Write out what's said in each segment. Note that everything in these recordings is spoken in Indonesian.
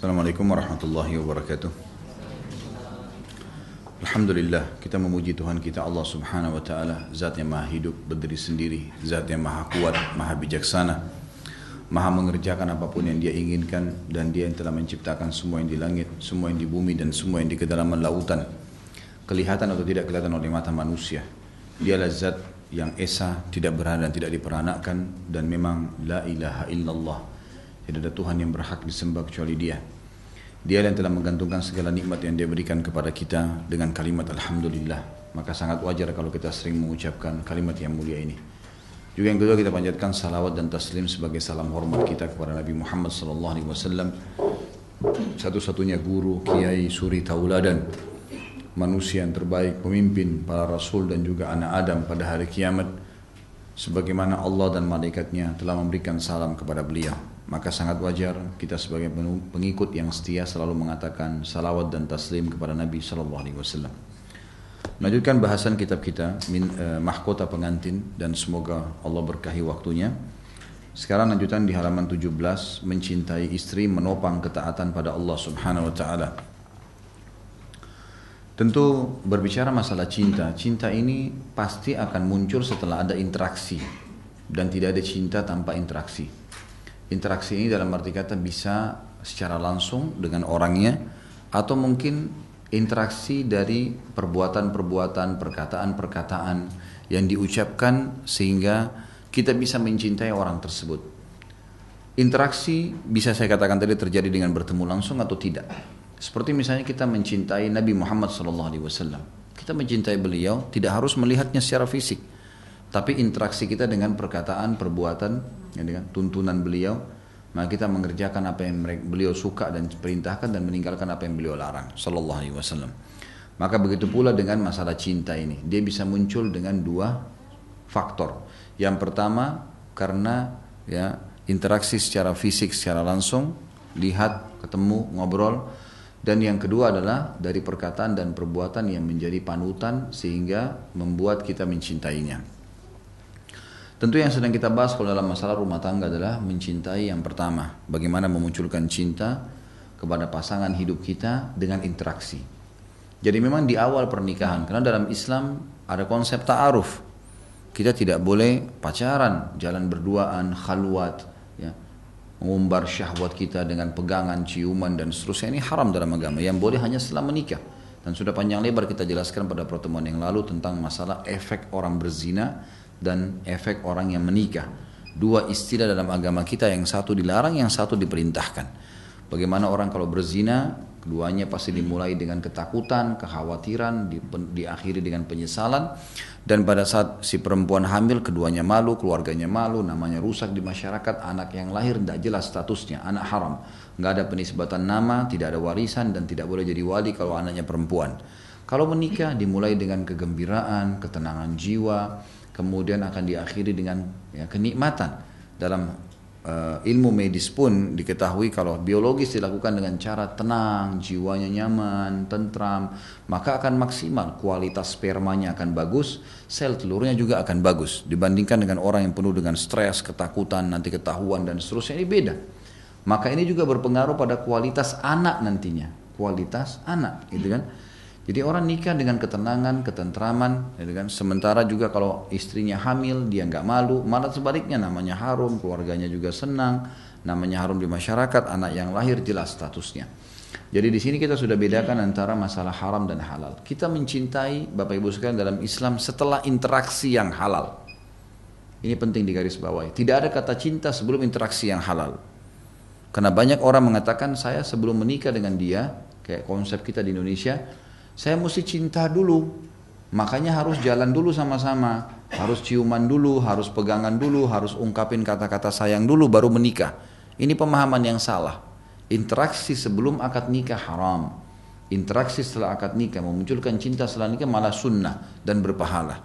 Assalamualaikum warahmatullahi wabarakatuh. Alhamdulillah kita memuji Tuhan kita Allah subhanahu wa ta'ala Zat yang maha hidup berdiri sendiri Zat yang maha kuat, maha bijaksana Maha mengerjakan apa pun yang dia inginkan Dan dia yang telah menciptakan semua yang di langit Semua yang di bumi dan semua yang di kedalaman lautan. Kelihatan atau tidak kelihatan oleh mata manusia. Dialah zat yang esa, tidak berada dan tidak diperanakkan Dan memang la ilaha illallah. Tidak ada Tuhan yang berhak disembah kecuali dia dia yang telah menggantungkan segala nikmat yang dia berikan kepada kita dengan kalimat Alhamdulillah. Maka sangat wajar kalau kita sering mengucapkan kalimat yang mulia ini. Juga yang kedua kita panjatkan salawat dan taslim sebagai salam hormat kita kepada Nabi Muhammad wasallam. Satu-satunya guru, kiai, suri tauladan, manusia yang terbaik, pemimpin, para rasul dan juga anak Adam pada hari kiamat. Sebagaimana Allah dan malaikatnya telah memberikan salam kepada beliau maka sangat wajar kita sebagai pengikut yang setia selalu mengatakan salawat dan taslim kepada Nabi Shallallahu Alaihi Wasallam. Melanjutkan bahasan kitab kita min, eh, mahkota pengantin dan semoga Allah berkahi waktunya. Sekarang lanjutan di halaman 17 mencintai istri menopang ketaatan pada Allah Subhanahu wa taala. Tentu berbicara masalah cinta, cinta ini pasti akan muncul setelah ada interaksi dan tidak ada cinta tanpa interaksi. Interaksi ini dalam arti kata bisa secara langsung dengan orangnya atau mungkin interaksi dari perbuatan-perbuatan, perkataan-perkataan yang diucapkan sehingga kita bisa mencintai orang tersebut. Interaksi bisa saya katakan tadi terjadi dengan bertemu langsung atau tidak. Seperti misalnya kita mencintai Nabi Muhammad SAW. Kita mencintai beliau tidak harus melihatnya secara fisik. Tapi interaksi kita dengan perkataan, perbuatan, ya kan, tuntunan beliau, maka kita mengerjakan apa yang beliau suka dan perintahkan dan meninggalkan apa yang beliau larang sallallahu alaihi wasallam. Maka begitu pula dengan masalah cinta ini, dia bisa muncul dengan dua faktor. Yang pertama karena ya interaksi secara fisik secara langsung, lihat, ketemu, ngobrol dan yang kedua adalah dari perkataan dan perbuatan yang menjadi panutan sehingga membuat kita mencintainya. Tentu yang sedang kita bahas kalau dalam masalah rumah tangga adalah mencintai yang pertama. Bagaimana memunculkan cinta kepada pasangan hidup kita dengan interaksi. Jadi memang di awal pernikahan, karena dalam Islam ada konsep ta'aruf. Kita tidak boleh pacaran, jalan berduaan, khalwat, ya, mengumbar syahwat kita dengan pegangan, ciuman dan seterusnya ini haram dalam agama. Yang boleh hanya setelah menikah. Dan sudah panjang lebar kita jelaskan pada pertemuan yang lalu tentang masalah efek orang berzina dan efek orang yang menikah. Dua istilah dalam agama kita yang satu dilarang, yang satu diperintahkan. Bagaimana orang kalau berzina, keduanya pasti dimulai dengan ketakutan, kekhawatiran, di, diakhiri dengan penyesalan. Dan pada saat si perempuan hamil, keduanya malu, keluarganya malu, namanya rusak di masyarakat, anak yang lahir tidak jelas statusnya, anak haram. Nggak ada penisbatan nama, tidak ada warisan, dan tidak boleh jadi wali kalau anaknya perempuan. Kalau menikah dimulai dengan kegembiraan, ketenangan jiwa, kemudian akan diakhiri dengan ya, kenikmatan dalam uh, ilmu medis pun diketahui kalau biologis dilakukan dengan cara tenang, jiwanya nyaman, tentram, maka akan maksimal kualitas spermanya akan bagus, sel telurnya juga akan bagus dibandingkan dengan orang yang penuh dengan stres, ketakutan, nanti ketahuan dan seterusnya ini beda. Maka ini juga berpengaruh pada kualitas anak nantinya, kualitas anak, gitu kan? Jadi orang nikah dengan ketenangan, ketentraman, ya kan? Sementara juga kalau istrinya hamil, dia nggak malu, malah sebaliknya namanya harum, keluarganya juga senang, namanya harum di masyarakat, anak yang lahir jelas statusnya. Jadi di sini kita sudah bedakan antara masalah haram dan halal. Kita mencintai Bapak Ibu sekalian dalam Islam setelah interaksi yang halal. Ini penting di garis bawah. Tidak ada kata cinta sebelum interaksi yang halal. Karena banyak orang mengatakan saya sebelum menikah dengan dia, kayak konsep kita di Indonesia, saya mesti cinta dulu. Makanya harus jalan dulu sama-sama. Harus ciuman dulu, harus pegangan dulu, harus ungkapin kata-kata sayang dulu baru menikah. Ini pemahaman yang salah. Interaksi sebelum akad nikah haram. Interaksi setelah akad nikah memunculkan cinta setelah nikah malah sunnah dan berpahala.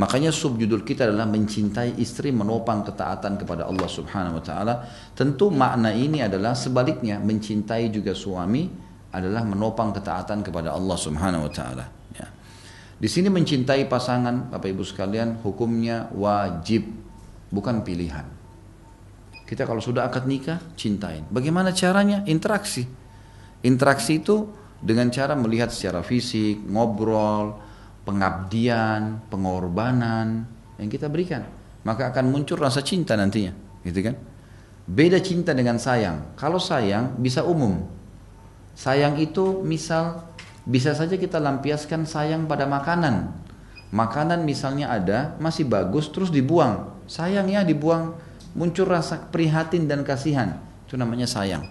Makanya subjudul kita adalah mencintai istri menopang ketaatan kepada Allah Subhanahu wa taala. Tentu makna ini adalah sebaliknya mencintai juga suami adalah menopang ketaatan kepada Allah Subhanahu wa taala ya. Di sini mencintai pasangan Bapak Ibu sekalian hukumnya wajib bukan pilihan. Kita kalau sudah akad nikah, cintain. Bagaimana caranya? Interaksi. Interaksi itu dengan cara melihat secara fisik, ngobrol, pengabdian, pengorbanan yang kita berikan. Maka akan muncul rasa cinta nantinya, gitu kan? Beda cinta dengan sayang. Kalau sayang bisa umum. Sayang itu misal bisa saja kita lampiaskan sayang pada makanan. Makanan misalnya ada, masih bagus, terus dibuang. Sayangnya dibuang, muncul rasa prihatin dan kasihan. Itu namanya sayang.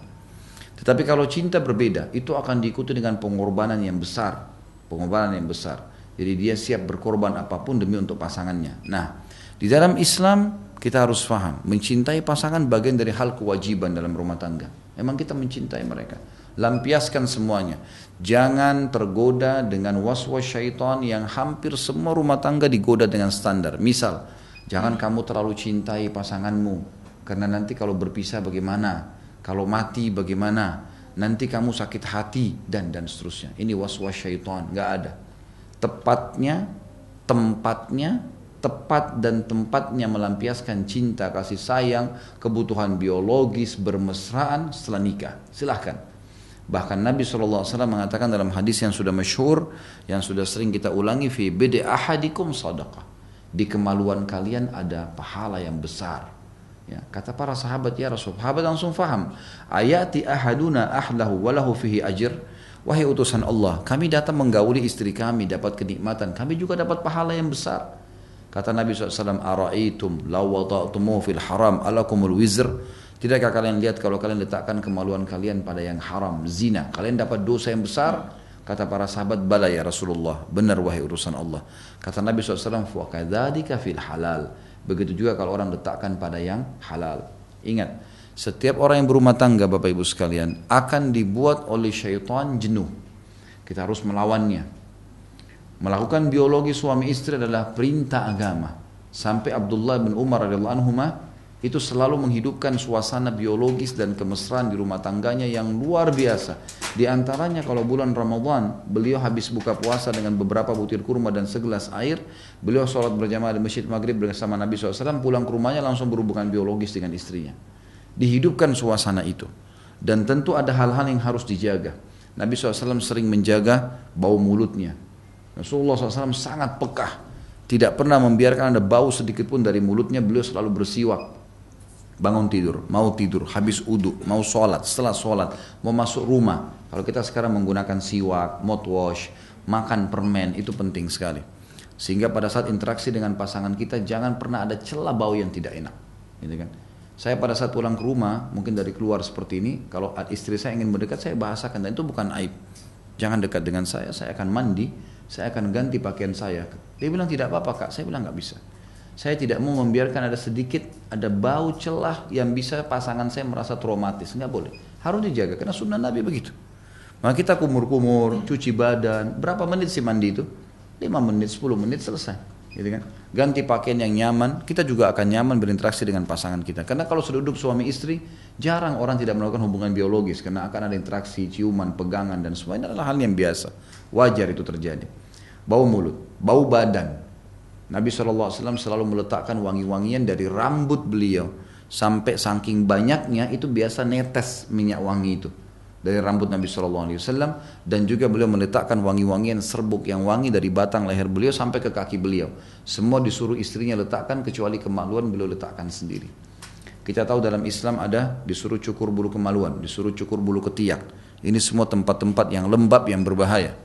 Tetapi kalau cinta berbeda, itu akan diikuti dengan pengorbanan yang besar. Pengorbanan yang besar. Jadi dia siap berkorban apa pun demi untuk pasangannya. Nah, di dalam Islam kita harus faham, mencintai pasangan bagian dari hal kewajiban dalam rumah tangga. Memang kita mencintai mereka. Lampiaskan semuanya. Jangan tergoda dengan was-was syaitan yang hampir semua rumah tangga digoda dengan standar. Misal, jangan kamu terlalu cintai pasanganmu. Karena nanti kalau berpisah bagaimana? Kalau mati bagaimana? Nanti kamu sakit hati dan dan seterusnya. Ini was-was syaitan, nggak ada. Tepatnya, tempatnya, tepat dan tempatnya melampiaskan cinta, kasih sayang, kebutuhan biologis, bermesraan setelah nikah. Silahkan. Bahkan Nabi SAW mengatakan dalam hadis yang sudah masyhur, yang sudah sering kita ulangi, fi bede ahadikum sadaqah. Di kemaluan kalian ada pahala yang besar. Ya, kata para sahabat ya Rasul, sahabat langsung faham. Ayati ahaduna ahlahu walahu fihi ajr. Wahai utusan Allah, kami datang menggauli istri kami, dapat kenikmatan. Kami juga dapat pahala yang besar. Kata Nabi SAW, Ara'aitum law wada'tumuhu fil haram alakumul wizr. Tidakkah kalian lihat kalau kalian letakkan kemaluan kalian pada yang haram, zina. Kalian dapat dosa yang besar. Kata para sahabat, bala ya Rasulullah. Benar wahai urusan Allah. Kata Nabi SAW, wakadhalika fil halal. Begitu juga kalau orang letakkan pada yang halal. Ingat, setiap orang yang berumah tangga Bapak Ibu sekalian akan dibuat oleh syaitan jenuh. Kita harus melawannya. Melakukan biologi suami istri adalah perintah agama. Sampai Abdullah bin Umar radhiyallahu anhu itu selalu menghidupkan suasana biologis dan kemesraan di rumah tangganya yang luar biasa. Di antaranya kalau bulan Ramadan, beliau habis buka puasa dengan beberapa butir kurma dan segelas air, beliau sholat berjamaah di masjid maghrib bersama Nabi SAW, pulang ke rumahnya langsung berhubungan biologis dengan istrinya. Dihidupkan suasana itu. Dan tentu ada hal-hal yang harus dijaga. Nabi SAW sering menjaga bau mulutnya. Rasulullah SAW sangat pekah. Tidak pernah membiarkan ada bau sedikit pun dari mulutnya, beliau selalu bersiwak bangun tidur, mau tidur, habis uduk, mau sholat, setelah sholat, mau masuk rumah. Kalau kita sekarang menggunakan siwak, mouthwash, makan permen, itu penting sekali. Sehingga pada saat interaksi dengan pasangan kita jangan pernah ada celah bau yang tidak enak. Gitu kan? Saya pada saat pulang ke rumah, mungkin dari keluar seperti ini, kalau istri saya ingin mendekat, saya bahasakan, dan itu bukan aib. Jangan dekat dengan saya, saya akan mandi, saya akan ganti pakaian saya. Dia bilang tidak apa-apa kak, saya bilang nggak bisa. Saya tidak mau membiarkan ada sedikit ada bau celah yang bisa pasangan saya merasa traumatis. Nggak boleh. Harus dijaga karena sunnah Nabi begitu. Maka kita kumur-kumur, cuci badan. Berapa menit sih mandi itu? 5 menit, 10 menit selesai. Gitu kan? Ganti pakaian yang nyaman, kita juga akan nyaman berinteraksi dengan pasangan kita. Karena kalau sudah duduk suami istri, jarang orang tidak melakukan hubungan biologis karena akan ada interaksi, ciuman, pegangan dan semua ini adalah hal yang biasa. Wajar itu terjadi. Bau mulut, bau badan, Nabi SAW selalu meletakkan wangi-wangian dari rambut beliau. Sampai saking banyaknya itu biasa netes minyak wangi itu. Dari rambut Nabi SAW. Dan juga beliau meletakkan wangi-wangian serbuk yang wangi dari batang leher beliau sampai ke kaki beliau. Semua disuruh istrinya letakkan kecuali kemaluan beliau letakkan sendiri. Kita tahu dalam Islam ada disuruh cukur bulu kemaluan, disuruh cukur bulu ketiak. Ini semua tempat-tempat yang lembab yang berbahaya.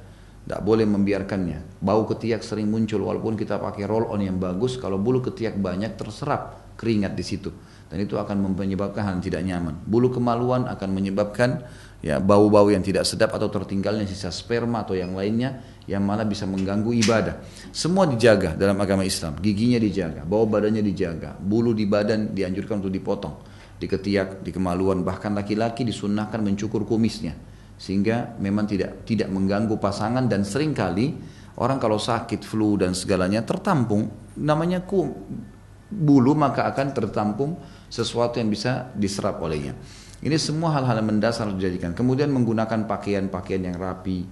Tidak boleh membiarkannya. Bau ketiak sering muncul walaupun kita pakai roll on yang bagus. Kalau bulu ketiak banyak terserap keringat di situ. Dan itu akan menyebabkan hal yang tidak nyaman. Bulu kemaluan akan menyebabkan ya bau-bau yang tidak sedap atau tertinggalnya sisa sperma atau yang lainnya yang malah bisa mengganggu ibadah. Semua dijaga dalam agama Islam. Giginya dijaga, bau badannya dijaga, bulu di badan dianjurkan untuk dipotong. Di ketiak, di kemaluan, bahkan laki-laki disunnahkan mencukur kumisnya sehingga memang tidak tidak mengganggu pasangan dan sering kali orang kalau sakit flu dan segalanya tertampung namanya ku bulu maka akan tertampung sesuatu yang bisa diserap olehnya. Ini semua hal-hal mendasar dijadikan. Kemudian menggunakan pakaian-pakaian yang rapi,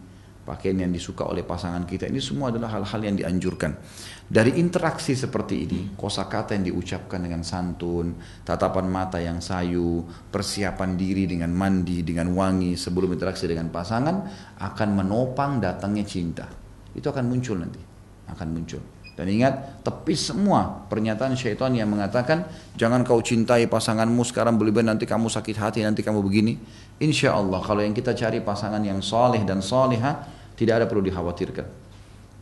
pakaian yang disuka oleh pasangan kita. Ini semua adalah hal-hal yang dianjurkan. Dari interaksi seperti ini, kosakata yang diucapkan dengan santun, tatapan mata yang sayu, persiapan diri dengan mandi, dengan wangi sebelum interaksi dengan pasangan akan menopang datangnya cinta. Itu akan muncul nanti, akan muncul. Dan ingat, tepis semua pernyataan syaitan yang mengatakan, jangan kau cintai pasanganmu sekarang lebih nanti kamu sakit hati, nanti kamu begini. Insya Allah, kalau yang kita cari pasangan yang soleh dan soleha, tidak ada perlu dikhawatirkan.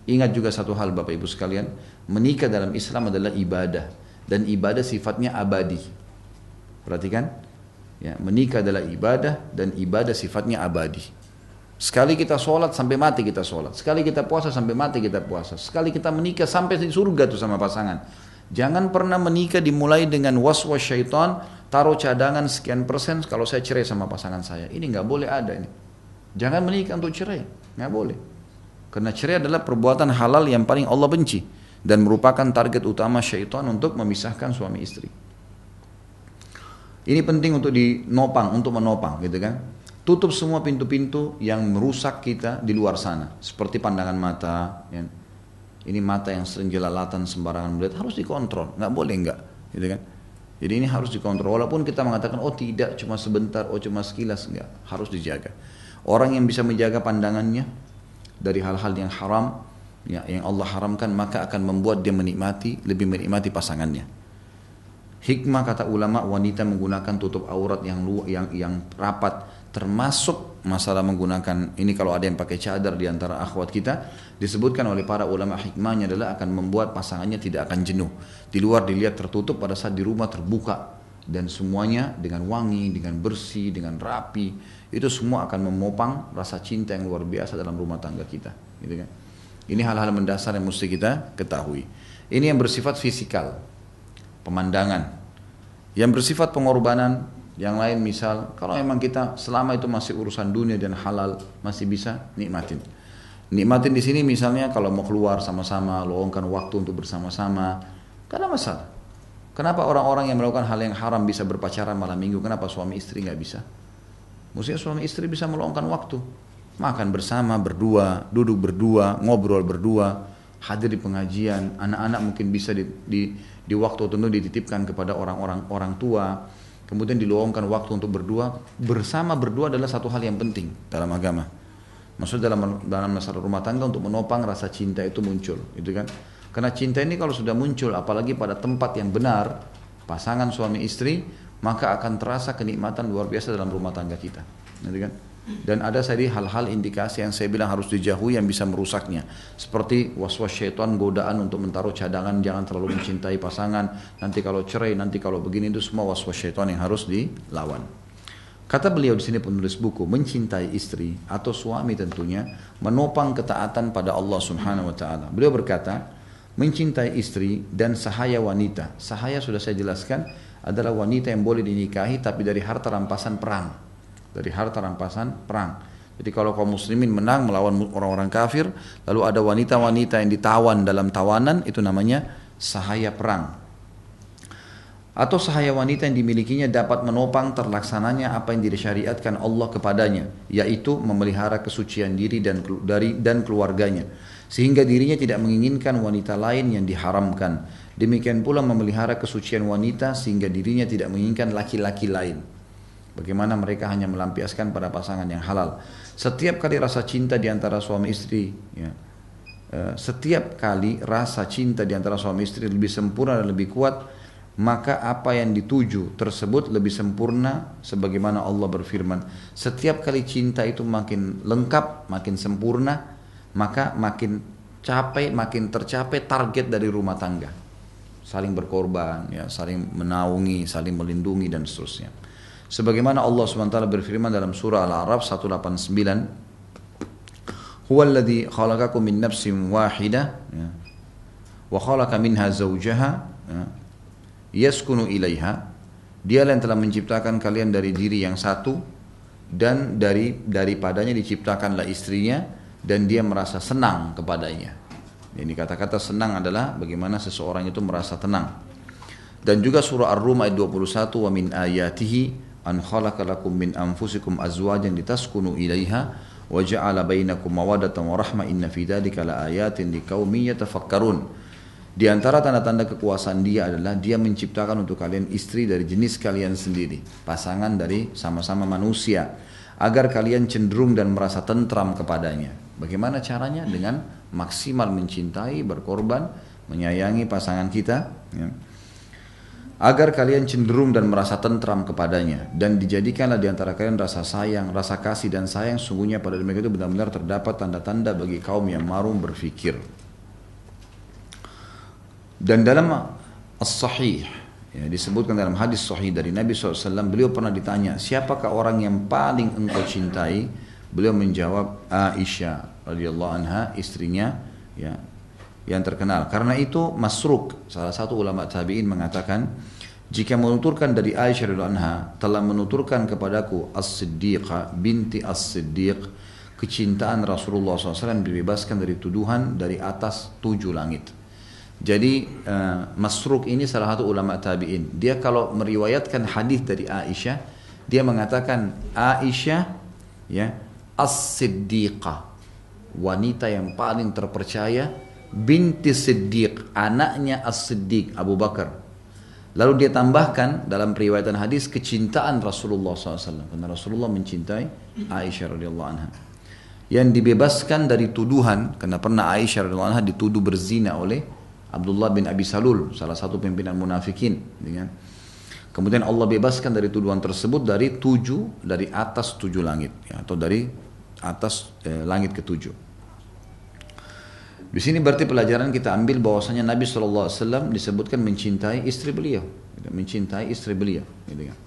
Ingat juga satu hal Bapak Ibu sekalian, menikah dalam Islam adalah ibadah. Dan ibadah sifatnya abadi. Perhatikan, ya, menikah adalah ibadah dan ibadah sifatnya abadi. Sekali kita sholat sampai mati kita sholat. Sekali kita puasa sampai mati kita puasa. Sekali kita menikah sampai di surga tuh sama pasangan. Jangan pernah menikah dimulai dengan was-was syaitan, taruh cadangan sekian persen kalau saya cerai sama pasangan saya. Ini nggak boleh ada ini. Jangan menikah untuk cerai, nggak boleh. Karena cerai adalah perbuatan halal yang paling Allah benci dan merupakan target utama syaitan untuk memisahkan suami istri. Ini penting untuk dinopang, untuk menopang, gitu kan? Tutup semua pintu-pintu yang merusak kita di luar sana. Seperti pandangan mata. Ya. Ini mata yang sering jelalatan sembarangan melihat. Harus dikontrol. Nggak boleh nggak. Gitu kan? Jadi ini harus dikontrol. Walaupun kita mengatakan, oh tidak, cuma sebentar, oh cuma sekilas. Enggak. Harus dijaga. Orang yang bisa menjaga pandangannya dari hal-hal yang haram, ya, yang Allah haramkan, maka akan membuat dia menikmati, lebih menikmati pasangannya. Hikmah kata ulama wanita menggunakan tutup aurat yang yang yang rapat termasuk masalah menggunakan ini kalau ada yang pakai cadar di antara akhwat kita disebutkan oleh para ulama hikmahnya adalah akan membuat pasangannya tidak akan jenuh di luar dilihat tertutup pada saat di rumah terbuka dan semuanya dengan wangi dengan bersih dengan rapi itu semua akan memopang rasa cinta yang luar biasa dalam rumah tangga kita gitu kan ini hal-hal mendasar yang mesti kita ketahui ini yang bersifat fisikal pemandangan yang bersifat pengorbanan yang lain misal, kalau memang kita selama itu masih urusan dunia dan halal masih bisa nikmatin. Nikmatin di sini misalnya kalau mau keluar sama-sama, luangkan waktu untuk bersama-sama, karena masalah. Kenapa orang-orang yang melakukan hal yang haram bisa berpacaran malam minggu? Kenapa suami istri nggak bisa? Mestinya suami istri bisa meluangkan waktu, makan bersama berdua, duduk berdua, ngobrol berdua, hadir di pengajian. Anak-anak mungkin bisa di, di, di waktu tertentu dititipkan kepada orang-orang orang tua. Kemudian diluangkan waktu untuk berdua. Bersama berdua adalah satu hal yang penting dalam agama. Maksud dalam dalam masalah rumah tangga untuk menopang rasa cinta itu muncul gitu kan? Karena cinta ini kalau sudah muncul apalagi pada tempat yang benar pasangan suami istri maka akan terasa kenikmatan luar biasa dalam rumah tangga kita. Gitu kan? Dan ada tadi hal-hal indikasi yang saya bilang harus dijauhi yang bisa merusaknya. Seperti was-was syaitan godaan untuk menaruh cadangan jangan terlalu mencintai pasangan. Nanti kalau cerai nanti kalau begini itu semua was-was syaitan yang harus dilawan. Kata beliau di sini penulis buku mencintai istri atau suami tentunya menopang ketaatan pada Allah Subhanahu wa taala. Beliau berkata mencintai istri dan sahaya wanita. Sahaya sudah saya jelaskan adalah wanita yang boleh dinikahi tapi dari harta rampasan perang dari harta rampasan perang. Jadi kalau kaum muslimin menang melawan orang-orang kafir, lalu ada wanita-wanita yang ditawan dalam tawanan, itu namanya sahaya perang. Atau sahaya wanita yang dimilikinya dapat menopang terlaksananya apa yang disyariatkan Allah kepadanya, yaitu memelihara kesucian diri dan dari dan keluarganya, sehingga dirinya tidak menginginkan wanita lain yang diharamkan. Demikian pula memelihara kesucian wanita sehingga dirinya tidak menginginkan laki-laki lain. Bagaimana mereka hanya melampiaskan pada pasangan yang halal. Setiap kali rasa cinta di antara suami istri, ya, eh, setiap kali rasa cinta di antara suami istri lebih sempurna dan lebih kuat, maka apa yang dituju tersebut lebih sempurna sebagaimana Allah berfirman. Setiap kali cinta itu makin lengkap, makin sempurna, maka makin capek, makin tercapai target dari rumah tangga. Saling berkorban, ya, saling menaungi, saling melindungi dan seterusnya. Sebagaimana Allah SWT berfirman dalam surah Al-A'raf 189 Huwa alladhi khalaqakum min nafsin wahidah ya. wa khalaqa minha zawjaha ya. yaskunu ilaiha Dia yang telah menciptakan kalian dari diri yang satu dan dari daripadanya diciptakanlah istrinya dan dia merasa senang kepadanya. Ini kata-kata senang adalah bagaimana seseorang itu merasa tenang. Dan juga surah Ar-Rum ayat 21 wa min ayatihi an khalaqa lakum min anfusikum azwajan litaskunu ilaiha wa ja'ala bainakum mawaddatan wa rahmah inna fi dzalika laayatin liqaumin yatafakkarun. Di antara tanda-tanda kekuasaan dia adalah dia menciptakan untuk kalian istri dari jenis kalian sendiri pasangan dari sama-sama manusia agar kalian cenderung dan merasa tentram kepadanya. Bagaimana caranya? Dengan maksimal mencintai berkorban menyayangi pasangan kita ya agar kalian cenderung dan merasa tentram kepadanya. Dan dijadikanlah di antara kalian rasa sayang, rasa kasih dan sayang sungguhnya pada mereka itu benar-benar terdapat tanda-tanda bagi kaum yang marum berfikir. Dan dalam as-sahih ya, disebutkan dalam hadis sahih dari Nabi SAW beliau pernah ditanya siapakah orang yang paling engkau cintai? Beliau menjawab Aisyah radhiyallahu anha istrinya ya yang terkenal. Karena itu Masruk, salah satu ulama tabi'in mengatakan, jika menuturkan dari Aisyah radhiyallahu anha telah menuturkan kepadaku As-Siddiqah binti As-Siddiq kecintaan Rasulullah SAW dibebaskan dari tuduhan dari atas tujuh langit. Jadi uh, Masruk ini salah satu ulama tabi'in. Dia kalau meriwayatkan hadis dari Aisyah, dia mengatakan Aisyah ya As-Siddiqah wanita yang paling terpercaya binti Siddiq, anaknya As-Siddiq, Abu Bakar. Lalu dia tambahkan dalam periwayatan hadis kecintaan Rasulullah SAW. Karena Rasulullah mencintai Aisyah radhiyallahu anha. Yang dibebaskan dari tuduhan, karena pernah Aisyah radhiyallahu anha dituduh berzina oleh Abdullah bin Abi Salul, salah satu pimpinan munafikin. Kemudian Allah bebaskan dari tuduhan tersebut dari tujuh, dari atas tujuh langit. Ya, atau dari atas eh, langit ketujuh. Di sini berarti pelajaran kita ambil bahwasanya Nabi SAW disebutkan mencintai istri beliau, gitu, mencintai istri beliau. Gitu kan.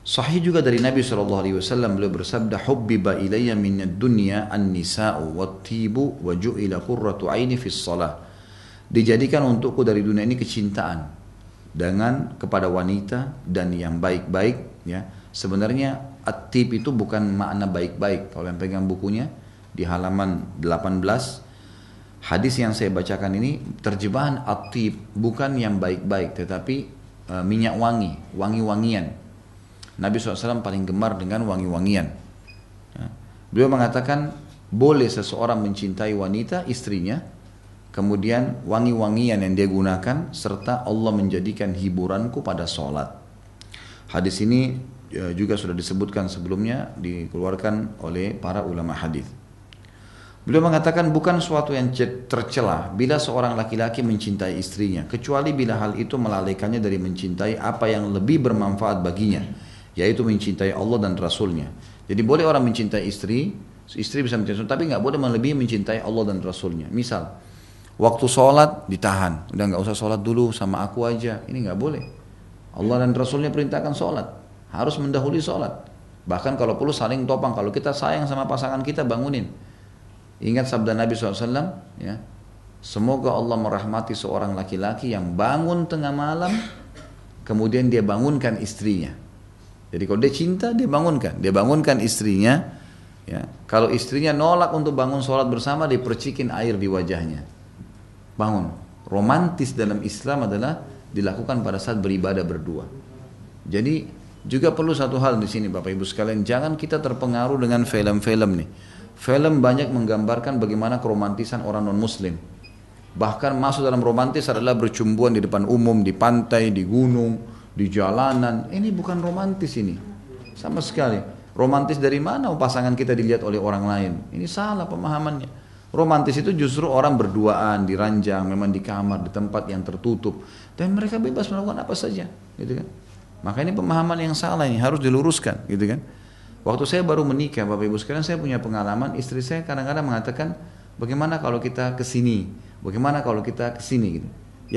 Sahih juga dari Nabi SAW beliau bersabda hubbiba ilayya min dunya an-nisa'u wat-tibu wa ju'ila qurratu aini fis salah. Dijadikan untukku dari dunia ini kecintaan dengan kepada wanita dan yang baik-baik ya. Sebenarnya at-tib itu bukan makna baik-baik. Kalau yang pegang bukunya di halaman 18 hadis yang saya bacakan ini terjemahan atib bukan yang baik-baik tetapi e, minyak wangi, wangi-wangian. Nabi SAW paling gemar dengan wangi-wangian. Ya. Beliau mengatakan boleh seseorang mencintai wanita istrinya, kemudian wangi-wangian yang dia gunakan serta Allah menjadikan hiburanku pada sholat. Hadis ini e, juga sudah disebutkan sebelumnya dikeluarkan oleh para ulama hadis. Beliau mengatakan bukan suatu yang tercela bila seorang laki-laki mencintai istrinya, kecuali bila hal itu melalaikannya dari mencintai apa yang lebih bermanfaat baginya, yaitu mencintai Allah dan Rasulnya. Jadi boleh orang mencintai istri, istri bisa mencintai tapi nggak boleh melebihi mencintai Allah dan Rasulnya. Misal, waktu sholat ditahan, udah nggak usah sholat dulu sama aku aja, ini nggak boleh. Allah dan Rasulnya perintahkan sholat, harus mendahului sholat. Bahkan kalau perlu saling topang, kalau kita sayang sama pasangan kita bangunin. Ingat sabda Nabi SAW, ya. Semoga Allah merahmati seorang laki-laki yang bangun tengah malam, kemudian dia bangunkan istrinya. Jadi kalau dia cinta, dia bangunkan. Dia bangunkan istrinya. Ya. Kalau istrinya nolak untuk bangun sholat bersama, dia percikin air di wajahnya. Bangun. Romantis dalam Islam adalah dilakukan pada saat beribadah berdua. Jadi juga perlu satu hal di sini Bapak Ibu sekalian, jangan kita terpengaruh dengan film-film nih. Film banyak menggambarkan bagaimana keromantisan orang non-muslim. Bahkan masuk dalam romantis adalah bercumbuan di depan umum, di pantai, di gunung, di jalanan. Ini bukan romantis ini. Sama sekali. Romantis dari mana pasangan kita dilihat oleh orang lain? Ini salah pemahamannya. Romantis itu justru orang berduaan di ranjang, memang di kamar, di tempat yang tertutup, dan mereka bebas melakukan apa saja, gitu kan? Maka ini pemahaman yang salah ini harus diluruskan, gitu kan? Waktu saya baru menikah, Bapak Ibu sekalian, saya punya pengalaman, istri saya kadang-kadang mengatakan, bagaimana kalau kita ke sini? Bagaimana kalau kita ke sini? Gitu.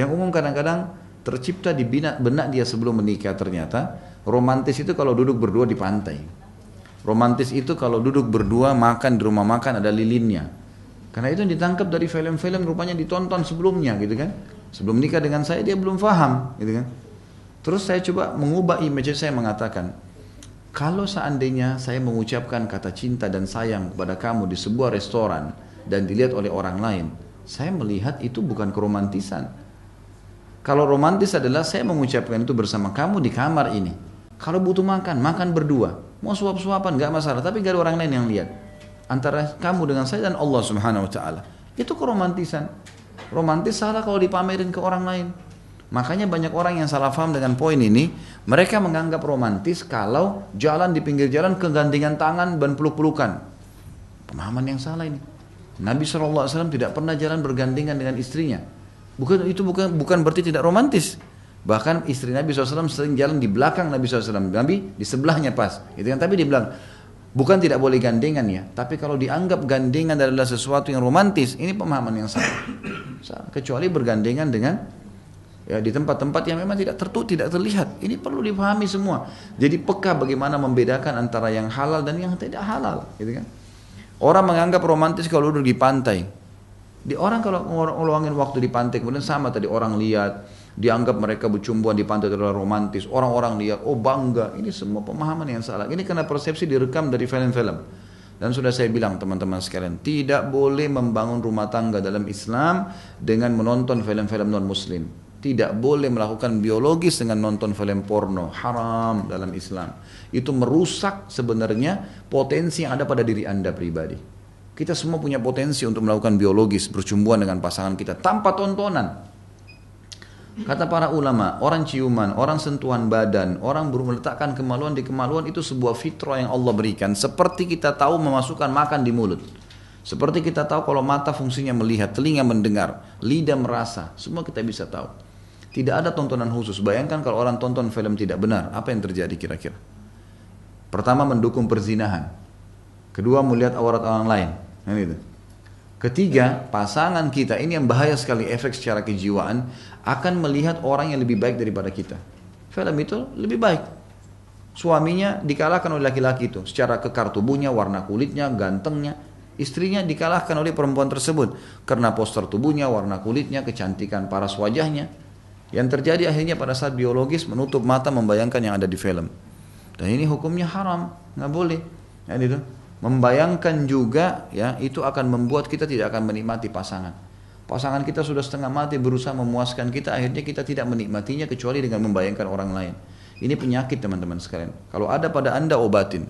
Yang umum kadang-kadang tercipta di benak dia sebelum menikah ternyata, romantis itu kalau duduk berdua di pantai. Romantis itu kalau duduk berdua makan di rumah makan ada lilinnya. Karena itu ditangkap dari film-film rupanya ditonton sebelumnya gitu kan. Sebelum nikah dengan saya dia belum paham gitu kan. Terus saya coba mengubah image saya mengatakan, kalau seandainya saya mengucapkan kata cinta dan sayang kepada kamu di sebuah restoran dan dilihat oleh orang lain, saya melihat itu bukan keromantisan. Kalau romantis adalah saya mengucapkan itu bersama kamu di kamar ini. Kalau butuh makan, makan berdua. Mau suap-suapan nggak masalah, tapi gak ada orang lain yang lihat. antara kamu dengan saya dan Allah Subhanahu wa taala. Itu keromantisan. Romantis salah kalau dipamerin ke orang lain. Makanya banyak orang yang salah paham dengan poin ini. Mereka menganggap romantis kalau jalan di pinggir jalan kegandengan tangan dan peluk-pelukan. Pemahaman yang salah ini. Nabi SAW tidak pernah jalan bergandengan dengan istrinya. Bukan itu bukan bukan berarti tidak romantis. Bahkan istri Nabi SAW sering jalan di belakang Nabi SAW. Nabi di sebelahnya pas. Gitu kan? Tapi dia bilang, bukan tidak boleh gandengan ya. Tapi kalau dianggap gandengan adalah sesuatu yang romantis, ini pemahaman yang salah. Kecuali bergandengan dengan ya di tempat-tempat yang memang tidak tertutup, tidak terlihat. Ini perlu dipahami semua. Jadi peka bagaimana membedakan antara yang halal dan yang tidak halal, gitu kan? Orang menganggap romantis kalau duduk di pantai. Di orang kalau ngeluangin waktu di pantai, kemudian sama tadi orang lihat, dianggap mereka bercumbuan di pantai adalah romantis. Orang-orang lihat, oh bangga. Ini semua pemahaman yang salah. Ini karena persepsi direkam dari film-film. Dan sudah saya bilang teman-teman sekalian, tidak boleh membangun rumah tangga dalam Islam dengan menonton film-film non-muslim. Tidak boleh melakukan biologis dengan nonton film porno. Haram dalam Islam. Itu merusak sebenarnya potensi yang ada pada diri Anda pribadi. Kita semua punya potensi untuk melakukan biologis, bercumbuan dengan pasangan kita tanpa tontonan. Kata para ulama, orang ciuman, orang sentuhan badan, orang meletakkan kemaluan di kemaluan itu sebuah fitrah yang Allah berikan. Seperti kita tahu memasukkan makan di mulut. Seperti kita tahu kalau mata fungsinya melihat, telinga mendengar, lidah merasa, semua kita bisa tahu. Tidak ada tontonan khusus. Bayangkan kalau orang tonton film tidak benar, apa yang terjadi kira-kira? Pertama mendukung perzinahan. Kedua melihat aurat orang lain. Nah, itu. Ketiga, pasangan kita ini yang bahaya sekali efek secara kejiwaan akan melihat orang yang lebih baik daripada kita. Film itu lebih baik. Suaminya dikalahkan oleh laki-laki itu secara kekar tubuhnya, warna kulitnya, gantengnya. Istrinya dikalahkan oleh perempuan tersebut karena poster tubuhnya, warna kulitnya, kecantikan paras wajahnya. Yang terjadi akhirnya pada saat biologis menutup mata membayangkan yang ada di film. Dan ini hukumnya haram, nggak boleh. Ya, itu. Membayangkan juga ya itu akan membuat kita tidak akan menikmati pasangan. Pasangan kita sudah setengah mati berusaha memuaskan kita, akhirnya kita tidak menikmatinya kecuali dengan membayangkan orang lain. Ini penyakit teman-teman sekalian. Kalau ada pada anda obatin,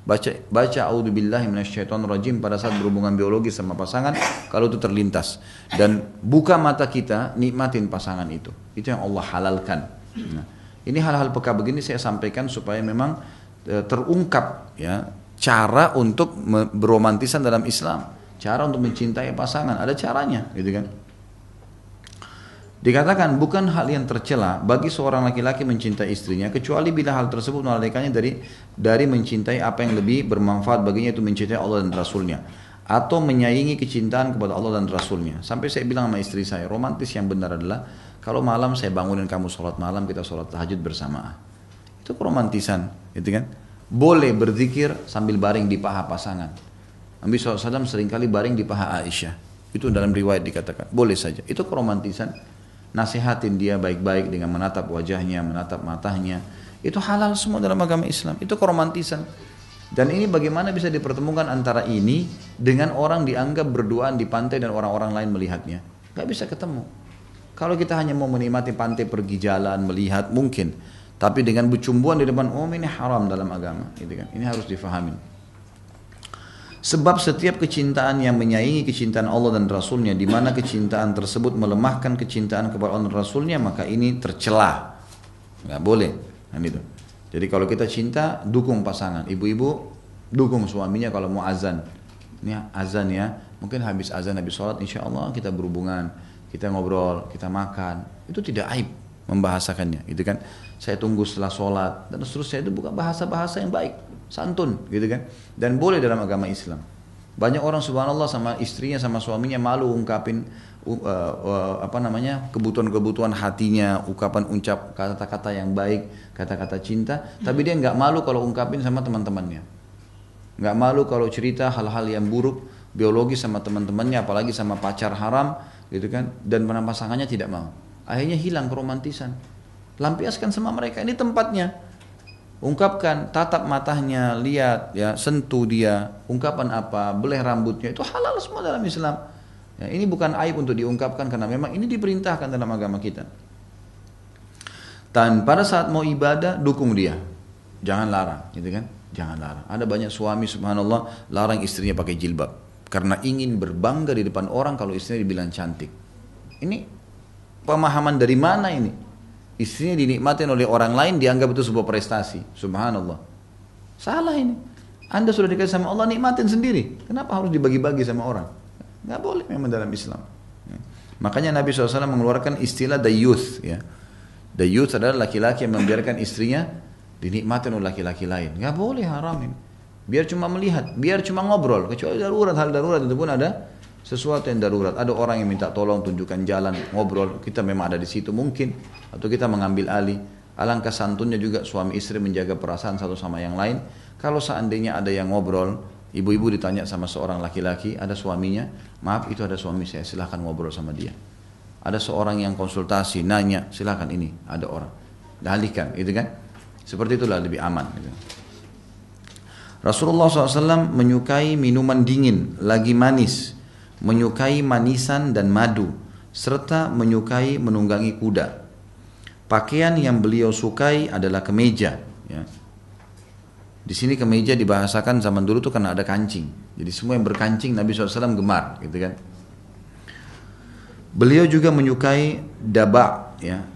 baca baca auzubillahi rajim pada saat berhubungan biologis sama pasangan kalau itu terlintas. Dan buka mata kita nikmatin pasangan itu. Itu yang Allah halalkan. Nah, ini hal-hal peka begini saya sampaikan supaya memang e, terungkap ya cara untuk beromantisan dalam Islam. Cara untuk mencintai pasangan. Ada caranya gitu kan Dikatakan bukan hal yang tercela bagi seorang laki-laki mencintai istrinya kecuali bila hal tersebut melalaikannya dari dari mencintai apa yang lebih bermanfaat baginya itu mencintai Allah dan Rasulnya atau menyaingi kecintaan kepada Allah dan Rasulnya. Sampai saya bilang sama istri saya, romantis yang benar adalah kalau malam saya bangunin kamu sholat malam kita sholat tahajud bersama. Itu keromantisan, gitu kan? Boleh berzikir sambil baring di paha pasangan. Nabi SAW sering kali baring di paha Aisyah. Itu dalam riwayat dikatakan. Boleh saja. Itu keromantisan nasihatin dia baik-baik dengan menatap wajahnya, menatap matanya. Itu halal semua dalam agama Islam. Itu keromantisan. Dan ini bagaimana bisa dipertemukan antara ini dengan orang dianggap berduaan di pantai dan orang-orang lain melihatnya. Gak bisa ketemu. Kalau kita hanya mau menikmati pantai pergi jalan, melihat, mungkin. Tapi dengan bercumbuan di depan umum ini haram dalam agama. Gitu kan. Ini harus difahami. Sebab setiap kecintaan yang menyaingi kecintaan Allah dan Rasulnya, di mana kecintaan tersebut melemahkan kecintaan kepada Allah dan Rasulnya, maka ini tercela. Nggak boleh. Kan itu. Jadi kalau kita cinta, dukung pasangan. Ibu-ibu dukung suaminya kalau mau azan. Ini azan ya. Mungkin habis azan, habis sholat, insya Allah kita berhubungan, kita ngobrol, kita makan. Itu tidak aib membahasakannya, gitu kan? Saya tunggu setelah sholat. Dan seterusnya itu bukan bahasa-bahasa yang baik santun gitu kan. Dan boleh dalam agama Islam. Banyak orang subhanallah sama istrinya sama suaminya malu ungkapin uh, uh, apa namanya kebutuhan-kebutuhan hatinya ungkapan ucap kata-kata yang baik kata-kata cinta. Tapi dia nggak malu kalau ungkapin sama teman-temannya. Nggak malu kalau cerita hal-hal yang buruk biologis sama teman-temannya apalagi sama pacar haram gitu kan. Dan pasangannya tidak mau akhirnya hilang keromantisan. Lampiaskan sama mereka ini tempatnya. Ungkapkan tatap matanya lihat ya sentuh dia. Ungkapan apa? Beleh rambutnya. Itu halal semua dalam Islam. Ya, ini bukan aib untuk diungkapkan karena memang ini diperintahkan dalam agama kita. Dan pada saat mau ibadah dukung dia. Jangan larang, gitu kan? Jangan larang. Ada banyak suami subhanallah larang istrinya pakai jilbab. Karena ingin berbangga di depan orang kalau istrinya dibilang cantik. Ini pemahaman dari mana ini? Istrinya dinikmatin oleh orang lain dianggap itu sebuah prestasi. Subhanallah. Salah ini. Anda sudah dikasih sama Allah nikmatin sendiri. Kenapa harus dibagi-bagi sama orang? Gak boleh memang dalam Islam. Ya. Makanya Nabi SAW mengeluarkan istilah the youth. Ya. The youth adalah laki-laki yang membiarkan istrinya dinikmatin oleh laki-laki lain. Gak boleh haram ini. Biar cuma melihat, biar cuma ngobrol. Kecuali darurat, hal darurat itu pun ada sesuatu yang darurat. Ada orang yang minta tolong tunjukkan jalan, ngobrol. Kita memang ada di situ mungkin. Atau kita mengambil alih. Alangkah santunnya juga suami istri menjaga perasaan satu sama yang lain. Kalau seandainya ada yang ngobrol, ibu-ibu ditanya sama seorang laki-laki, ada suaminya, maaf itu ada suami saya, silahkan ngobrol sama dia. Ada seorang yang konsultasi, nanya, silahkan ini, ada orang. Dalihkan, itu kan? Seperti itulah lebih aman. Gitu. Rasulullah SAW menyukai minuman dingin, lagi manis, menyukai manisan dan madu, serta menyukai menunggangi kuda. Pakaian yang beliau sukai adalah kemeja. Ya. Di sini kemeja dibahasakan zaman dulu tuh karena ada kancing. Jadi semua yang berkancing Nabi SAW gemar, gitu kan. Beliau juga menyukai daba, ya.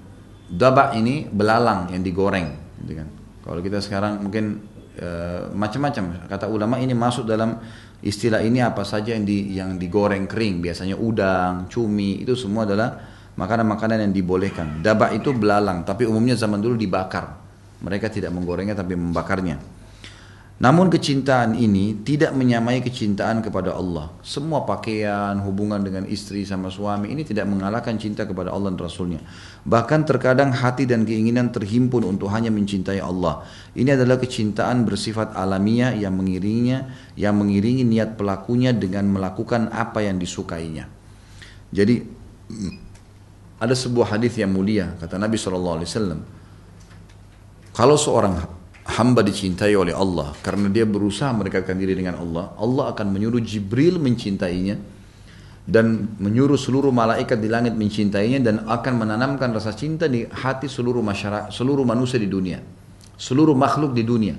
Daba ini belalang yang digoreng, gitu kan. Kalau kita sekarang mungkin e, macam-macam kata ulama ini masuk dalam istilah ini apa saja yang di yang digoreng kering, biasanya udang, cumi itu semua adalah makanan-makanan yang dibolehkan. Dabak itu belalang, tapi umumnya zaman dulu dibakar. Mereka tidak menggorengnya tapi membakarnya. Namun kecintaan ini tidak menyamai kecintaan kepada Allah. Semua pakaian, hubungan dengan istri sama suami ini tidak mengalahkan cinta kepada Allah dan Rasulnya. Bahkan terkadang hati dan keinginan terhimpun untuk hanya mencintai Allah. Ini adalah kecintaan bersifat alamiah yang mengiringinya, yang mengiringi niat pelakunya dengan melakukan apa yang disukainya. Jadi ada sebuah hadis yang mulia kata Nabi SAW. Kalau seorang hamba dicintai oleh Allah karena dia berusaha mendekatkan diri dengan Allah, Allah akan menyuruh Jibril mencintainya dan menyuruh seluruh malaikat di langit mencintainya dan akan menanamkan rasa cinta di hati seluruh masyarakat, seluruh manusia di dunia, seluruh makhluk di dunia,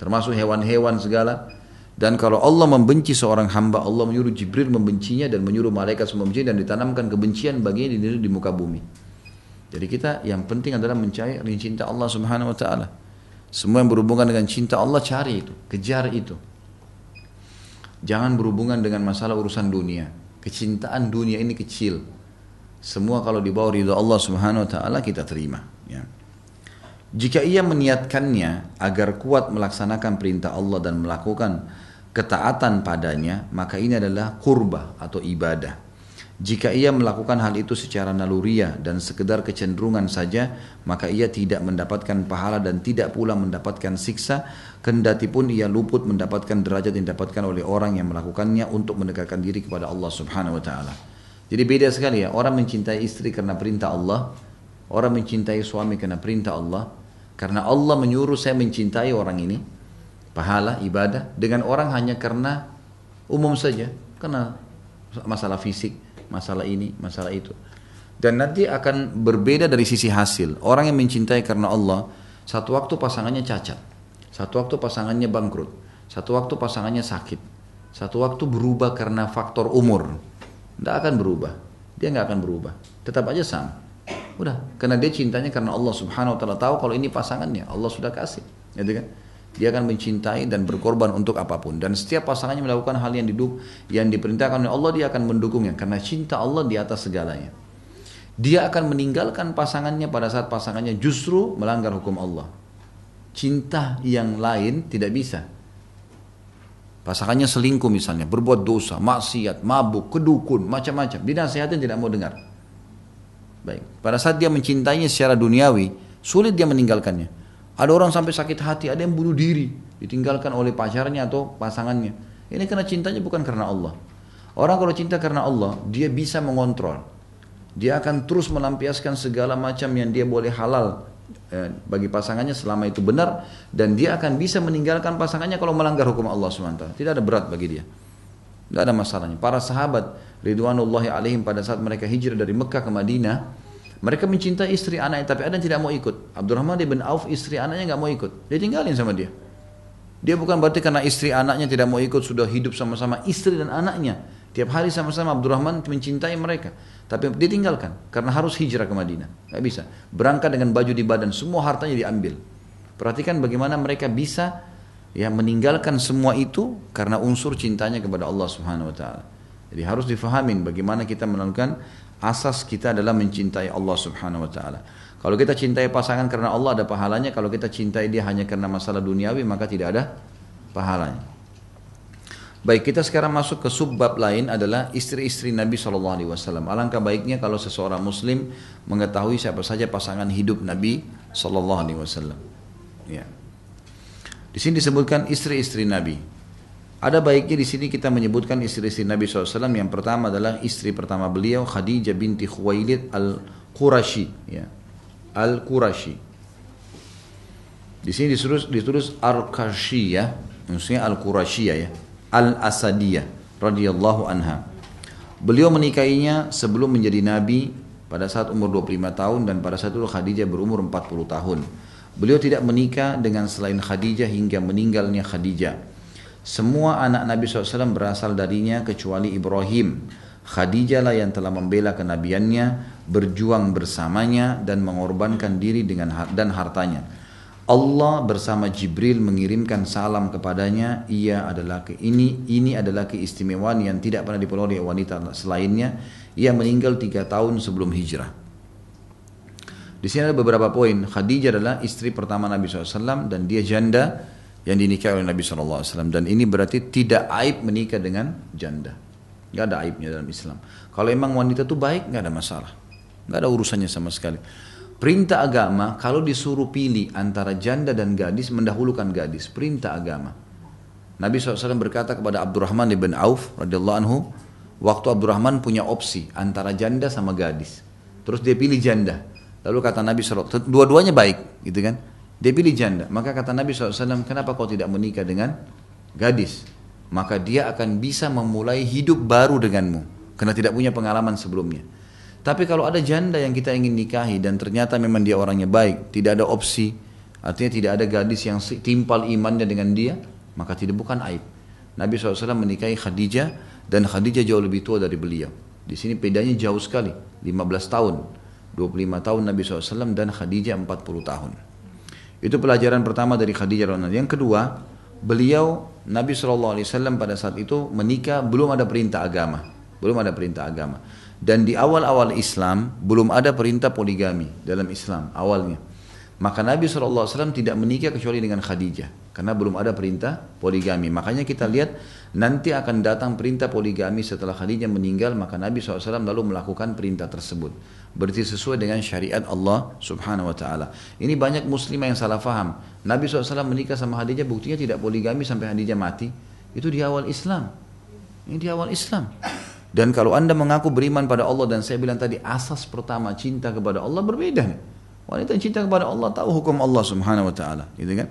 termasuk hewan-hewan segala. Dan kalau Allah membenci seorang hamba, Allah menyuruh Jibril membencinya dan menyuruh malaikat semua membencinya dan ditanamkan kebencian baginya di, di muka bumi. Jadi kita yang penting adalah mencari cinta Allah Subhanahu wa taala. Semua yang berhubungan dengan cinta Allah cari itu, kejar itu. Jangan berhubungan dengan masalah urusan dunia. Kecintaan dunia ini kecil. Semua kalau dibawa ridho Allah Subhanahu wa taala kita terima, ya. Jika ia meniatkannya agar kuat melaksanakan perintah Allah dan melakukan ketaatan padanya, maka ini adalah kurba atau ibadah. Jika ia melakukan hal itu secara naluriah dan sekedar kecenderungan saja, maka ia tidak mendapatkan pahala dan tidak pula mendapatkan siksa, kendati pun ia luput mendapatkan derajat yang didapatkan oleh orang yang melakukannya untuk mendekatkan diri kepada Allah Subhanahu wa taala. Jadi beda sekali ya, orang mencintai istri karena perintah Allah, orang mencintai suami karena perintah Allah, karena Allah menyuruh saya mencintai orang ini, pahala ibadah dengan orang hanya karena umum saja, karena masalah fisik, masalah ini, masalah itu. Dan nanti akan berbeda dari sisi hasil. Orang yang mencintai karena Allah, satu waktu pasangannya cacat, satu waktu pasangannya bangkrut, satu waktu pasangannya sakit, satu waktu berubah karena faktor umur. Tidak akan berubah. Dia nggak akan berubah. Tetap aja sama. Udah, karena dia cintanya karena Allah Subhanahu wa taala tahu kalau ini pasangannya, Allah sudah kasih. Gitu kan? Dia akan mencintai dan berkorban untuk apa pun. Dan setiap pasangannya melakukan hal yang diduk, yang diperintahkan oleh Allah, dia akan mendukungnya. Karena cinta Allah di atas segalanya. Dia akan meninggalkan pasangannya pada saat pasangannya justru melanggar hukum Allah. Cinta yang lain tidak bisa. Pasangannya selingkuh misalnya, berbuat dosa, maksiat, mabuk, kedukun, macam-macam. Dinasihatin tidak mau dengar. Baik. Pada saat dia mencintainya secara duniawi, sulit dia meninggalkannya. Ada orang sampai sakit hati, ada yang bunuh diri, ditinggalkan oleh pacarnya atau pasangannya. Ini karena cintanya bukan karena Allah. Orang kalau cinta karena Allah, dia bisa mengontrol. Dia akan terus melampiaskan segala macam yang dia boleh halal eh, bagi pasangannya selama itu benar dan dia akan bisa meninggalkan pasangannya kalau melanggar hukum Allah SWT. Tidak ada berat bagi dia. Tidak ada masalahnya. Para sahabat Ridwanullahi alaihim pada saat mereka hijrah dari Mekah ke Madinah, Mereka mencintai istri anaknya, tapi ada yang tidak mau ikut. Abdurrahman bin Auf istri anaknya nggak mau ikut. Dia tinggalin sama dia. Dia bukan berarti karena istri anaknya tidak mau ikut sudah hidup sama-sama istri dan anaknya. Tiap hari sama-sama Abdurrahman mencintai mereka. Tapi dia tinggalkan karena harus hijrah ke Madinah. Gak bisa. Berangkat dengan baju di badan, semua hartanya diambil. Perhatikan bagaimana mereka bisa ya meninggalkan semua itu karena unsur cintanya kepada Allah Subhanahu wa taala. Jadi harus difahamin bagaimana kita melakukan asas kita adalah mencintai Allah Subhanahu wa taala. Kalau kita cintai pasangan karena Allah ada pahalanya, kalau kita cintai dia hanya karena masalah duniawi maka tidak ada pahalanya. Baik, kita sekarang masuk ke subbab lain adalah istri-istri Nabi Shallallahu Alaihi Wasallam. Alangkah baiknya kalau seseorang Muslim mengetahui siapa saja pasangan hidup Nabi Shallallahu Alaihi Wasallam. Ya. Di sini disebutkan istri-istri Nabi. Ada baiknya di sini kita menyebutkan istri-istri Nabi SAW. Yang pertama adalah istri pertama beliau Khadijah binti Khuwailid al-Qurashi. Ya. Al-Qurashi. Di sini ditulis, ditulis Al-Qarshiyah, maksudnya Al-Qurashiyah ya. Al-Asadiyah radhiyallahu anha. Beliau menikahinya sebelum menjadi nabi pada saat umur 25 tahun dan pada saat itu Khadijah berumur 40 tahun. Beliau tidak menikah dengan selain Khadijah hingga meninggalnya Khadijah. Semua anak Nabi SAW berasal darinya kecuali Ibrahim. Khadijah lah yang telah membela kenabiannya, berjuang bersamanya dan mengorbankan diri dengan dan hartanya. Allah bersama Jibril mengirimkan salam kepadanya. Ia adalah ke ini ini adalah keistimewaan yang tidak pernah diperoleh wanita selainnya. Ia meninggal tiga tahun sebelum hijrah. Di sini ada beberapa poin. Khadijah adalah istri pertama Nabi SAW dan dia janda yang dinikahi oleh Nabi SAW dan ini berarti tidak aib menikah dengan janda. Nggak ada aibnya dalam Islam. Kalau emang wanita itu baik nggak ada masalah. Nggak ada urusannya sama sekali. Perintah agama kalau disuruh pilih antara janda dan gadis mendahulukan gadis. Perintah agama. Nabi SAW berkata kepada Abdurrahman ibn Auf radhiyallahu anhu waktu Abdurrahman punya opsi antara janda sama gadis terus dia pilih janda. Lalu kata Nabi SAW dua-duanya baik gitu kan dia pilih janda. Maka kata Nabi SAW, kenapa kau tidak menikah dengan gadis? Maka dia akan bisa memulai hidup baru denganmu. Karena tidak punya pengalaman sebelumnya. Tapi kalau ada janda yang kita ingin nikahi dan ternyata memang dia orangnya baik, tidak ada opsi, artinya tidak ada gadis yang timpal imannya dengan dia, maka tidak bukan aib. Nabi SAW menikahi Khadijah dan Khadijah jauh lebih tua dari beliau. Di sini bedanya jauh sekali, 15 tahun. 25 tahun Nabi SAW dan Khadijah 40 tahun. Itu pelajaran pertama dari Khadijah radhiyallahu Yang kedua, beliau Nabi SAW pada saat itu menikah belum ada perintah agama, belum ada perintah agama. Dan di awal-awal Islam belum ada perintah poligami dalam Islam awalnya. Maka Nabi SAW tidak menikah kecuali dengan Khadijah karena belum ada perintah poligami. Makanya kita lihat nanti akan datang perintah poligami setelah Khadijah meninggal maka Nabi SAW lalu melakukan perintah tersebut berarti sesuai dengan syariat Allah Subhanahu wa taala. Ini banyak muslimah yang salah faham. Nabi SAW menikah sama Khadijah buktinya tidak poligami sampai Khadijah mati. Itu di awal Islam. Ini di awal Islam. Dan kalau anda mengaku beriman pada Allah dan saya bilang tadi asas pertama cinta kepada Allah berbeda. Wanita yang cinta kepada Allah tahu hukum Allah Subhanahu wa taala, gitu kan?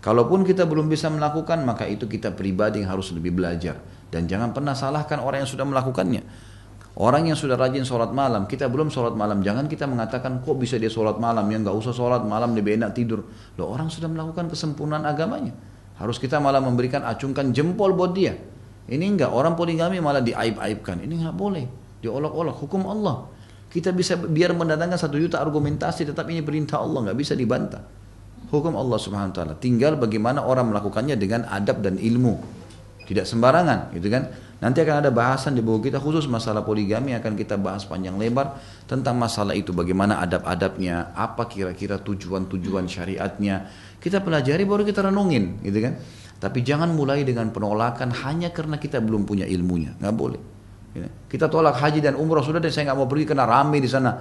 Kalaupun kita belum bisa melakukan, maka itu kita pribadi yang harus lebih belajar dan jangan pernah salahkan orang yang sudah melakukannya. Orang yang sudah rajin sholat malam, kita belum sholat malam, jangan kita mengatakan kok bisa dia sholat malam, yang nggak usah sholat malam lebih enak tidur. Loh orang sudah melakukan kesempurnaan agamanya. Harus kita malah memberikan acungkan jempol buat dia. Ini enggak, orang poligami malah diaib-aibkan. Ini nggak boleh, diolok-olok, hukum Allah. Kita bisa biar mendatangkan satu juta argumentasi, tetap ini perintah Allah, nggak bisa dibantah. Hukum Allah subhanahu wa ta'ala. Tinggal bagaimana orang melakukannya dengan adab dan ilmu. Tidak sembarangan, gitu kan. Nanti akan ada bahasan di buku kita khusus masalah poligami akan kita bahas panjang lebar tentang masalah itu bagaimana adab-adabnya, apa kira-kira tujuan-tujuan syariatnya. Kita pelajari baru kita renungin, gitu kan. Tapi jangan mulai dengan penolakan hanya karena kita belum punya ilmunya, nggak boleh. Gitu. Kita tolak haji dan umroh sudah deh saya nggak mau pergi karena rame di sana.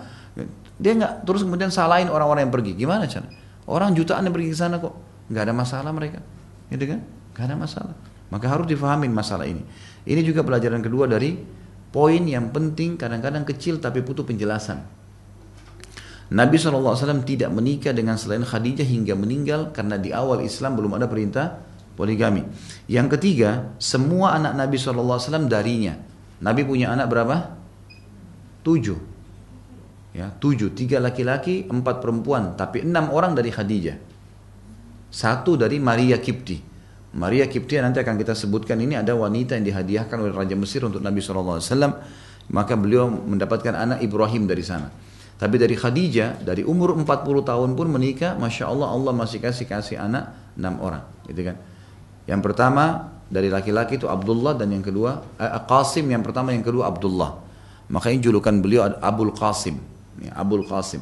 Dia nggak terus kemudian salahin orang-orang yang pergi. Gimana cara? Orang jutaan yang pergi ke sana kok nggak ada masalah mereka, gitu kan? Nggak ada masalah. Maka harus difahamin masalah ini. Ini juga pelajaran kedua dari poin yang penting kadang-kadang kecil tapi butuh penjelasan. Nabi SAW tidak menikah dengan selain Khadijah hingga meninggal karena di awal Islam belum ada perintah poligami. Yang ketiga, semua anak Nabi SAW darinya. Nabi punya anak berapa? Tujuh. Ya, tujuh, tiga laki-laki, empat perempuan, tapi enam orang dari Khadijah. Satu dari Maria Kipti. Maria Kipti nanti akan kita sebutkan ini ada wanita yang dihadiahkan oleh Raja Mesir untuk Nabi SAW. Maka beliau mendapatkan anak Ibrahim dari sana. Tapi dari Khadijah, dari umur 40 tahun pun menikah, Masya Allah Allah masih kasih kasih anak enam orang. Gitu kan. Yang pertama dari laki-laki itu Abdullah dan yang kedua eh, Qasim yang pertama yang kedua Abdullah. Makanya julukan beliau Abul Qasim ya, Abul Qasim.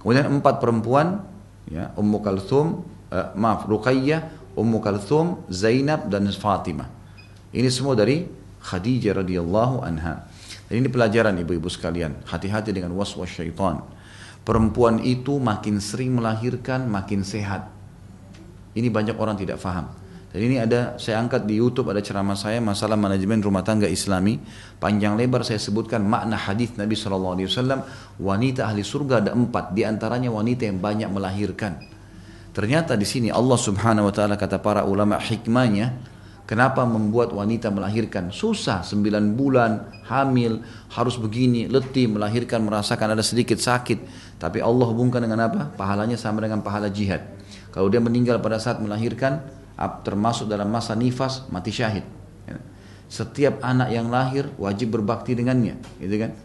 Kemudian empat perempuan, ya, Ummu Kalthum, uh, maaf, Ruqayyah, Ummu Kalthum, Zainab dan Fatimah. Ini semua dari Khadijah radhiyallahu anha. Dan ini pelajaran ibu-ibu sekalian, hati-hati dengan waswas syaitan. Perempuan itu makin sering melahirkan, makin sehat. Ini banyak orang tidak faham. Dan ini ada saya angkat di YouTube ada ceramah saya masalah manajemen rumah tangga Islami. Panjang lebar saya sebutkan makna hadis Nabi Wasallam wanita ahli surga ada empat di antaranya wanita yang banyak melahirkan. Ternyata di sini Allah Subhanahu Wa Taala kata para ulama hikmahnya Kenapa membuat wanita melahirkan? Susah, sembilan bulan, hamil, harus begini, letih, melahirkan, merasakan ada sedikit sakit. Tapi Allah hubungkan dengan apa? Pahalanya sama dengan pahala jihad. Kalau dia meninggal pada saat melahirkan, termasuk dalam masa nifas mati syahid. Ya. Setiap anak yang lahir wajib berbakti dengannya, gitu kan?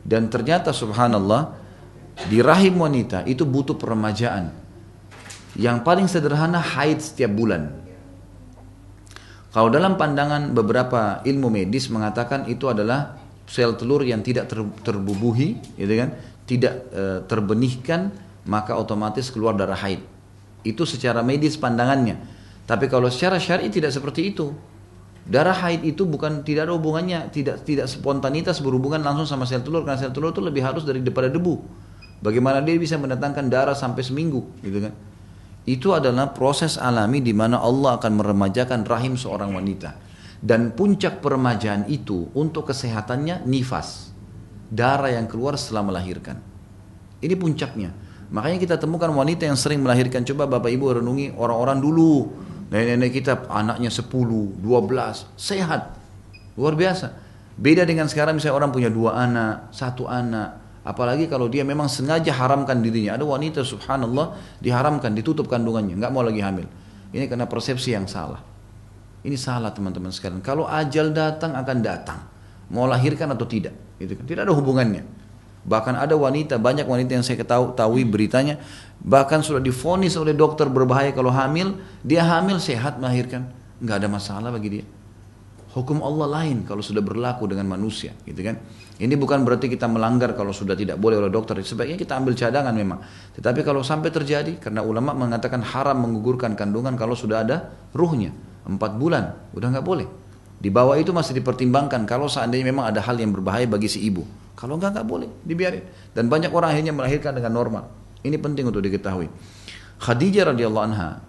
Dan ternyata subhanallah di rahim wanita itu butuh peremajaan. Yang paling sederhana haid setiap bulan. Kalau dalam pandangan beberapa ilmu medis mengatakan itu adalah sel telur yang tidak ter, terbubuhi, gitu kan? Tidak e, terbenihkan, maka otomatis keluar darah haid. Itu secara medis pandangannya. Tapi kalau secara syar'i tidak seperti itu. Darah haid itu bukan tidak ada hubungannya, tidak tidak spontanitas berhubungan langsung sama sel telur karena sel telur itu lebih halus daripada debu. Bagaimana dia bisa mendatangkan darah sampai seminggu, gitu kan? Itu adalah proses alami di mana Allah akan meremajakan rahim seorang wanita. Dan puncak peremajaan itu untuk kesehatannya nifas. Darah yang keluar setelah melahirkan. Ini puncaknya. Makanya kita temukan wanita yang sering melahirkan. Coba Bapak Ibu renungi orang-orang dulu Nenek-nenek kita anaknya 10, 12, sehat. Luar biasa. Beda dengan sekarang misalnya orang punya dua anak, satu anak. Apalagi kalau dia memang sengaja haramkan dirinya. Ada wanita subhanallah diharamkan, ditutup kandungannya, nggak mau lagi hamil. Ini karena persepsi yang salah. Ini salah teman-teman sekalian. Kalau ajal datang akan datang. Mau lahirkan atau tidak. Gitu kan. Tidak ada hubungannya. Bahkan ada wanita, banyak wanita yang saya ketahui beritanya, bahkan sudah difonis oleh dokter berbahaya kalau hamil, dia hamil sehat melahirkan, nggak ada masalah bagi dia. Hukum Allah lain kalau sudah berlaku dengan manusia, gitu kan? Ini bukan berarti kita melanggar kalau sudah tidak boleh oleh dokter. Sebaiknya kita ambil cadangan memang. Tetapi kalau sampai terjadi, karena ulama mengatakan haram menggugurkan kandungan kalau sudah ada ruhnya. Empat bulan, udah nggak boleh. Di bawah itu masih dipertimbangkan kalau seandainya memang ada hal yang berbahaya bagi si ibu. Kalau enggak enggak boleh, dibiarin. Dan banyak orang akhirnya melahirkan dengan normal. Ini penting untuk diketahui. Khadijah radhiyallahu anha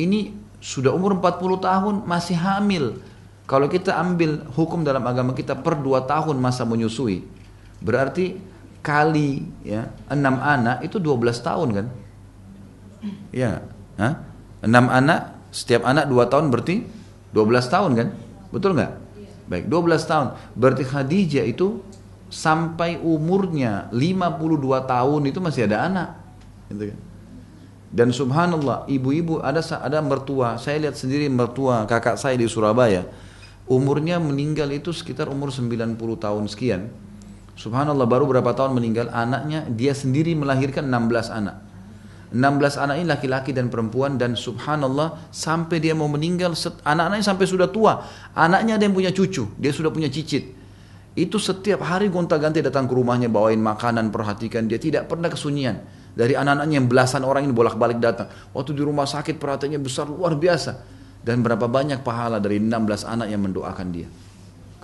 ini sudah umur 40 tahun masih hamil. Kalau kita ambil hukum dalam agama kita per 2 tahun masa menyusui, berarti kali ya 6 anak itu 12 tahun kan? Iya. Hah? 6 anak, setiap anak 2 tahun berarti 12 tahun kan? Betul nggak? Baik, 12 tahun. Berarti Khadijah itu sampai umurnya 52 tahun itu masih ada anak. Gitu kan. Dan subhanallah, ibu-ibu ada ada mertua, saya lihat sendiri mertua kakak saya di Surabaya, umurnya meninggal itu sekitar umur 90 tahun sekian. Subhanallah baru berapa tahun meninggal, anaknya dia sendiri melahirkan 16 anak. 16 anak ini laki-laki dan perempuan dan subhanallah sampai dia mau meninggal anak-anaknya sampai sudah tua. Anaknya ada yang punya cucu, dia sudah punya cicit itu setiap hari gonta-ganti datang ke rumahnya bawain makanan, perhatikan dia tidak pernah kesunyian. Dari anak-anaknya yang belasan orang ini bolak-balik datang. Waktu di rumah sakit perhatiannya besar luar biasa. Dan berapa banyak pahala dari 16 anak yang mendoakan dia.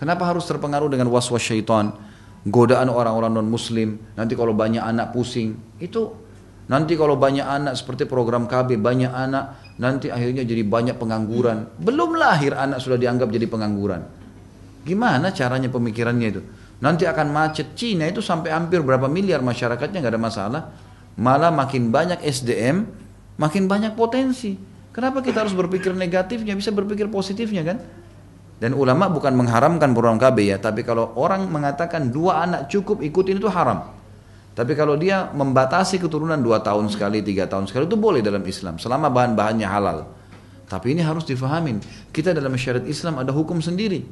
Kenapa harus terpengaruh dengan was-was syaitan? Godaan orang-orang non-muslim. Nanti kalau banyak anak pusing. Itu nanti kalau banyak anak seperti program KB, banyak anak. Nanti akhirnya jadi banyak pengangguran. Belum lahir anak sudah dianggap jadi pengangguran. Gimana caranya pemikirannya itu? Nanti akan macet. Cina itu sampai hampir berapa miliar masyarakatnya nggak ada masalah. Malah makin banyak SDM, makin banyak potensi. Kenapa kita harus berpikir negatifnya? Bisa berpikir positifnya kan? Dan ulama bukan mengharamkan program KB ya, tapi kalau orang mengatakan dua anak cukup ikutin itu haram. Tapi kalau dia membatasi keturunan dua tahun sekali, tiga tahun sekali itu boleh dalam Islam selama bahan-bahannya halal. Tapi ini harus difahamin. Kita dalam syariat Islam ada hukum sendiri.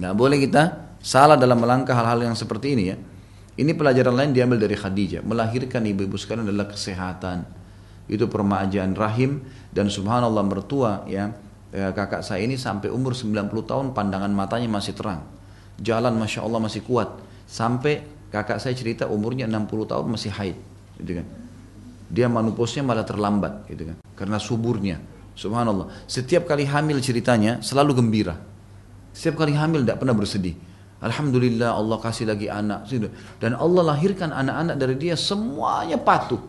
Nggak boleh kita salah dalam melangkah hal-hal yang seperti ini ya. Ini pelajaran lain diambil dari Khadijah. Melahirkan ibu-ibu sekalian adalah kesehatan. Itu permajaan rahim dan subhanallah mertua ya eh, kakak saya ini sampai umur 90 tahun pandangan matanya masih terang. Jalan Masya Allah masih kuat. Sampai Kakak saya cerita umurnya 60 tahun masih haid, gitu kan. Dia manuposnya malah terlambat, gitu kan. Karena suburnya. Subhanallah. Setiap kali hamil ceritanya selalu gembira. Setiap kali hamil tidak pernah bersedih. Alhamdulillah Allah kasih lagi anak. Dan Allah lahirkan anak-anak dari dia semuanya patuh.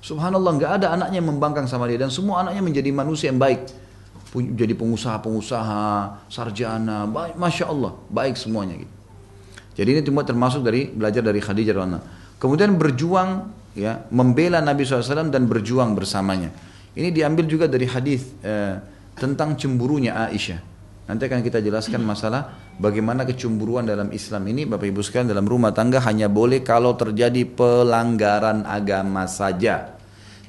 Subhanallah nggak ada anaknya yang membangkang sama dia dan semua anaknya menjadi manusia yang baik. Jadi pengusaha-pengusaha, sarjana, baik, masya Allah, baik semuanya gitu. Jadi ini semua termasuk dari belajar dari Khadijah radhiyallahu Kemudian berjuang ya membela Nabi SAW dan berjuang bersamanya. Ini diambil juga dari hadis eh, tentang cemburunya Aisyah. Nanti akan kita jelaskan masalah bagaimana kecemburuan dalam Islam ini Bapak Ibu sekalian dalam rumah tangga hanya boleh kalau terjadi pelanggaran agama saja.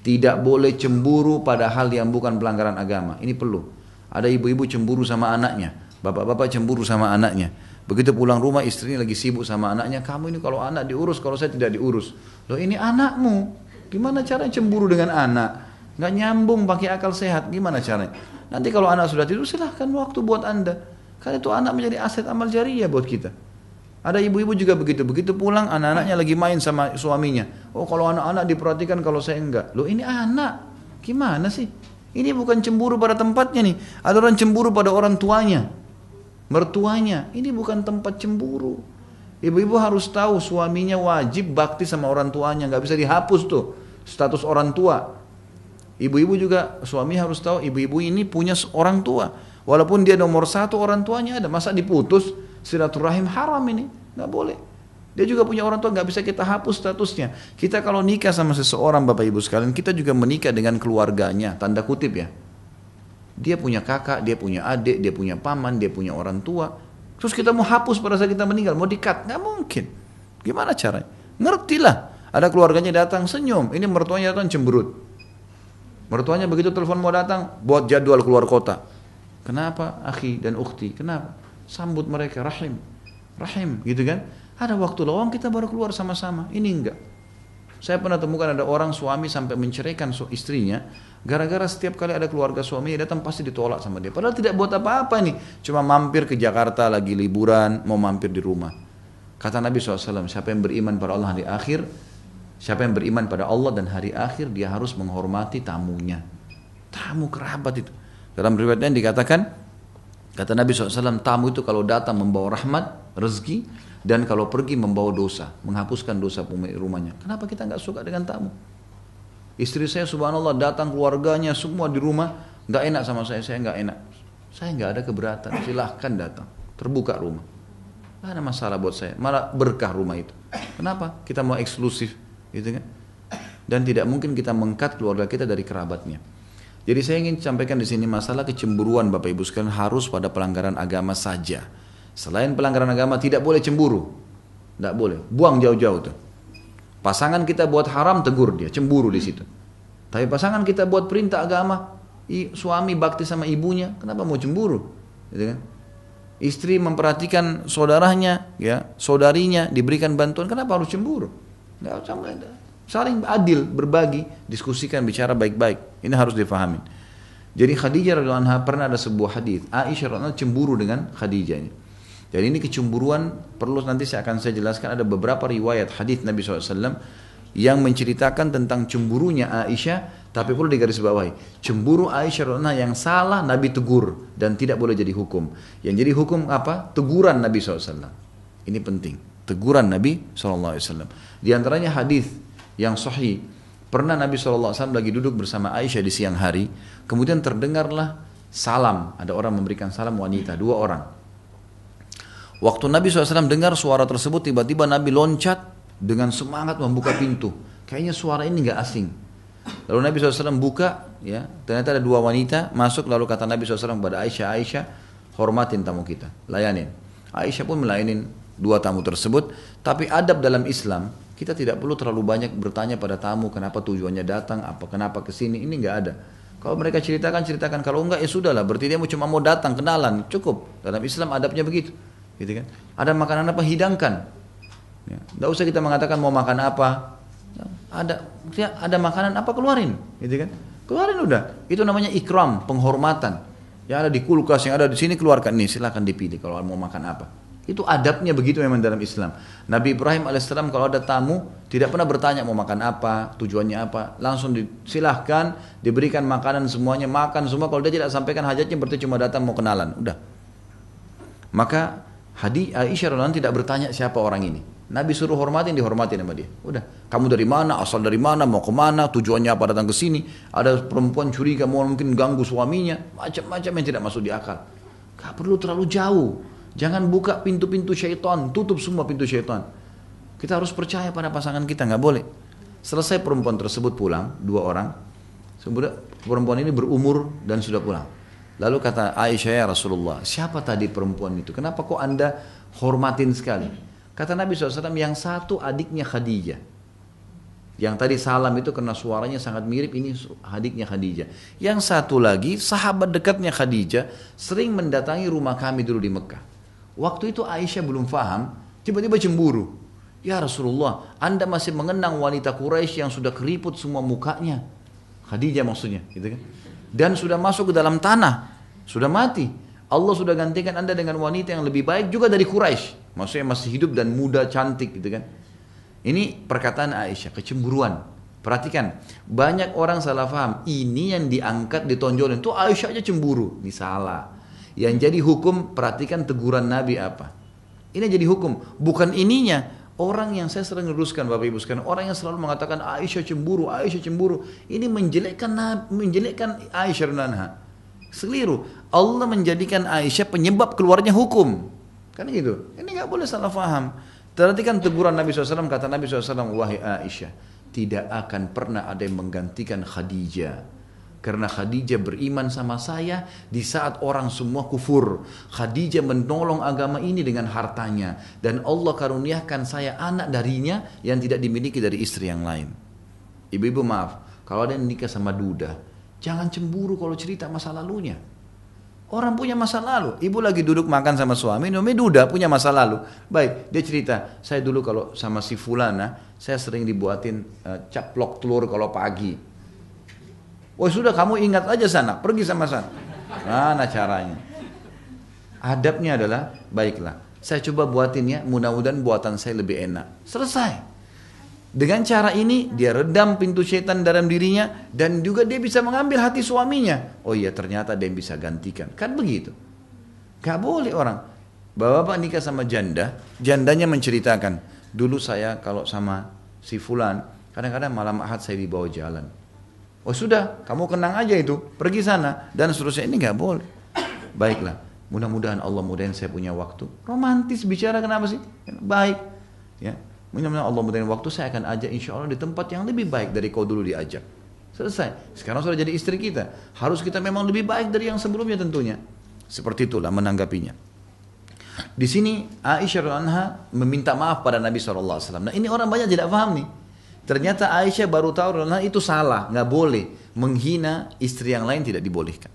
Tidak boleh cemburu pada hal yang bukan pelanggaran agama. Ini perlu. Ada ibu-ibu cemburu sama anaknya, bapak-bapak cemburu sama anaknya. Begitu pulang rumah istrinya lagi sibuk sama anaknya, kamu ini kalau anak diurus, kalau saya tidak diurus. Loh ini anakmu, gimana cara cemburu dengan anak? Nggak nyambung pakai akal sehat, gimana caranya? Nanti kalau anak sudah tidur silahkan waktu buat anda. Karena itu anak menjadi aset amal jariah buat kita. Ada ibu-ibu juga begitu, begitu pulang anak-anaknya lagi main sama suaminya. Oh kalau anak-anak diperhatikan kalau saya enggak. Loh ini anak, gimana sih? Ini bukan cemburu pada tempatnya nih. Ada orang cemburu pada orang tuanya mertuanya. Ini bukan tempat cemburu. Ibu-ibu harus tahu suaminya wajib bakti sama orang tuanya, nggak bisa dihapus tuh status orang tua. Ibu-ibu juga suami harus tahu ibu-ibu ini punya orang tua. Walaupun dia nomor satu orang tuanya ada, masa diputus silaturahim haram ini nggak boleh. Dia juga punya orang tua nggak bisa kita hapus statusnya. Kita kalau nikah sama seseorang bapak ibu sekalian, kita juga menikah dengan keluarganya, tanda kutip ya. Dia punya kakak, dia punya adik, dia punya paman, dia punya orang tua. Terus kita mau hapus pada saat kita meninggal, mau dikat, nggak mungkin. Gimana caranya? Ngertilah. Ada keluarganya datang senyum, ini mertuanya datang cemberut. Mertuanya begitu telepon mau datang, buat jadwal keluar kota. Kenapa akhi dan ukti? Kenapa? Sambut mereka rahim. Rahim gitu kan? Ada waktu lowong kita baru keluar sama-sama. Ini enggak. Saya pernah temukan ada orang suami sampai menceraikan istrinya gara-gara setiap kali ada keluarga suami datang pasti ditolak sama dia. Padahal tidak buat apa-apa nih, cuma mampir ke Jakarta lagi liburan, mau mampir di rumah. Kata Nabi SAW, siapa yang beriman pada Allah di akhir, siapa yang beriman pada Allah dan hari akhir, dia harus menghormati tamunya. Tamu kerabat itu. Dalam riwayatnya dikatakan, kata Nabi SAW, tamu itu kalau datang membawa rahmat, rezeki, dan kalau pergi membawa dosa, menghapuskan dosa pemilik rumahnya. Kenapa kita nggak suka dengan tamu? Istri saya subhanallah datang keluarganya semua di rumah, nggak enak sama saya, saya nggak enak. Saya nggak ada keberatan, silahkan datang, terbuka rumah. Gak ada masalah buat saya, malah berkah rumah itu. Kenapa? Kita mau eksklusif, gitu kan? Dan tidak mungkin kita mengkat keluarga kita dari kerabatnya. Jadi saya ingin sampaikan di sini masalah kecemburuan Bapak Ibu sekalian harus pada pelanggaran agama saja. Selain pelanggaran agama tidak boleh cemburu. Tidak boleh. Buang jauh-jauh tuh. Pasangan kita buat haram tegur dia, cemburu di situ. Tapi pasangan kita buat perintah agama, suami bakti sama ibunya, kenapa mau cemburu? Gitu kan? Istri memperhatikan saudaranya, ya, saudarinya diberikan bantuan, kenapa harus cemburu? Nggak sama saling adil, berbagi, diskusikan, bicara baik-baik. Ini harus difahami. Jadi Khadijah radhiallahu anha pernah ada sebuah hadis, Aisyah radhiallahu cemburu dengan Khadijah ini. Jadi ini kecemburuan perlu nanti saya akan saya jelaskan. Ada beberapa riwayat hadis Nabi SAW yang menceritakan tentang cemburunya Aisyah tapi perlu digarisbawahi. Cemburu Aisyah yang salah Nabi tegur dan tidak boleh jadi hukum. Yang jadi hukum apa? Teguran Nabi SAW ini penting teguran Nabi SAW di antaranya hadis yang sahih pernah Nabi SAW lagi duduk bersama Aisyah di siang hari kemudian terdengarlah salam ada orang memberikan salam wanita dua orang Waktu Nabi SAW dengar suara tersebut, tiba-tiba Nabi loncat dengan semangat membuka pintu. Kayaknya suara ini nggak asing. Lalu Nabi SAW buka, ya ternyata ada dua wanita masuk. Lalu kata Nabi SAW kepada Aisyah, Aisyah, hormatin tamu kita, layanin. Aisyah pun melayanin dua tamu tersebut. Tapi adab dalam Islam, Kita tidak perlu terlalu banyak bertanya pada tamu kenapa tujuannya datang, apa kenapa ke sini. Ini nggak ada. Kalau mereka ceritakan, ceritakan. Kalau enggak ya sudahlah. Berarti dia cuma mau datang, kenalan, cukup. Dalam Islam adabnya begitu. Gitu kan? Ada makanan apa hidangkan. Ya. Nggak usah kita mengatakan mau makan apa. Ya, ada ada makanan apa keluarin, gitu kan? Keluarin udah. Itu namanya ikram, penghormatan. Yang ada di kulkas, yang ada di sini keluarkan nih, silahkan dipilih kalau mau makan apa. Itu adabnya begitu memang dalam Islam. Nabi Ibrahim alaihissalam kalau ada tamu tidak pernah bertanya mau makan apa, tujuannya apa, langsung disilahkan diberikan makanan semuanya makan semua. Kalau dia tidak sampaikan hajatnya berarti cuma datang mau kenalan, udah. Maka Hadi Aisyah radhiallahu tidak bertanya siapa orang ini. Nabi suruh hormatin, dihormatin sama dia. Udah, kamu dari mana, asal dari mana, mau ke mana, tujuannya apa datang ke sini. Ada perempuan curiga mau mungkin ganggu suaminya, macam-macam yang tidak masuk di akal. Gak perlu terlalu jauh. Jangan buka pintu-pintu syaitan, tutup semua pintu syaitan. Kita harus percaya pada pasangan kita, nggak boleh. Selesai perempuan tersebut pulang, dua orang. Sebenarnya perempuan ini berumur dan sudah pulang. Lalu kata Aisyah ya Rasulullah, siapa tadi perempuan itu? Kenapa kok anda hormatin sekali? Kata Nabi SAW, yang satu adiknya Khadijah. Yang tadi salam itu karena suaranya sangat mirip, ini adiknya Khadijah. Yang satu lagi, sahabat dekatnya Khadijah, sering mendatangi rumah kami dulu di Mekah. Waktu itu Aisyah belum faham, tiba-tiba cemburu. Ya Rasulullah, anda masih mengenang wanita Quraisy yang sudah keriput semua mukanya. Khadijah maksudnya, gitu kan? Dan sudah masuk ke dalam tanah, sudah mati. Allah sudah gantikan anda dengan wanita yang lebih baik juga dari Quraisy. Maksudnya masih hidup dan muda, cantik gitu kan. Ini perkataan Aisyah, kecemburuan. Perhatikan, banyak orang salah paham. Ini yang diangkat, ditonjolin. Itu Aisyah aja cemburu. Ini salah. Yang jadi hukum, perhatikan teguran Nabi apa. Ini jadi hukum. Bukan ininya. Orang yang saya sering luruskan Bapak Ibu sekalian, orang yang selalu mengatakan Aisyah cemburu, Aisyah cemburu, ini menjelekkan menjelekkan Aisyah dan Seliru. Allah menjadikan Aisyah penyebab keluarnya hukum. Kan gitu. Ini nggak boleh salah faham. Perhatikan teguran Nabi SAW, kata Nabi SAW, Wahai Aisyah, tidak akan pernah ada yang menggantikan Khadijah. Karena Khadijah beriman sama saya di saat orang semua kufur. Khadijah menolong agama ini dengan hartanya. Dan Allah karuniakan saya anak darinya yang tidak dimiliki dari istri yang lain. Ibu-ibu maaf, kalau ada yang nikah sama Duda, Jangan cemburu kalau cerita masa lalunya. Orang punya masa lalu. Ibu lagi duduk makan sama suami, Nomi duda punya masa lalu. Baik, dia cerita, saya dulu kalau sama si Fulana, saya sering dibuatin uh, caplok telur kalau pagi. Oh sudah kamu ingat aja sana, pergi sama sana. Mana caranya? Adabnya adalah, baiklah, saya coba buatin ya, mudah-mudahan buatan saya lebih enak. Selesai. Dengan cara ini dia redam pintu setan dalam dirinya dan juga dia bisa mengambil hati suaminya. Oh iya ternyata dia bisa gantikan. Kan begitu. Gak boleh orang. Bapak-bapak nikah sama janda, jandanya menceritakan, dulu saya kalau sama si fulan, kadang-kadang malam ahad saya dibawa jalan. Oh sudah, kamu kenang aja itu, pergi sana dan seterusnya ini gak boleh. Baiklah, mudah-mudahan Allah mudahin saya punya waktu. Romantis bicara kenapa sih? Baik, ya Mudah-mudahan Allah mudahin waktu saya akan ajak insya Allah di tempat yang lebih baik dari kau dulu diajak. Selesai. Sekarang sudah jadi istri kita. Harus kita memang lebih baik dari yang sebelumnya tentunya. Seperti itulah menanggapinya. Di sini Aisyah anha meminta maaf pada Nabi SAW. Nah ini orang banyak tidak paham nih. Ternyata Aisyah baru tahu anha itu salah, nggak boleh menghina istri yang lain tidak dibolehkan.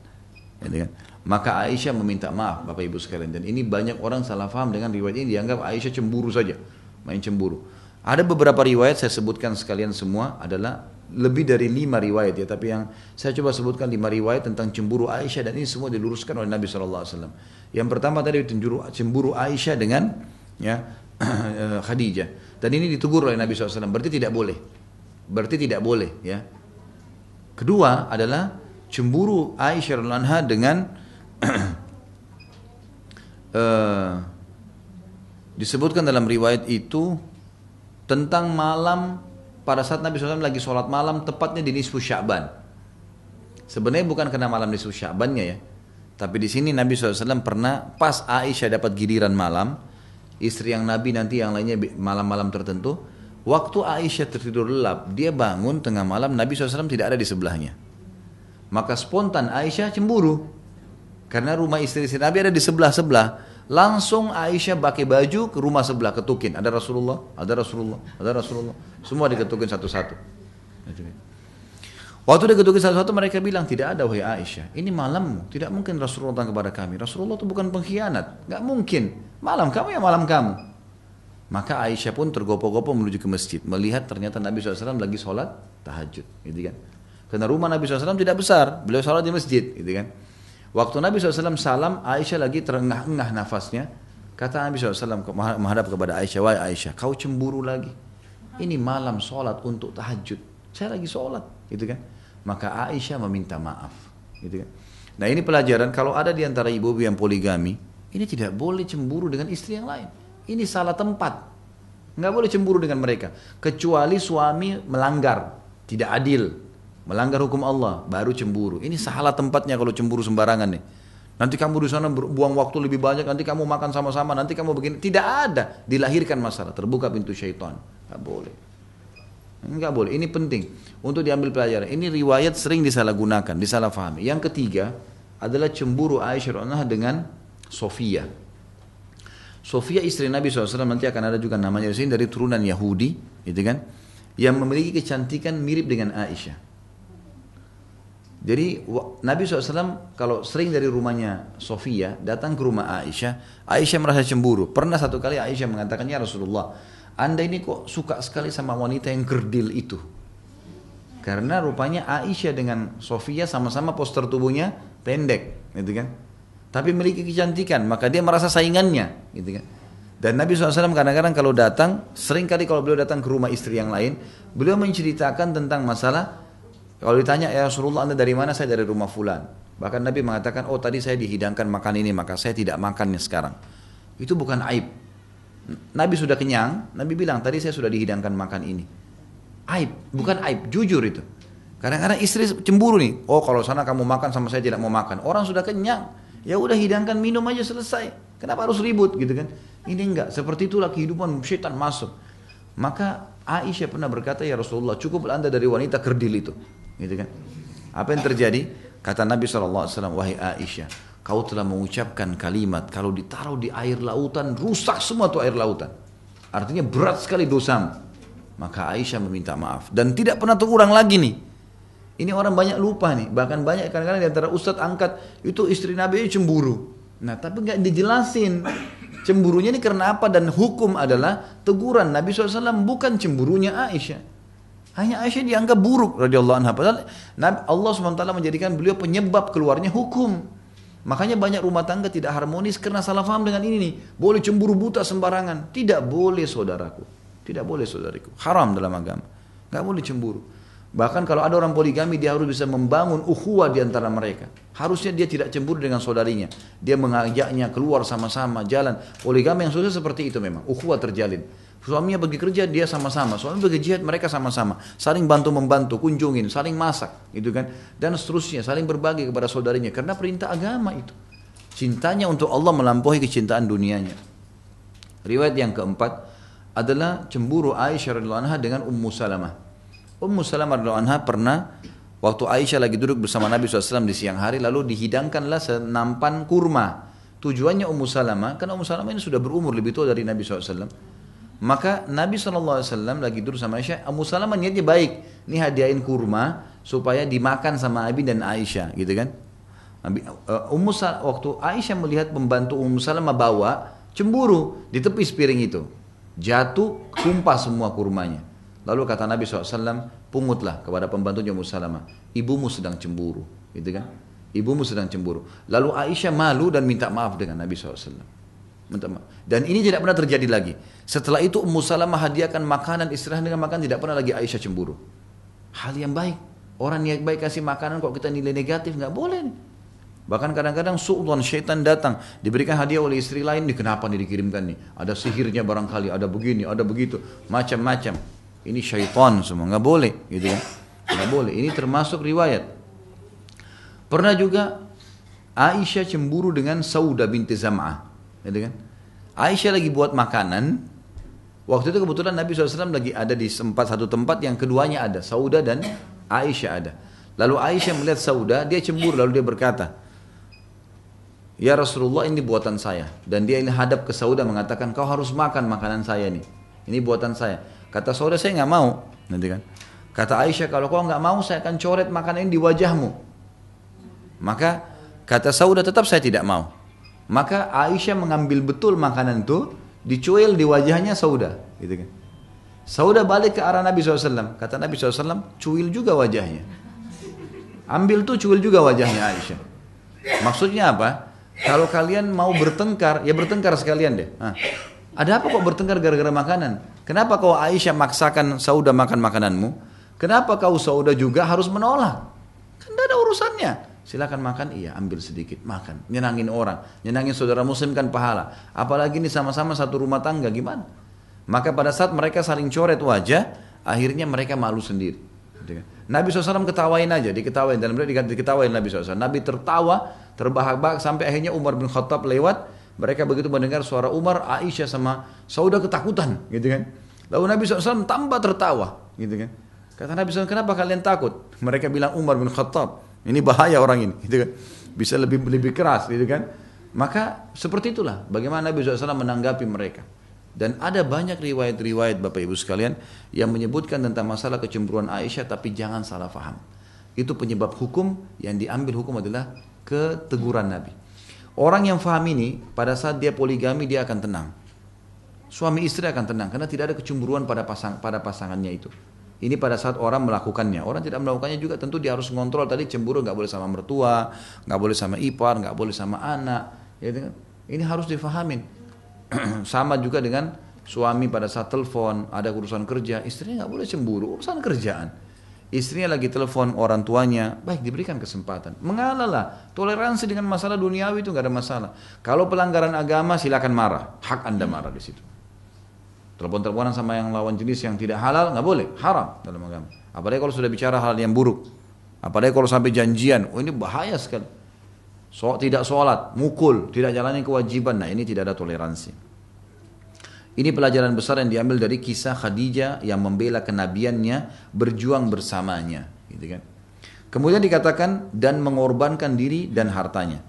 Ya? Maka Aisyah meminta maaf Bapak Ibu sekalian dan ini banyak orang salah paham dengan riwayat ini dianggap Aisyah cemburu saja main cemburu. Ada beberapa riwayat saya sebutkan sekalian semua adalah lebih dari lima riwayat ya, tapi yang saya coba sebutkan lima riwayat tentang cemburu Aisyah dan ini semua diluruskan oleh Nabi SAW. Yang pertama tadi cemburu, cemburu Aisyah dengan ya Khadijah dan ini ditegur oleh Nabi SAW. Berarti tidak boleh. Berarti tidak boleh ya. Kedua adalah cemburu Aisyah anha dengan uh, Disebutkan dalam riwayat itu tentang malam pada saat Nabi SAW lagi sholat malam tepatnya di nisfu Sya'ban. Sebenarnya bukan karena malam nisfu Sya'bannya ya. Tapi di sini Nabi SAW pernah pas Aisyah dapat giliran malam, istri yang Nabi nanti yang lainnya malam-malam tertentu, waktu Aisyah tertidur lelap, dia bangun tengah malam, Nabi SAW tidak ada di sebelahnya. Maka spontan Aisyah cemburu. Karena rumah istri-istri Nabi ada di sebelah-sebelah. Langsung Aisyah pakai baju ke rumah sebelah ketukin. Ada Rasulullah, ada Rasulullah, ada Rasulullah. Semua diketukin satu-satu. Waktu diketukin satu-satu mereka bilang tidak ada wahai Aisyah. Ini malammu. Tidak mungkin Rasulullah datang kepada kami. Rasulullah itu bukan pengkhianat. Gak mungkin. Malam kamu ya malam kamu. Maka Aisyah pun tergopoh-gopoh menuju ke masjid. Melihat ternyata Nabi SAW lagi sholat tahajud. Gitu kan. Karena rumah Nabi SAW tidak besar. Beliau sholat di masjid. Gitu kan. Waktu Nabi SAW salam, Aisyah lagi terengah-engah nafasnya. Kata Nabi SAW menghadap kepada Aisyah, Wahai Aisyah, kau cemburu lagi. Ini malam sholat untuk tahajud. Saya lagi sholat, gitu kan. Maka Aisyah meminta maaf, gitu kan. Nah ini pelajaran kalau ada di antara ibu-ibu yang poligami, ini tidak boleh cemburu dengan istri yang lain. Ini salah tempat. Nggak boleh cemburu dengan mereka. Kecuali suami melanggar, tidak adil melanggar hukum Allah, baru cemburu. Ini salah tempatnya kalau cemburu sembarangan nih. Nanti kamu di sana buang waktu lebih banyak, nanti kamu makan sama-sama, nanti kamu begini. Tidak ada, dilahirkan masalah, terbuka pintu syaitan. Gak boleh. Enggak boleh, ini penting untuk diambil pelajaran. Ini riwayat sering disalahgunakan, disalahfahami. Yang ketiga adalah cemburu Aisyah radhiyallahu dengan Sofia. Sofia istri Nabi SAW nanti akan ada juga namanya di sini dari turunan Yahudi, gitu kan? Yang memiliki kecantikan mirip dengan Aisyah. Jadi Nabi SAW kalau sering dari rumahnya Sofia datang ke rumah Aisyah, Aisyah merasa cemburu. Pernah satu kali Aisyah mengatakannya Rasulullah, anda ini kok suka sekali sama wanita yang kerdil itu? Karena rupanya Aisyah dengan Sofia sama-sama poster tubuhnya pendek, gitu kan? Tapi memiliki kecantikan, maka dia merasa saingannya, gitu kan? Dan Nabi SAW kadang-kadang kalau datang, sering kali kalau beliau datang ke rumah istri yang lain, beliau menceritakan tentang masalah kalau ditanya ya Rasulullah anda dari mana saya dari rumah fulan. Bahkan Nabi mengatakan oh tadi saya dihidangkan makan ini maka saya tidak makannya sekarang. Itu bukan aib. Nabi sudah kenyang, Nabi bilang tadi saya sudah dihidangkan makan ini. Aib, bukan aib, jujur itu. Kadang-kadang istri cemburu nih, oh kalau sana kamu makan sama saya tidak mau makan. Orang sudah kenyang, ya udah hidangkan minum aja selesai. Kenapa harus ribut gitu kan? Ini enggak, seperti itulah kehidupan syaitan masuk. Maka Aisyah pernah berkata, ya Rasulullah cukup anda dari wanita kerdil itu. Gitu kan? Apa yang terjadi? Kata Nabi SAW, wahai Aisyah, kau telah mengucapkan kalimat, kalau ditaruh di air lautan, rusak semua tuh air lautan. Artinya berat sekali dosamu. Maka Aisyah meminta maaf. Dan tidak pernah terulang lagi nih. Ini orang banyak lupa nih. Bahkan banyak kadang-kadang di antara ustadz angkat, itu istri Nabi cemburu. Nah tapi nggak dijelasin. Cemburunya ini karena apa? Dan hukum adalah teguran Nabi SAW bukan cemburunya Aisyah. Hanya Aisyah dianggap buruk radhiyallahu anha. Padahal Allah SWT menjadikan beliau penyebab keluarnya hukum. Makanya banyak rumah tangga tidak harmonis karena salah paham dengan ini nih. Boleh cemburu buta sembarangan. Tidak boleh saudaraku. Tidak boleh saudariku. Haram dalam agama. Gak boleh cemburu. Bahkan kalau ada orang poligami dia harus bisa membangun ukhuwah di antara mereka. Harusnya dia tidak cemburu dengan saudarinya. Dia mengajaknya keluar sama-sama jalan. Poligami yang susah seperti itu memang. Ukhuwah terjalin. Suaminya pergi kerja, dia sama-sama. Suami pergi jihad, mereka sama-sama. Saling bantu-membantu, kunjungin, saling masak. gitu kan Dan seterusnya, saling berbagi kepada saudarinya. Karena perintah agama itu. Cintanya untuk Allah melampaui kecintaan dunianya. Riwayat yang keempat adalah cemburu Aisyah radhiallahu anha dengan Ummu Salamah. Ummu Salamah radhiallahu anha pernah waktu Aisyah lagi duduk bersama Nabi SAW di siang hari lalu dihidangkanlah senampan kurma. Tujuannya Ummu Salamah karena Ummu Salamah ini sudah berumur lebih tua dari Nabi SAW maka Nabi SAW lagi duduk sama Aisyah, Ummu Salamah niatnya baik. Ini hadiahin kurma supaya dimakan sama Abi dan Aisyah gitu kan. Uh, Ummu waktu Aisyah melihat pembantu Ummu Salamah bawa, cemburu di tepi piring itu. Jatuh, tumpah semua kurmanya. Lalu kata Nabi SAW, pungutlah kepada pembantunya Ummu Salamah. Ibumu sedang cemburu. Gitu kan. Ibumu sedang cemburu. Lalu Aisyah malu dan minta maaf dengan Nabi SAW. Dan ini tidak pernah terjadi lagi. Setelah itu Ummu Salamah hadiahkan makanan istirahat dengan makan tidak pernah lagi Aisyah cemburu. Hal yang baik. Orang niat baik kasih makanan kok kita nilai negatif nggak boleh. Bahkan kadang-kadang sultan syaitan datang diberikan hadiah oleh istri lain nih kenapa nih dikirimkan nih? Ada sihirnya barangkali, ada begini, ada begitu, macam-macam. Ini syaitan semua nggak boleh, gitu kan? Nggak boleh. Ini termasuk riwayat. Pernah juga Aisyah cemburu dengan Sauda binti Zam'ah gitu kan? Aisyah lagi buat makanan. Waktu itu kebetulan Nabi SAW lagi ada di tempat satu tempat yang keduanya ada, Sauda dan Aisyah ada. Lalu Aisyah melihat Sauda, dia cemburu lalu dia berkata, Ya Rasulullah ini buatan saya. Dan dia ini hadap ke Sauda mengatakan kau harus makan makanan saya nih. Ini buatan saya. Kata Sauda saya nggak mau. Nanti kan. Kata Aisyah kalau kau nggak mau saya akan coret makanan ini di wajahmu. Maka kata Sauda tetap saya tidak mau. Maka Aisyah mengambil betul makanan itu, dicuil di wajahnya Sauda, gitu kan. Sauda balik ke arah Nabi SAW. Kata Nabi SAW, cuil juga wajahnya. Ambil tuh cuil juga wajahnya Aisyah. Maksudnya apa? Kalau kalian mau bertengkar, ya bertengkar sekalian deh. Nah, ada apa kok bertengkar gara-gara makanan? Kenapa kau Aisyah maksakan Sauda makan makananmu? Kenapa kau Sauda juga harus menolak? Kan tidak ada urusannya. Silakan makan, iya ambil sedikit, makan. Nyenangin orang, nyenangin saudara muslim kan pahala. Apalagi ini sama-sama satu rumah tangga, gimana? Maka pada saat mereka saling coret wajah, akhirnya mereka malu sendiri. Gitu kan. Nabi SAW ketawain aja, diketawain. Dalam mereka diketawain Nabi SAW. Nabi tertawa, terbahak-bahak sampai akhirnya Umar bin Khattab lewat. Mereka begitu mendengar suara Umar, Aisyah sama Saudah ketakutan, gitu kan. Lalu Nabi SAW tambah tertawa, gitu kan. Kata Nabi SAW, kenapa kalian takut? Mereka bilang Umar bin Khattab, ini bahaya orang ini, gitu kan. Bisa lebih lebih keras, gitu kan. Maka seperti itulah bagaimana Nabi SAW menanggapi mereka. Dan ada banyak riwayat-riwayat Bapak Ibu sekalian yang menyebutkan tentang masalah kecemburuan Aisyah tapi jangan salah faham. Itu penyebab hukum yang diambil hukum adalah keteguran Nabi. Orang yang faham ini pada saat dia poligami dia akan tenang. Suami istri akan tenang karena tidak ada kecemburuan pada pasang pada pasangannya itu. Ini pada saat orang melakukannya. Orang tidak melakukannya juga tentu dia harus mengontrol tadi cemburu nggak boleh sama mertua, nggak boleh sama ipar, nggak boleh sama anak. Ya, ini harus difahamin. sama juga dengan suami pada saat telepon ada urusan kerja istrinya nggak boleh cemburu urusan kerjaan. Istrinya lagi telepon orang tuanya baik diberikan kesempatan. Mengalah toleransi dengan masalah duniawi itu nggak ada masalah. Kalau pelanggaran agama silakan marah. Hak anda marah di situ telepon-teleponan sama yang lawan jenis yang tidak halal nggak boleh haram dalam agama apalagi kalau sudah bicara hal yang buruk apalagi kalau sampai janjian oh ini bahaya sekali so, tidak sholat, mukul, tidak jalani kewajiban. Nah ini tidak ada toleransi. Ini pelajaran besar yang diambil dari kisah Khadijah yang membela kenabiannya, berjuang bersamanya. Gitu kan. Kemudian dikatakan dan mengorbankan diri dan hartanya.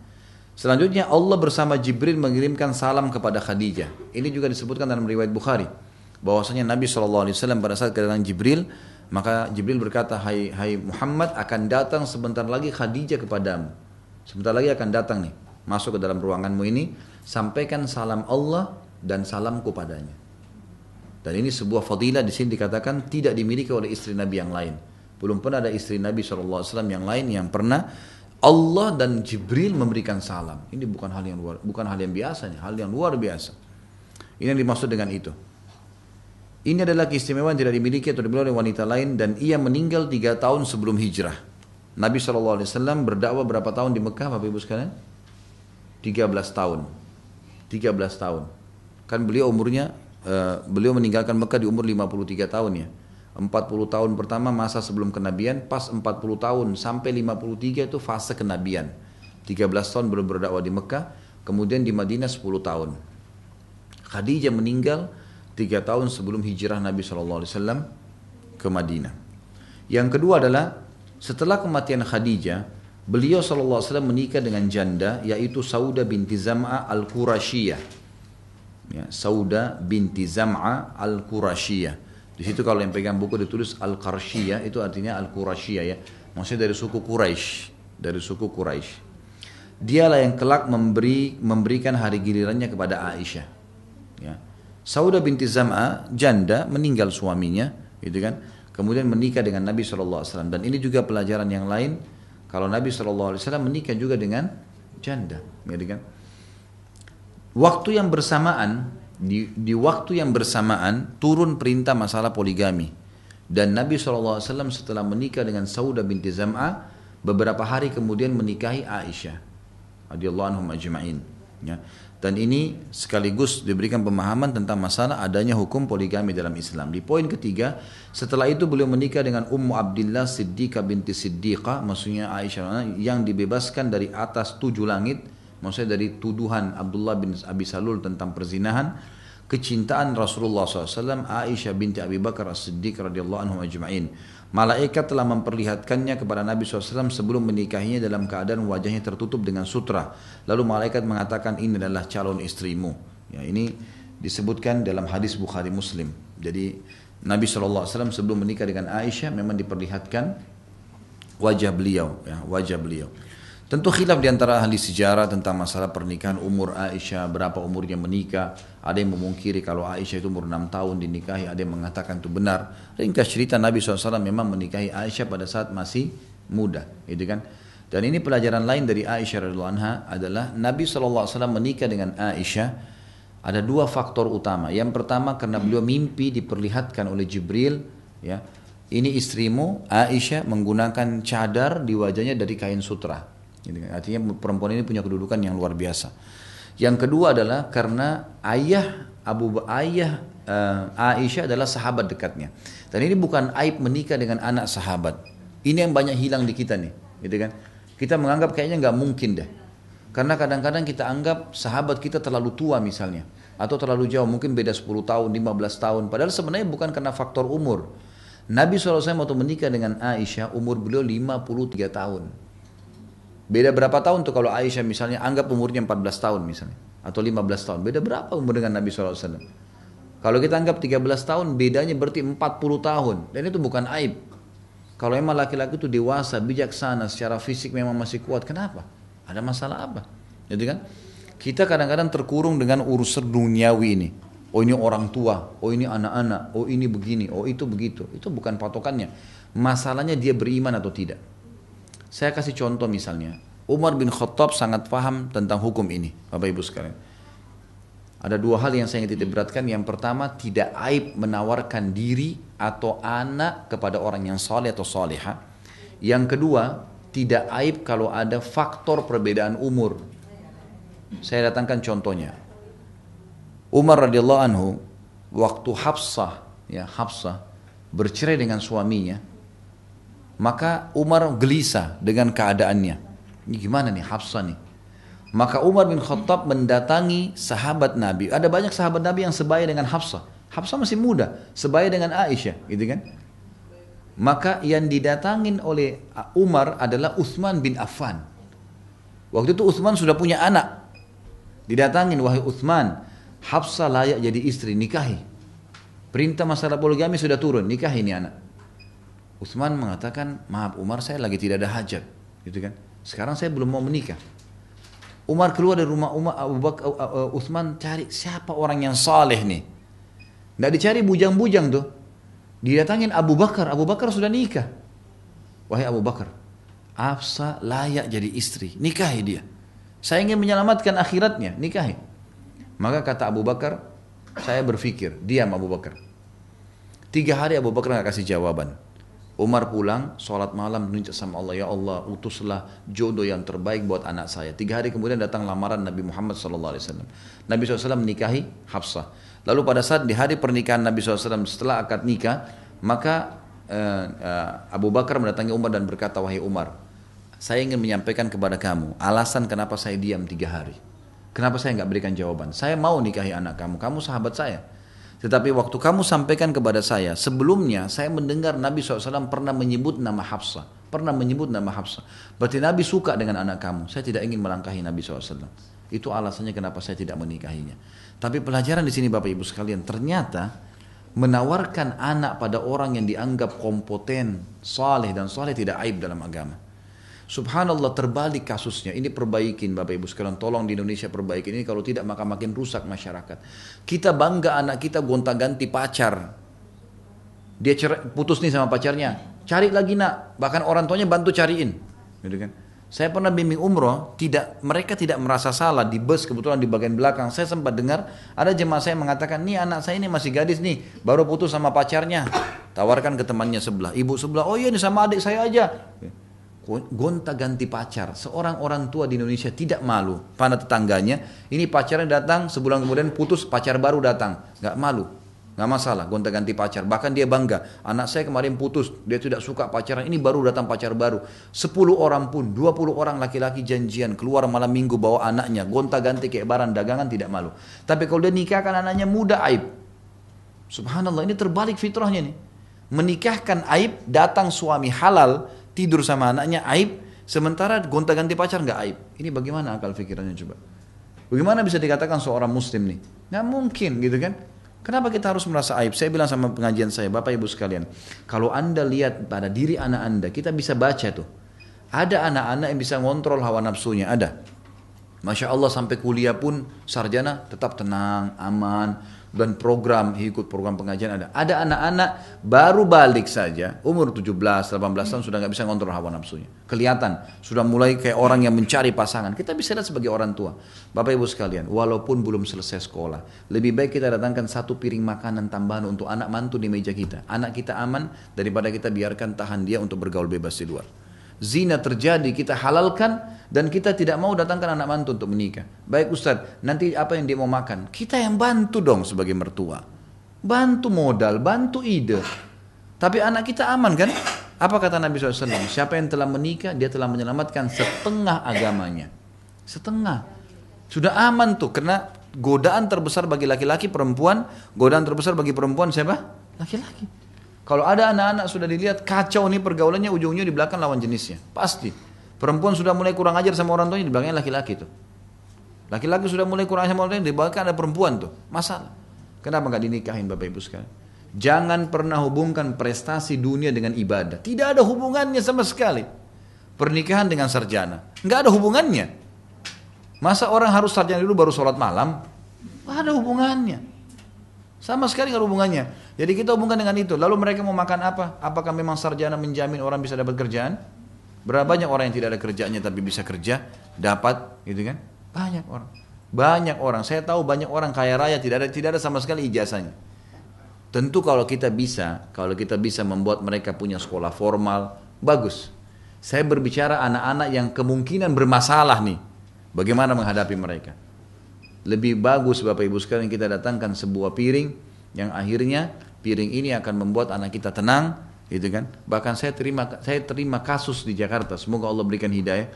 Selanjutnya Allah bersama Jibril mengirimkan salam kepada Khadijah. Ini juga disebutkan dalam riwayat Bukhari. Bahwasanya Nabi SAW pada saat kedatangan Jibril, maka Jibril berkata, Hai, hai Muhammad akan datang sebentar lagi Khadijah kepadamu. Sebentar lagi akan datang nih, masuk ke dalam ruanganmu ini, sampaikan salam Allah dan salamku padanya. Dan ini sebuah fadilah di sini dikatakan tidak dimiliki oleh istri Nabi yang lain. Belum pernah ada istri Nabi SAW yang lain yang pernah Allah dan Jibril memberikan salam. Ini bukan hal yang luar, bukan hal yang biasa nih, hal yang luar biasa. Ini yang dimaksud dengan itu. Ini adalah keistimewaan tidak dimiliki atau dimiliki oleh wanita lain dan ia meninggal tiga tahun sebelum hijrah. Nabi SAW berdakwah berapa tahun di Mekah Bapak Ibu sekalian? 13 tahun. 13 tahun. Kan beliau umurnya, uh, beliau meninggalkan Mekah di umur 53 tahun ya. 40 tahun pertama masa sebelum kenabian, pas 40 tahun sampai 53 itu fase kenabian. 13 tahun belum berdakwah di Mekah, kemudian di Madinah 10 tahun. Khadijah meninggal 3 tahun sebelum hijrah Nabi SAW ke Madinah. Yang kedua adalah setelah kematian Khadijah, beliau SAW menikah dengan janda yaitu Sauda binti Zam'a al-Qurashiyah. Ya, Sauda binti Zam'a al-Qurashiyah. Di situ kalau yang pegang buku ditulis al-Qarshiyah itu artinya al-Qurashiyah ya. Maksudnya dari suku Quraisy, dari suku Quraisy. Dialah yang kelak memberi memberikan hari gilirannya kepada Aisyah. Ya. Sauda binti Zam'a janda meninggal suaminya, gitu kan? kemudian menikah dengan Nabi SAW dan ini juga pelajaran yang lain kalau Nabi SAW menikah juga dengan janda gitu kan waktu yang bersamaan di, di waktu yang bersamaan turun perintah masalah poligami. Dan Nabi SAW setelah menikah dengan Sauda binti Zam'a beberapa hari kemudian menikahi Aisyah radhiyallahu anhum ajma'in. Ya. Dan ini sekaligus diberikan pemahaman tentang masalah adanya hukum poligami dalam Islam. Di poin ketiga, setelah itu beliau menikah dengan Ummu Abdullah Siddiqah binti Siddiqah, maksudnya Aisyah yang dibebaskan dari atas tujuh langit, maksudnya dari tuduhan Abdullah bin Abi Salul tentang perzinahan. kecintaan Rasulullah SAW Aisyah binti Abi Bakar As-Siddiq radhiyallahu anhu ajma'in. Malaikat telah memperlihatkannya kepada Nabi SAW sebelum menikahinya dalam keadaan wajahnya tertutup dengan sutra. Lalu malaikat mengatakan ini adalah calon istrimu. Ya, ini disebutkan dalam hadis Bukhari Muslim. Jadi Nabi SAW sebelum menikah dengan Aisyah memang diperlihatkan wajah beliau, ya, wajah beliau. Tentu khilaf di antara ahli sejarah tentang masalah pernikahan umur Aisyah, berapa umurnya menikah. Ada yang memungkiri kalau Aisyah itu umur 6 tahun dinikahi, ada yang mengatakan itu benar. Ringkas cerita Nabi SAW memang menikahi Aisyah pada saat masih muda, gitu kan. Dan ini pelajaran lain dari Aisyah radhiallahu adalah Nabi SAW menikah dengan Aisyah ada dua faktor utama. Yang pertama karena beliau mimpi diperlihatkan oleh Jibril, ya. Ini istrimu Aisyah menggunakan cadar di wajahnya dari kain sutra Gitu kan. Artinya perempuan ini punya kedudukan yang luar biasa. Yang kedua adalah karena ayah Abu Ayah uh, Aisyah adalah sahabat dekatnya. Dan ini bukan aib menikah dengan anak sahabat. Ini yang banyak hilang di kita nih, gitu kan? Kita menganggap kayaknya nggak mungkin deh. Karena kadang-kadang kita anggap sahabat kita terlalu tua misalnya. Atau terlalu jauh, mungkin beda 10 tahun, 15 tahun. Padahal sebenarnya bukan karena faktor umur. Nabi SAW waktu menikah dengan Aisyah, umur beliau 53 tahun. Beda berapa tahun tuh kalau Aisyah misalnya anggap umurnya 14 tahun misalnya atau 15 tahun. Beda berapa umur dengan Nabi SAW? Kalau kita anggap 13 tahun bedanya berarti 40 tahun dan itu bukan aib. Kalau emang laki-laki itu dewasa, bijaksana, secara fisik memang masih kuat, kenapa? Ada masalah apa? Jadi kan kita kadang-kadang terkurung dengan urusan duniawi ini. Oh ini orang tua, oh ini anak-anak, oh ini begini, oh itu begitu. Itu bukan patokannya. Masalahnya dia beriman atau tidak. Saya kasih contoh misalnya, Umar bin Khattab sangat paham tentang hukum ini, Bapak Ibu sekalian. Ada dua hal yang saya ingin titik beratkan. Yang pertama, tidak aib menawarkan diri atau anak kepada orang yang soleh atau soleha. Yang kedua, tidak aib kalau ada faktor perbedaan umur. Saya datangkan contohnya. Umar radhiyallahu anhu waktu Hafsah ya Hafsah bercerai dengan suaminya, maka Umar gelisah dengan keadaannya. Ini gimana nih Hafsah nih? Maka Umar bin Khattab mendatangi sahabat Nabi. Ada banyak sahabat Nabi yang sebaya dengan Hafsah. Hafsah masih muda, sebaya dengan Aisyah, gitu kan? Maka yang didatangin oleh Umar adalah Uthman bin Affan. Waktu itu Uthman sudah punya anak. Didatangin, wahai Uthman, Hafsah layak jadi istri, nikahi. Perintah masalah poligami sudah turun, nikahi ini anak. Utsman mengatakan, maaf Umar saya lagi tidak ada hajat, gitu kan. Sekarang saya belum mau menikah. Umar keluar dari rumah Umar Abu Bakar Utsman cari siapa orang yang saleh nih. Tidak dicari bujang-bujang tuh. Didatangin Abu Bakar, Abu Bakar sudah nikah. Wahai Abu Bakar, Afsa layak jadi istri, nikahi dia. Saya ingin menyelamatkan akhiratnya, nikahi. Maka kata Abu Bakar, saya berpikir, diam Abu Bakar. Tiga hari Abu Bakar nggak kasih jawaban. Umar pulang, sholat malam minta sama Allah, ya Allah utuslah jodoh yang terbaik buat anak saya. Tiga hari kemudian datang lamaran Nabi Muhammad SAW. Nabi SAW menikahi Hafsah. Lalu pada saat di hari pernikahan Nabi SAW setelah akad nikah, maka uh, uh, Abu Bakar mendatangi Umar dan berkata, wahai Umar, saya ingin menyampaikan kepada kamu alasan kenapa saya diam tiga hari. Kenapa saya nggak berikan jawaban? Saya mau nikahi anak kamu, kamu sahabat saya. Tetapi waktu kamu sampaikan kepada saya, sebelumnya saya mendengar Nabi SAW pernah menyebut nama Hafsah. Pernah menyebut nama Hafsah. Berarti Nabi suka dengan anak kamu. Saya tidak ingin melangkahi Nabi SAW. Itu alasannya kenapa saya tidak menikahinya. Tapi pelajaran di sini Bapak Ibu sekalian, ternyata menawarkan anak pada orang yang dianggap kompeten, saleh dan saleh tidak aib dalam agama. Subhanallah terbalik kasusnya. Ini perbaikin Bapak Ibu sekalian. Tolong di Indonesia perbaikin ini. Kalau tidak maka makin rusak masyarakat. Kita bangga anak kita gonta-ganti pacar. Dia putus nih sama pacarnya. Cari lagi nak. Bahkan orang tuanya bantu cariin. Gitu kan. Saya pernah bimbing umroh, tidak mereka tidak merasa salah di bus kebetulan di bagian belakang. Saya sempat dengar ada jemaah saya mengatakan, nih anak saya ini masih gadis nih, baru putus sama pacarnya. Tawarkan ke temannya sebelah, ibu sebelah, oh iya ini sama adik saya aja gonta ganti pacar. Seorang orang tua di Indonesia tidak malu pada tetangganya. Ini pacarnya datang sebulan kemudian putus pacar baru datang, nggak malu. nggak masalah gonta ganti pacar bahkan dia bangga anak saya kemarin putus dia tidak suka pacaran ini baru datang pacar baru 10 orang pun 20 orang laki-laki janjian keluar malam minggu bawa anaknya gonta ganti kayak barang dagangan tidak malu tapi kalau dia nikahkan anaknya muda aib subhanallah ini terbalik fitrahnya nih menikahkan aib datang suami halal tidur sama anaknya aib sementara gonta ganti pacar nggak aib ini bagaimana akal pikirannya coba bagaimana bisa dikatakan seorang muslim nih nggak mungkin gitu kan Kenapa kita harus merasa aib? Saya bilang sama pengajian saya, Bapak Ibu sekalian, kalau Anda lihat pada diri anak Anda, kita bisa baca tuh. Ada anak-anak yang bisa ngontrol hawa nafsunya, ada. Masya Allah sampai kuliah pun sarjana tetap tenang, aman, dan program ikut program pengajian ada. Ada anak-anak baru balik saja umur 17, 18 tahun sudah nggak bisa ngontrol hawa nafsunya. Kelihatan sudah mulai kayak orang yang mencari pasangan. Kita bisa lihat sebagai orang tua. Bapak Ibu sekalian, walaupun belum selesai sekolah, lebih baik kita datangkan satu piring makanan tambahan untuk anak mantu di meja kita. Anak kita aman daripada kita biarkan tahan dia untuk bergaul bebas di luar zina terjadi kita halalkan dan kita tidak mau datangkan anak mantu untuk menikah. Baik Ustaz, nanti apa yang dia mau makan? Kita yang bantu dong sebagai mertua. Bantu modal, bantu ide. Tapi anak kita aman kan? Apa kata Nabi SAW? Siapa yang telah menikah, dia telah menyelamatkan setengah agamanya. Setengah. Sudah aman tuh, karena godaan terbesar bagi laki-laki perempuan, godaan terbesar bagi perempuan siapa? Laki-laki. Kalau ada anak-anak sudah dilihat kacau nih pergaulannya ujungnya di belakang lawan jenisnya. Pasti. Perempuan sudah mulai kurang ajar sama orang tuanya di belakangnya laki-laki tuh. Laki-laki sudah mulai kurang ajar sama orang tuanya di belakang ada perempuan tuh. Masalah. Kenapa nggak dinikahin Bapak Ibu sekalian? Jangan pernah hubungkan prestasi dunia dengan ibadah. Tidak ada hubungannya sama sekali. Pernikahan dengan sarjana. Nggak ada hubungannya. Masa orang harus sarjana dulu baru sholat malam? Ada hubungannya. Sama sekali nggak hubungannya. Jadi kita hubungkan dengan itu. Lalu mereka mau makan apa? Apakah memang sarjana menjamin orang bisa dapat kerjaan? Berapa banyak orang yang tidak ada kerjanya tapi bisa kerja, dapat, gitu kan? Banyak orang. Banyak orang. Saya tahu banyak orang kaya raya tidak ada tidak ada sama sekali ijazahnya. Tentu kalau kita bisa, kalau kita bisa membuat mereka punya sekolah formal, bagus. Saya berbicara anak-anak yang kemungkinan bermasalah nih. Bagaimana menghadapi mereka? Lebih bagus Bapak Ibu sekalian kita datangkan sebuah piring yang akhirnya piring ini akan membuat anak kita tenang, gitu kan? Bahkan saya terima saya terima kasus di Jakarta, semoga Allah berikan hidayah.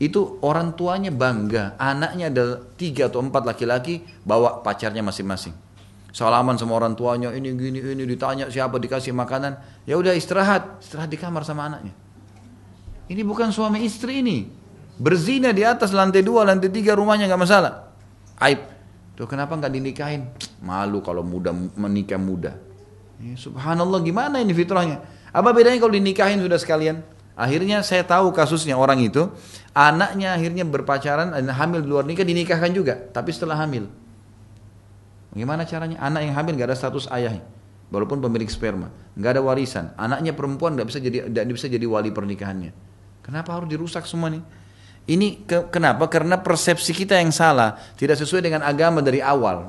Itu orang tuanya bangga, anaknya ada tiga atau empat laki-laki bawa pacarnya masing-masing. Salaman sama orang tuanya, ini gini ini ditanya siapa dikasih makanan, ya udah istirahat, istirahat di kamar sama anaknya. Ini bukan suami istri ini, berzina di atas lantai dua, lantai tiga rumahnya nggak masalah aib. Tuh kenapa nggak dinikahin? Malu kalau muda menikah muda. Ya, subhanallah gimana ini fitrahnya? Apa bedanya kalau dinikahin sudah sekalian? Akhirnya saya tahu kasusnya orang itu, anaknya akhirnya berpacaran, hamil di luar nikah dinikahkan juga, tapi setelah hamil. Gimana caranya? Anak yang hamil nggak ada status ayahnya, walaupun pemilik sperma, nggak ada warisan. Anaknya perempuan nggak bisa jadi nggak bisa jadi wali pernikahannya. Kenapa harus dirusak semua nih? Ini ke, kenapa? Karena persepsi kita yang salah, tidak sesuai dengan agama dari awal.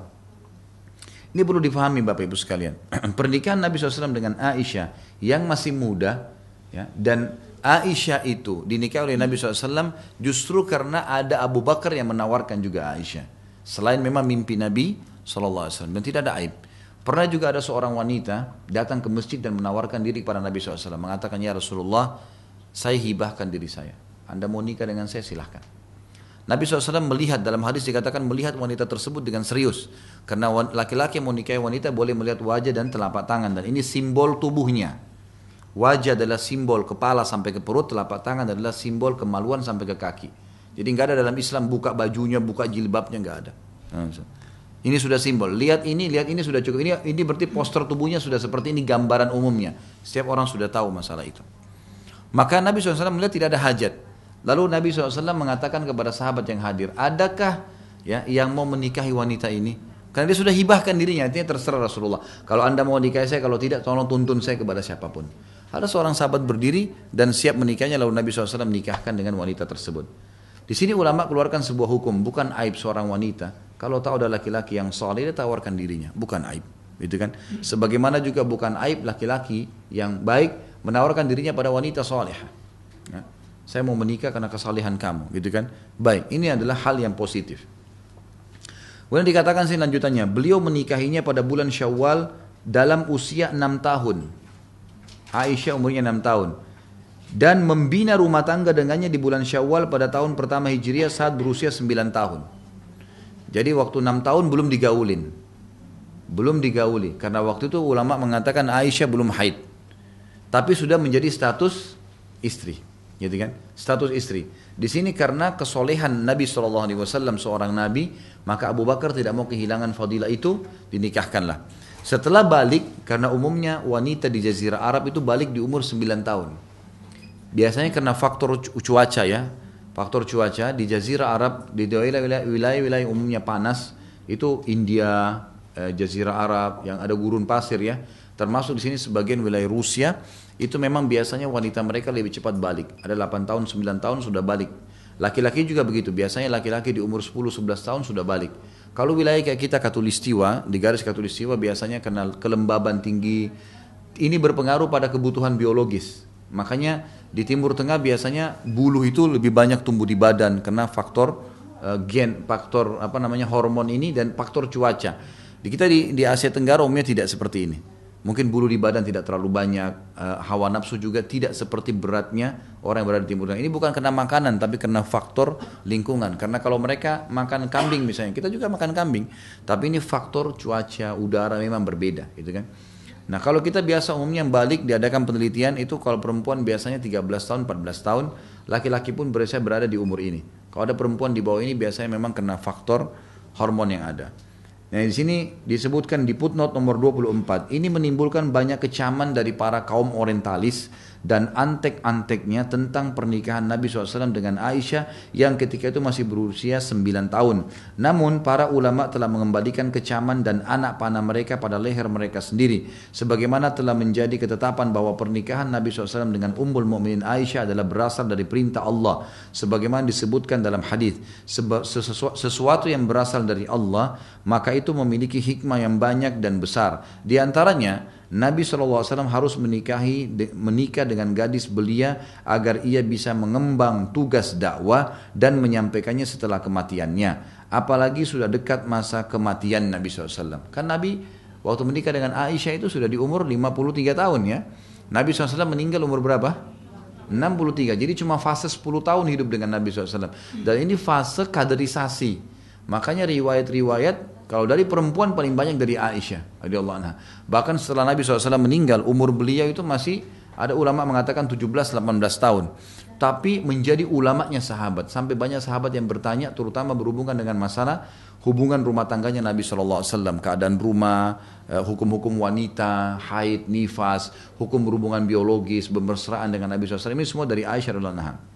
Ini perlu difahami Bapak Ibu sekalian. Pernikahan Nabi SAW dengan Aisyah yang masih muda, ya, dan Aisyah itu dinikahi oleh Nabi SAW justru karena ada Abu Bakar yang menawarkan juga Aisyah. Selain memang mimpi Nabi SAW dan tidak ada aib. Pernah juga ada seorang wanita datang ke masjid dan menawarkan diri kepada Nabi SAW. Mengatakan, Ya Rasulullah, saya hibahkan diri saya. Anda mau nikah dengan saya silahkan. Nabi SAW melihat dalam hadis dikatakan melihat wanita tersebut dengan serius. Karena laki-laki yang mau nikahi wanita boleh melihat wajah dan telapak tangan. Dan ini simbol tubuhnya. Wajah adalah simbol kepala sampai ke perut, telapak tangan adalah simbol kemaluan sampai ke kaki. Jadi nggak ada dalam Islam buka bajunya, buka jilbabnya nggak ada. Ini sudah simbol. Lihat ini, lihat ini sudah cukup. Ini ini berarti poster tubuhnya sudah seperti ini gambaran umumnya. Setiap orang sudah tahu masalah itu. Maka Nabi SAW melihat tidak ada hajat. Lalu Nabi SAW mengatakan kepada sahabat yang hadir, adakah ya yang mau menikahi wanita ini? Karena dia sudah hibahkan dirinya, artinya terserah Rasulullah. Kalau anda mau nikahi saya, kalau tidak tolong tuntun saya kepada siapa pun. Ada seorang sahabat berdiri dan siap menikahnya, lalu Nabi SAW menikahkan dengan wanita tersebut. Di sini ulama keluarkan sebuah hukum, bukan aib seorang wanita. Kalau tahu ada laki-laki yang soleh, dia tawarkan dirinya, bukan aib. Gitu kan? Sebagaimana juga bukan aib laki-laki yang baik menawarkan dirinya pada wanita soleh. Ya saya mau menikah karena kesalehan kamu, gitu kan? Baik, ini adalah hal yang positif. Kemudian dikatakan sih lanjutannya, beliau menikahinya pada bulan Syawal dalam usia enam tahun. Aisyah umurnya enam tahun. Dan membina rumah tangga dengannya di bulan Syawal pada tahun pertama Hijriah saat berusia sembilan tahun. Jadi waktu enam tahun belum digaulin. Belum digauli. Karena waktu itu ulama mengatakan Aisyah belum haid. Tapi sudah menjadi status istri. Gitu kan? Status istri. Di sini karena kesolehan Nabi SAW seorang Nabi, maka Abu Bakar tidak mau kehilangan fadilah itu, dinikahkanlah. Setelah balik, karena umumnya wanita di Jazirah Arab itu balik di umur 9 tahun. Biasanya karena faktor cuaca ya, faktor cuaca di Jazirah Arab, di wilayah-wilayah umumnya panas, itu India, eh, Jazirah Arab, yang ada gurun pasir ya, termasuk di sini sebagian wilayah Rusia, itu memang biasanya wanita mereka lebih cepat balik. Ada 8 tahun, 9 tahun sudah balik. Laki-laki juga begitu, biasanya laki-laki di umur 10-11 tahun sudah balik. Kalau wilayah kayak kita katulistiwa, di garis katulistiwa biasanya karena kelembaban tinggi, ini berpengaruh pada kebutuhan biologis. Makanya di Timur Tengah biasanya bulu itu lebih banyak tumbuh di badan karena faktor uh, gen, faktor apa namanya hormon ini dan faktor cuaca. Di kita di, di Asia Tenggara umumnya tidak seperti ini. Mungkin bulu di badan tidak terlalu banyak, uh, hawa nafsu juga tidak seperti beratnya orang yang berada di Timur Tengah. Ini bukan karena makanan, tapi karena faktor lingkungan. Karena kalau mereka makan kambing misalnya, kita juga makan kambing. Tapi ini faktor cuaca, udara memang berbeda, gitu kan. Nah kalau kita biasa umumnya balik diadakan penelitian itu kalau perempuan biasanya 13 tahun, 14 tahun, laki-laki pun biasanya berada di umur ini. Kalau ada perempuan di bawah ini biasanya memang kena faktor hormon yang ada. Nah di sini disebutkan di footnote nomor 24, ini menimbulkan banyak kecaman dari para kaum orientalis dan antek-anteknya tentang pernikahan Nabi SAW dengan Aisyah yang ketika itu masih berusia 9 tahun. Namun para ulama telah mengembalikan kecaman dan anak panah mereka pada leher mereka sendiri. Sebagaimana telah menjadi ketetapan bahwa pernikahan Nabi SAW dengan Ummul Mukminin Aisyah adalah berasal dari perintah Allah. Sebagaimana disebutkan dalam hadis, sesuatu yang berasal dari Allah maka itu memiliki hikmah yang banyak dan besar. Di antaranya Nabi SAW harus menikahi menikah dengan gadis belia agar ia bisa mengembang tugas dakwah dan menyampaikannya setelah kematiannya. Apalagi sudah dekat masa kematian Nabi SAW. Kan Nabi waktu menikah dengan Aisyah itu sudah di umur 53 tahun ya. Nabi SAW meninggal umur berapa? 63. Jadi cuma fase 10 tahun hidup dengan Nabi SAW. Dan ini fase kaderisasi. Makanya riwayat-riwayat kalau dari perempuan paling banyak dari Aisyah radhiyallahu anha. Bahkan setelah Nabi SAW meninggal, umur beliau itu masih ada ulama mengatakan 17-18 tahun. Tapi menjadi ulamanya sahabat. Sampai banyak sahabat yang bertanya terutama berhubungan dengan masalah hubungan rumah tangganya Nabi SAW. Keadaan rumah, eh, hukum-hukum wanita, haid, nifas, hukum berhubungan biologis, bermesraan dengan Nabi SAW. Ini semua dari Aisyah radhiyallahu anha.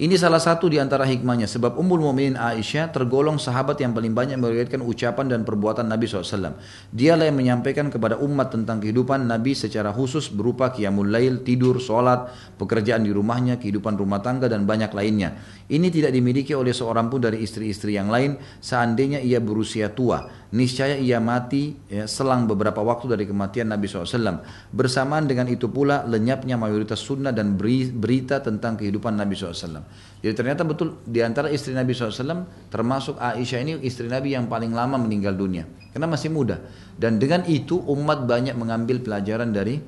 Ini salah satu di antara hikmahnya sebab Ummul Mukminin Aisyah tergolong sahabat yang paling banyak meriwayatkan ucapan dan perbuatan Nabi SAW. Dialah yang menyampaikan kepada umat tentang kehidupan Nabi secara khusus berupa qiyamul lail, tidur, sholat, pekerjaan di rumahnya, kehidupan rumah tangga dan banyak lainnya. Ini tidak dimiliki oleh seorang pun dari istri-istri yang lain seandainya ia berusia tua niscaya ia mati ya, selang beberapa waktu dari kematian Nabi SAW. Bersamaan dengan itu pula lenyapnya mayoritas sunnah dan berita tentang kehidupan Nabi SAW. Jadi ternyata betul di antara istri Nabi SAW termasuk Aisyah ini istri Nabi yang paling lama meninggal dunia. Karena masih muda. Dan dengan itu umat banyak mengambil pelajaran dari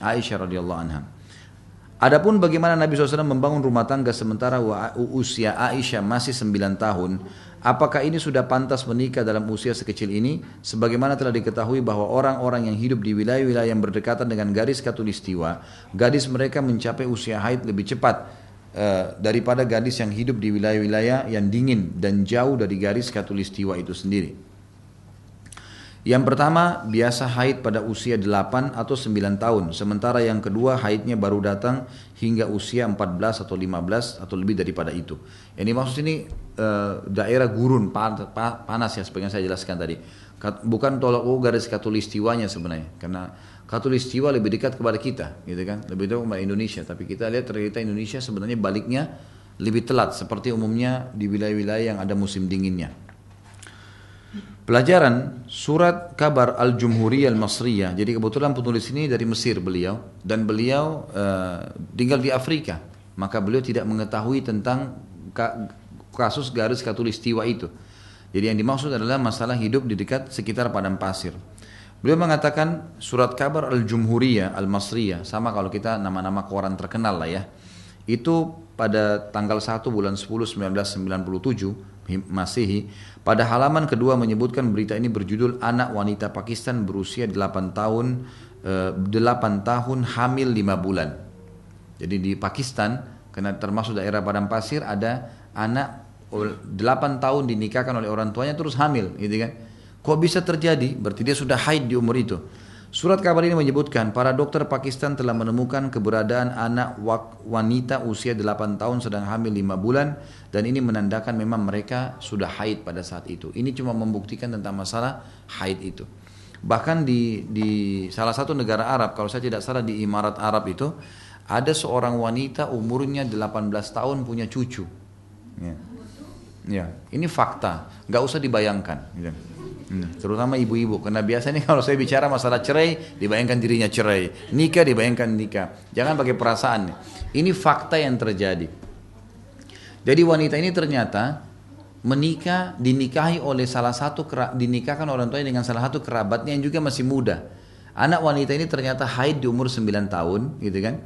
Aisyah radhiyallahu anha. Adapun bagaimana Nabi SAW membangun rumah tangga sementara usia Aisyah masih 9 tahun, apakah ini sudah pantas menikah dalam usia sekecil ini? Sebagaimana telah diketahui bahwa orang-orang yang hidup di wilayah-wilayah yang berdekatan dengan garis katulistiwa, gadis mereka mencapai usia haid lebih cepat uh, daripada gadis yang hidup di wilayah-wilayah yang dingin dan jauh dari garis katulistiwa itu sendiri. Yang pertama biasa haid pada usia 8 atau 9 tahun, sementara yang kedua haidnya baru datang hingga usia 14 atau 15 atau lebih daripada itu. Ini maksud ini e, daerah gurun panas ya seperti yang saya jelaskan tadi. Bukan tolak ukur garis katulistiwanya sebenarnya, karena katulistiwa lebih dekat kepada kita, gitu kan, lebih dekat kepada Indonesia. Tapi kita lihat ternyata Indonesia sebenarnya baliknya lebih telat seperti umumnya di wilayah-wilayah yang ada musim dinginnya. Pelajaran surat kabar Al-Jumhuriyah Al-Masriyah. Jadi kebetulan penulis ini dari Mesir beliau dan beliau uh, tinggal di Afrika. Maka beliau tidak mengetahui tentang kasus garis katulistiwa itu. Jadi yang dimaksud adalah masalah hidup di dekat sekitar padang pasir. Beliau mengatakan surat kabar Al-Jumhuriyah, Al-Masriyah, sama kalau kita nama-nama koran terkenal lah ya. Itu pada tanggal 1 bulan 10 1997 Masehi, pada halaman kedua menyebutkan berita ini berjudul anak wanita Pakistan berusia 8 tahun eh, 8 tahun hamil 5 bulan. Jadi di Pakistan karena termasuk daerah padang pasir ada anak 8 tahun dinikahkan oleh orang tuanya terus hamil gitu kan Kok bisa terjadi? Berarti dia sudah haid di umur itu. Surat kabar ini menyebutkan para dokter Pakistan telah menemukan keberadaan anak wanita usia 8 tahun sedang hamil 5 bulan dan ini menandakan memang mereka sudah haid pada saat itu. Ini cuma membuktikan tentang masalah haid itu. Bahkan di, di salah satu negara Arab, kalau saya tidak salah di Imarat Arab itu, ada seorang wanita umurnya 18 tahun punya cucu. Ya, ya ini fakta, nggak usah dibayangkan. Gitu. Hmm, terutama ibu-ibu karena biasanya kalau saya bicara masalah cerai dibayangkan dirinya cerai, nikah dibayangkan nikah. Jangan pakai perasaan. Ini fakta yang terjadi. Jadi wanita ini ternyata menikah dinikahi oleh salah satu dinikahkan orang tuanya dengan salah satu kerabatnya yang juga masih muda. Anak wanita ini ternyata haid di umur 9 tahun, gitu kan?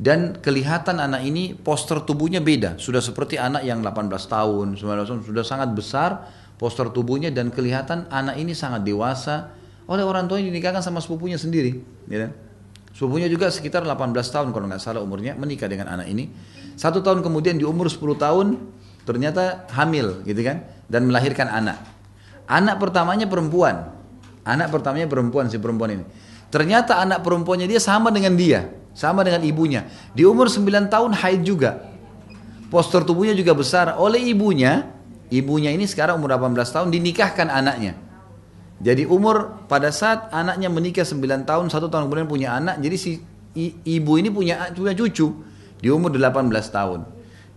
Dan kelihatan anak ini poster tubuhnya beda, sudah seperti anak yang 18 tahun, 19 tahun, sudah sangat besar, postur tubuhnya dan kelihatan anak ini sangat dewasa. Oleh orang tuanya dinikahkan sama sepupunya sendiri ya kan? sepupunya juga sekitar 18 tahun kalau nggak salah umurnya menikah dengan anak ini. Satu tahun kemudian di umur 10 tahun ternyata hamil gitu kan? Dan melahirkan anak. Anak pertamanya perempuan. Anak pertamanya perempuan si perempuan ini. Ternyata anak perempuannya dia sama dengan dia sama dengan ibunya. Di umur 9 tahun haid juga. Postur tubuhnya juga besar. Oleh ibunya ibunya ini sekarang umur 18 tahun dinikahkan anaknya. Jadi umur pada saat anaknya menikah 9 tahun, satu tahun kemudian punya anak, jadi si ibu ini punya punya cucu di umur 18 tahun.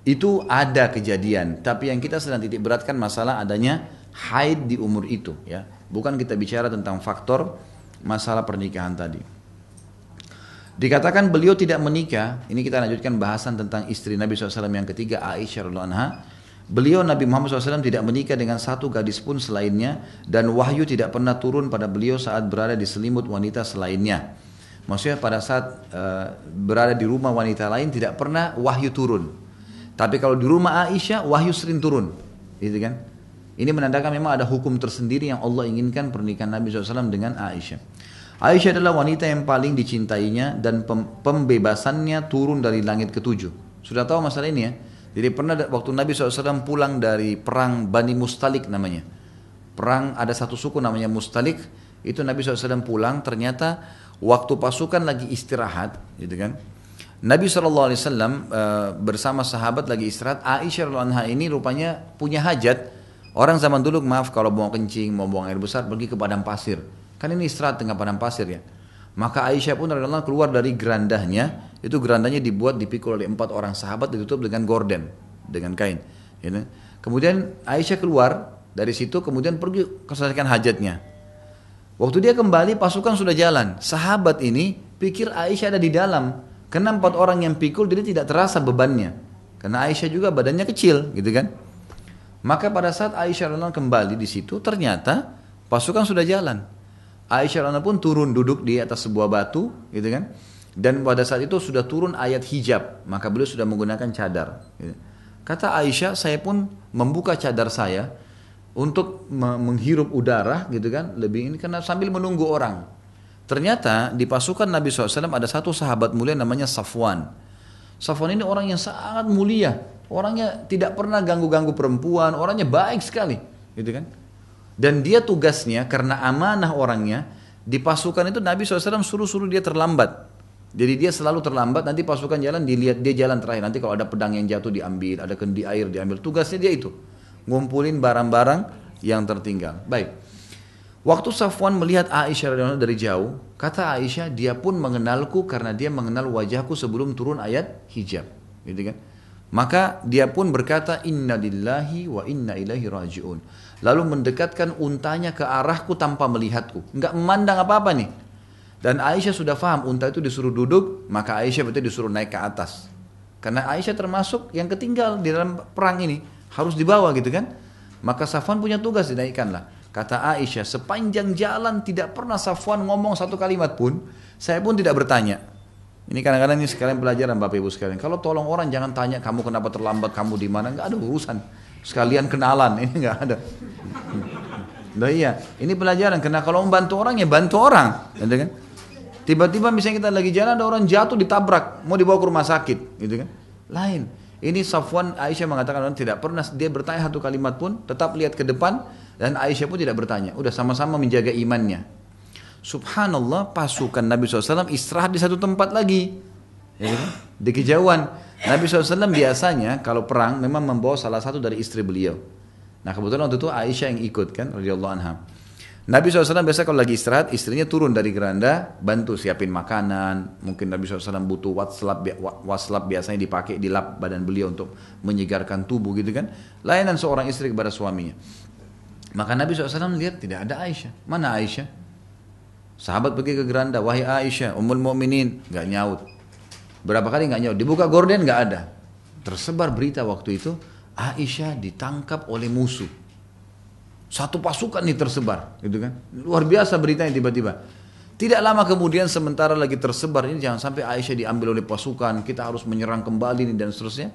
Itu ada kejadian, tapi yang kita sedang titik beratkan masalah adanya haid di umur itu ya. Bukan kita bicara tentang faktor masalah pernikahan tadi. Dikatakan beliau tidak menikah, ini kita lanjutkan bahasan tentang istri Nabi SAW yang ketiga Aisyah radhiallahu anha Beliau Nabi Muhammad SAW tidak menikah dengan satu gadis pun selainnya dan wahyu tidak pernah turun pada beliau saat berada di selimut wanita selainnya. Maksudnya pada saat uh, berada di rumah wanita lain tidak pernah wahyu turun. Tapi kalau di rumah Aisyah wahyu sering turun, gitu kan? Ini menandakan memang ada hukum tersendiri yang Allah inginkan pernikahan Nabi SAW dengan Aisyah. Aisyah adalah wanita yang paling dicintainya dan pembebasannya turun dari langit ketujuh. Sudah tahu masalah ini ya? Jadi pernah waktu Nabi SAW pulang dari perang Bani Mustalik namanya. Perang ada satu suku namanya Mustalik. Itu Nabi SAW pulang ternyata waktu pasukan lagi istirahat gitu kan. Nabi SAW uh, bersama sahabat lagi istirahat. Aisyah anha ini rupanya punya hajat. Orang zaman dulu maaf kalau mau kencing, mau buang air besar pergi ke padang pasir. Kan ini istirahat tengah padang pasir ya. Maka Aisyah pun keluar dari gerandahnya, itu gerandahnya dibuat dipikul oleh empat orang sahabat ditutup dengan gorden, dengan kain. Gitu. Kemudian Aisyah keluar dari situ, kemudian pergi selesaikan hajatnya. Waktu dia kembali pasukan sudah jalan. Sahabat ini pikir Aisyah ada di dalam. Karena empat orang yang pikul jadi tidak terasa bebannya. Karena Aisyah juga badannya kecil gitu kan. Maka pada saat Aisyah kembali di situ ternyata pasukan sudah jalan. Aisyah radhiyallahu pun turun duduk di atas sebuah batu, gitu kan? Dan pada saat itu sudah turun ayat hijab, maka beliau sudah menggunakan cadar. Kata Aisyah, saya pun membuka cadar saya untuk menghirup udara, gitu kan? Lebih ini karena sambil menunggu orang. Ternyata di pasukan Nabi SAW ada satu sahabat mulia namanya Safwan. Safwan ini orang yang sangat mulia, orangnya tidak pernah ganggu-ganggu perempuan, orangnya baik sekali, gitu kan? Dan dia tugasnya karena amanah orangnya di pasukan itu Nabi SAW suruh-suruh dia terlambat. Jadi dia selalu terlambat, nanti pasukan jalan dilihat dia jalan terakhir. Nanti kalau ada pedang yang jatuh diambil, ada kendi air diambil. Tugasnya dia itu, ngumpulin barang-barang yang tertinggal. Baik. Waktu Safwan melihat Aisyah radhiyallahu dari jauh, kata Aisyah, dia pun mengenalku karena dia mengenal wajahku sebelum turun ayat hijab. Gitu kan? Maka dia pun berkata, Inna lillahi wa inna ilaihi raji'un lalu mendekatkan untanya ke arahku tanpa melihatku. Enggak memandang apa-apa nih. Dan Aisyah sudah paham unta itu disuruh duduk, maka Aisyah betul disuruh naik ke atas. Karena Aisyah termasuk yang ketinggal di dalam perang ini, harus dibawa gitu kan. Maka Safwan punya tugas dinaikkan lah. Kata Aisyah, sepanjang jalan tidak pernah Safwan ngomong satu kalimat pun, saya pun tidak bertanya. Ini kadang-kadang ini sekalian pelajaran Bapak Ibu sekalian. Kalau tolong orang jangan tanya kamu kenapa terlambat, kamu di mana, nggak ada urusan. Sekalian kenalan, ini nggak ada. Nah iya, ini pelajaran. Karena kalau membantu orang ya bantu orang, gitu kan? Tiba-tiba misalnya kita lagi jalan ada orang jatuh ditabrak, mau dibawa ke rumah sakit, gitu kan? Lain. Ini Safwan Aisyah mengatakan tidak pernah dia bertanya satu kalimat pun, tetap lihat ke depan dan Aisyah pun tidak bertanya. Udah sama-sama menjaga imannya. Subhanallah pasukan Nabi SAW istirahat di satu tempat lagi. Ya, kan? Di kejauhan. Nabi SAW biasanya kalau perang memang membawa salah satu dari istri beliau. Nah kebetulan waktu itu Aisyah yang ikut kan radhiyallahu anha. Nabi SAW biasa kalau lagi istirahat, istrinya turun dari geranda, bantu siapin makanan. Mungkin Nabi SAW butuh waslap, waslap biasanya dipakai di lap badan beliau untuk menyegarkan tubuh gitu kan. Layanan seorang istri kepada suaminya. Maka Nabi SAW lihat tidak ada Aisyah. Mana Aisyah? Sahabat pergi ke geranda, wahai Aisyah, umul mu'minin, nggak nyaut. Berapa kali nggak nyaut? Dibuka gorden nggak ada. Tersebar berita waktu itu, Aisyah ditangkap oleh musuh satu pasukan nih tersebar, gitu kan? Luar biasa beritanya tiba-tiba. Tidak lama kemudian sementara lagi tersebar ini jangan sampai Aisyah diambil oleh pasukan, kita harus menyerang kembali nih dan seterusnya.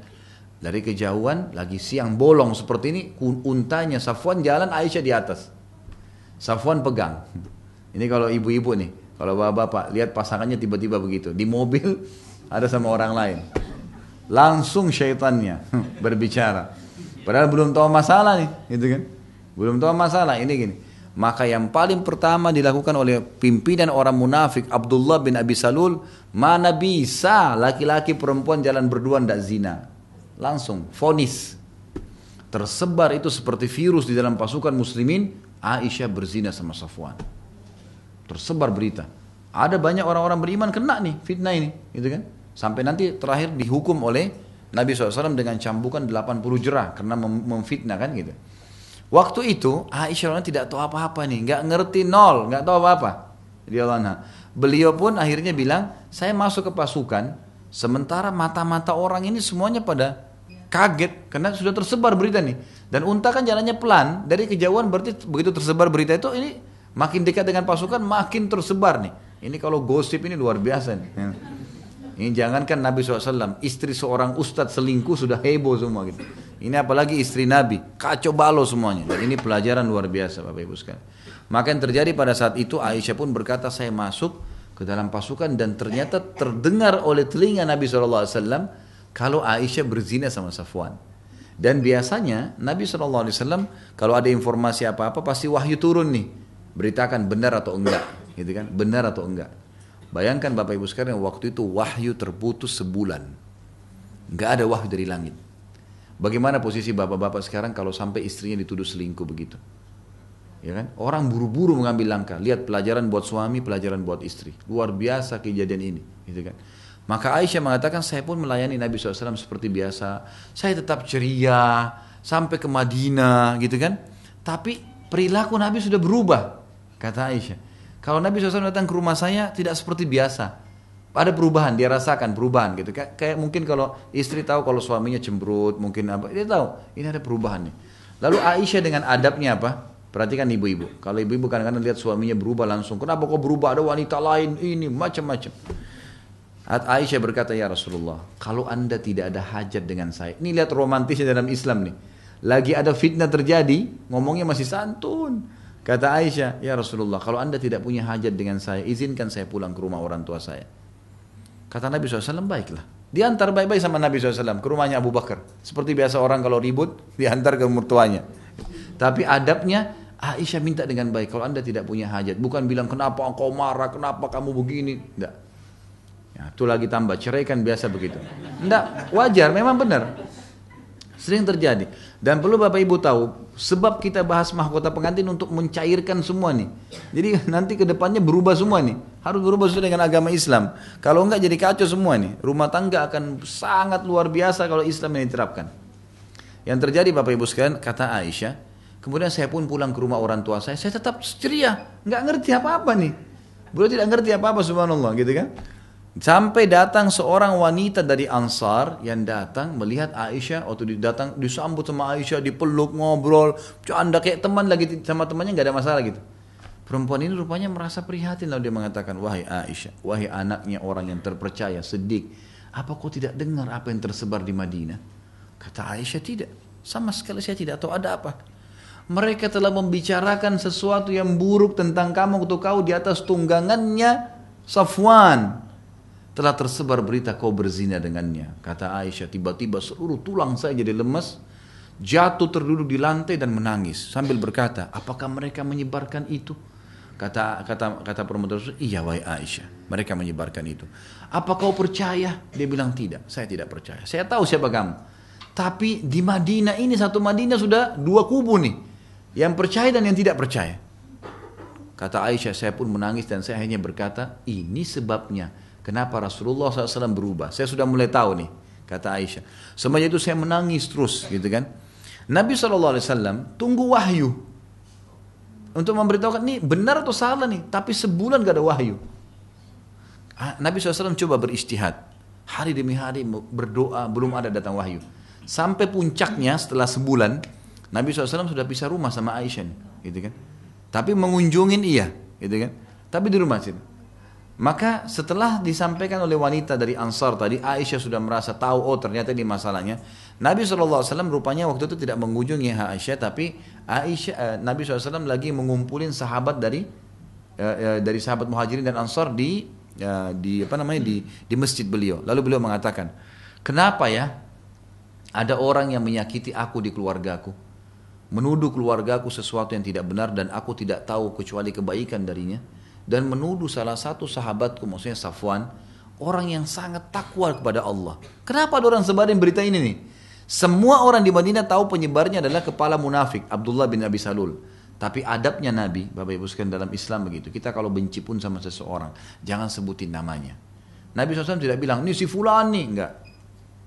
Dari kejauhan lagi siang bolong seperti ini, untanya Safwan jalan Aisyah di atas. Safwan pegang. Ini kalau ibu-ibu nih, kalau bapak-bapak lihat pasangannya tiba-tiba begitu di mobil ada sama orang lain. Langsung syaitannya berbicara. Padahal belum tahu masalah nih, gitu kan? Belum tahu masalah ini gini. Maka yang paling pertama dilakukan oleh pimpinan orang munafik Abdullah bin Abi Salul, mana bisa laki-laki perempuan jalan berdua tidak zina. Langsung fonis. Tersebar itu seperti virus di dalam pasukan muslimin, Aisyah berzina sama Safwan. Tersebar berita. Ada banyak orang-orang beriman kena nih fitnah ini, gitu kan? Sampai nanti terakhir dihukum oleh Nabi SAW dengan cambukan 80 jerah karena memfitnah kan gitu. Waktu itu Aisyah tidak tahu apa-apa nih, nggak ngerti nol, nggak tahu apa-apa. Beliau pun akhirnya bilang, saya masuk ke pasukan, sementara mata-mata orang ini semuanya pada kaget karena sudah tersebar berita nih. Dan unta kan jalannya pelan, dari kejauhan berarti begitu tersebar berita itu ini makin dekat dengan pasukan makin tersebar nih. Ini kalau gosip ini luar biasa nih. Ini jangankan Nabi SAW, istri seorang ustadz selingkuh sudah heboh semua gitu. Ini apalagi istri Nabi, kacau balau semuanya. Dan ini pelajaran luar biasa Bapak Ibu sekalian. Maka yang terjadi pada saat itu Aisyah pun berkata saya masuk ke dalam pasukan dan ternyata terdengar oleh telinga Nabi SAW kalau Aisyah berzina sama Safwan. Dan biasanya Nabi SAW kalau ada informasi apa-apa pasti wahyu turun nih. Beritakan benar atau enggak. Gitu kan? Benar atau enggak. Bayangkan Bapak Ibu sekalian waktu itu wahyu terputus sebulan. Enggak ada wahyu dari langit. Bagaimana posisi bapak-bapak sekarang kalau sampai istrinya dituduh selingkuh begitu? Ya kan? Orang buru-buru mengambil langkah. Lihat pelajaran buat suami, pelajaran buat istri. Luar biasa kejadian ini, gitu kan? Maka Aisyah mengatakan saya pun melayani Nabi SAW seperti biasa. Saya tetap ceria sampai ke Madinah, gitu kan? Tapi perilaku Nabi sudah berubah, kata Aisyah. Kalau Nabi SAW datang ke rumah saya tidak seperti biasa. Ada perubahan dia rasakan perubahan gitu. Kayak, kayak mungkin kalau istri tahu kalau suaminya cemberut mungkin apa dia tahu ini ada perubahan nih. Lalu Aisyah dengan adabnya apa? Perhatikan ibu-ibu. Kalau ibu-ibu kadang-kadang lihat suaminya berubah langsung kenapa kok berubah? Ada wanita lain ini macam-macam. Aisyah berkata ya Rasulullah kalau anda tidak ada hajat dengan saya. Ini lihat romantisnya dalam Islam nih. Lagi ada fitnah terjadi ngomongnya masih santun kata Aisyah ya Rasulullah kalau anda tidak punya hajat dengan saya izinkan saya pulang ke rumah orang tua saya Kata Nabi SAW, baiklah. Diantar baik-baik sama Nabi SAW ke rumahnya Abu Bakar. Seperti biasa orang kalau ribut, diantar ke mertuanya. Tapi adabnya, Aisyah minta dengan baik. Kalau anda tidak punya hajat. Bukan bilang, kenapa engkau marah, kenapa kamu begini. Tidak. Ya, itu lagi tambah, cerai kan biasa begitu. Tidak, wajar, memang benar. Sering terjadi. Dan perlu Bapak Ibu tahu, sebab kita bahas mahkota pengantin untuk mencairkan semua nih. Jadi nanti ke depannya berubah semua nih. Harus berubah sesuai dengan agama Islam. Kalau enggak jadi kacau semua nih. Rumah tangga akan sangat luar biasa kalau Islam ini diterapkan. Yang terjadi Bapak Ibu sekalian, kata Aisyah, kemudian saya pun pulang ke rumah orang tua saya, saya tetap ceria, nggak ngerti apa-apa nih. Beliau tidak ngerti apa-apa subhanallah gitu kan. Sampai datang seorang wanita dari Ansar yang datang melihat Aisyah waktu datang disambut sama Aisyah, dipeluk, ngobrol, canda kayak teman lagi sama temannya nggak ada masalah gitu. Perempuan ini rupanya merasa prihatin lalu dia mengatakan, wahai Aisyah, wahai anaknya orang yang terpercaya, sedik, apa kau tidak dengar apa yang tersebar di Madinah? Kata Aisyah tidak, sama sekali saya tidak tahu ada apa. Mereka telah membicarakan sesuatu yang buruk tentang kamu untuk kau di atas tunggangannya Safwan telah tersebar berita kau berzina dengannya. Kata Aisyah, tiba-tiba seluruh tulang saya jadi lemas, jatuh terduduk di lantai dan menangis sambil berkata, apakah mereka menyebarkan itu? Kata kata kata tersebut, iya wahai Aisyah, mereka menyebarkan itu. Apa kau percaya? Dia bilang tidak, saya tidak percaya. Saya tahu siapa kamu. Tapi di Madinah ini satu Madinah sudah dua kubu nih, yang percaya dan yang tidak percaya. Kata Aisyah, saya pun menangis dan saya hanya berkata, ini sebabnya Kenapa Rasulullah SAW berubah? Saya sudah mulai tahu nih, kata Aisyah. Semuanya itu saya menangis terus, gitu kan. Nabi SAW tunggu wahyu. Untuk memberitahukan, ini benar atau salah nih. Tapi sebulan gak ada wahyu. Ah, Nabi SAW coba beristihad. Hari demi hari berdoa, belum ada datang wahyu. Sampai puncaknya setelah sebulan, Nabi SAW sudah pisah rumah sama Aisyah. Gitu kan. Tapi mengunjungin iya. Gitu kan. Tapi di rumah situ. Maka setelah disampaikan oleh wanita dari Ansar tadi, Aisyah sudah merasa tahu, oh ternyata ini masalahnya. Nabi SAW rupanya waktu itu tidak mengunjungi Aisyah, tapi Aisyah, eh, Nabi SAW lagi mengumpulin sahabat dari eh, eh, dari sahabat muhajirin dan Ansar di di apa namanya di di masjid beliau. Lalu beliau mengatakan, kenapa ya ada orang yang menyakiti aku di keluargaku, menuduh keluargaku sesuatu yang tidak benar dan aku tidak tahu kecuali kebaikan darinya dan menuduh salah satu sahabatku maksudnya Safwan orang yang sangat takwa kepada Allah. Kenapa ada orang sebarin berita ini nih? Semua orang di Madinah tahu penyebarnya adalah kepala munafik Abdullah bin Abi Salul. Tapi adabnya Nabi, Bapak Ibu sekalian dalam Islam begitu. Kita kalau benci pun sama seseorang, jangan sebutin namanya. Nabi SAW tidak bilang, ini si fulan nih, enggak.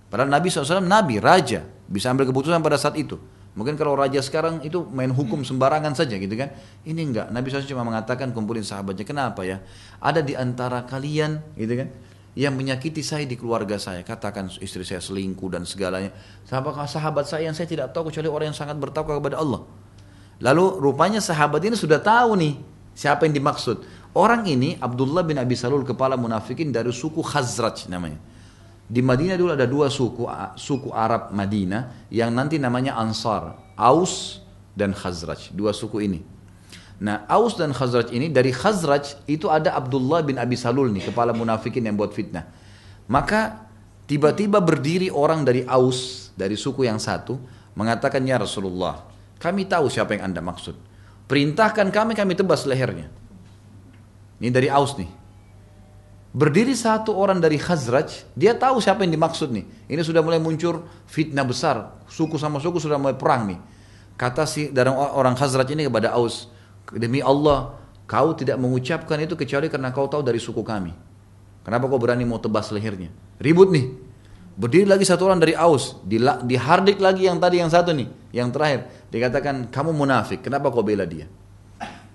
Padahal Nabi SAW Nabi, Raja, bisa ambil keputusan pada saat itu. Mungkin kalau raja sekarang itu main hukum sembarangan saja gitu kan. Ini enggak. Nabi SAW cuma mengatakan kumpulin sahabatnya. Kenapa ya? Ada di antara kalian gitu kan. Yang menyakiti saya di keluarga saya. Katakan istri saya selingkuh dan segalanya. Sahabat, sahabat saya yang saya tidak tahu kecuali orang yang sangat bertakwa kepada Allah. Lalu rupanya sahabat ini sudah tahu nih siapa yang dimaksud. Orang ini Abdullah bin Abi Salul kepala munafikin dari suku Khazraj namanya. Di Madinah dulu ada dua suku, suku Arab Madinah yang nanti namanya Ansar, Aus dan Khazraj, dua suku ini. Nah, Aus dan Khazraj ini dari Khazraj itu ada Abdullah bin Abi Salul nih, kepala munafikin yang buat fitnah. Maka tiba-tiba berdiri orang dari Aus, dari suku yang satu, mengatakan ya Rasulullah, kami tahu siapa yang anda maksud. Perintahkan kami, kami tebas lehernya. Ini dari Aus nih. Berdiri satu orang dari Khazraj, dia tahu siapa yang dimaksud nih. Ini sudah mulai muncul fitnah besar, suku sama suku sudah mulai perang nih. Kata si dari orang Khazraj ini kepada Aus, demi Allah, kau tidak mengucapkan itu kecuali karena kau tahu dari suku kami. Kenapa kau berani mau tebas lehernya? Ribut nih. Berdiri lagi satu orang dari Aus, dihardik lagi yang tadi yang satu nih, yang terakhir. Dikatakan kamu munafik, kenapa kau bela dia?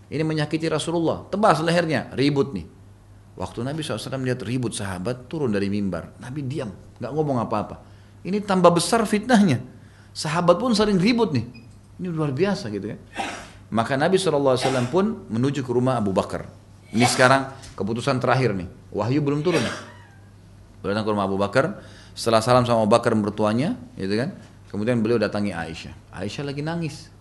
Ini menyakiti Rasulullah, tebas lehernya, ribut nih. Waktu Nabi SAW lihat ribut sahabat turun dari mimbar. Nabi diam, nggak ngomong apa-apa. Ini tambah besar fitnahnya. Sahabat pun sering ribut nih. Ini luar biasa gitu ya. Maka Nabi SAW pun menuju ke rumah Abu Bakar. Ini sekarang keputusan terakhir nih. Wahyu belum turun. Datang ke rumah Abu Bakar. Setelah salam sama Abu Bakar mertuanya, gitu kan. Kemudian beliau datangi Aisyah. Aisyah lagi nangis,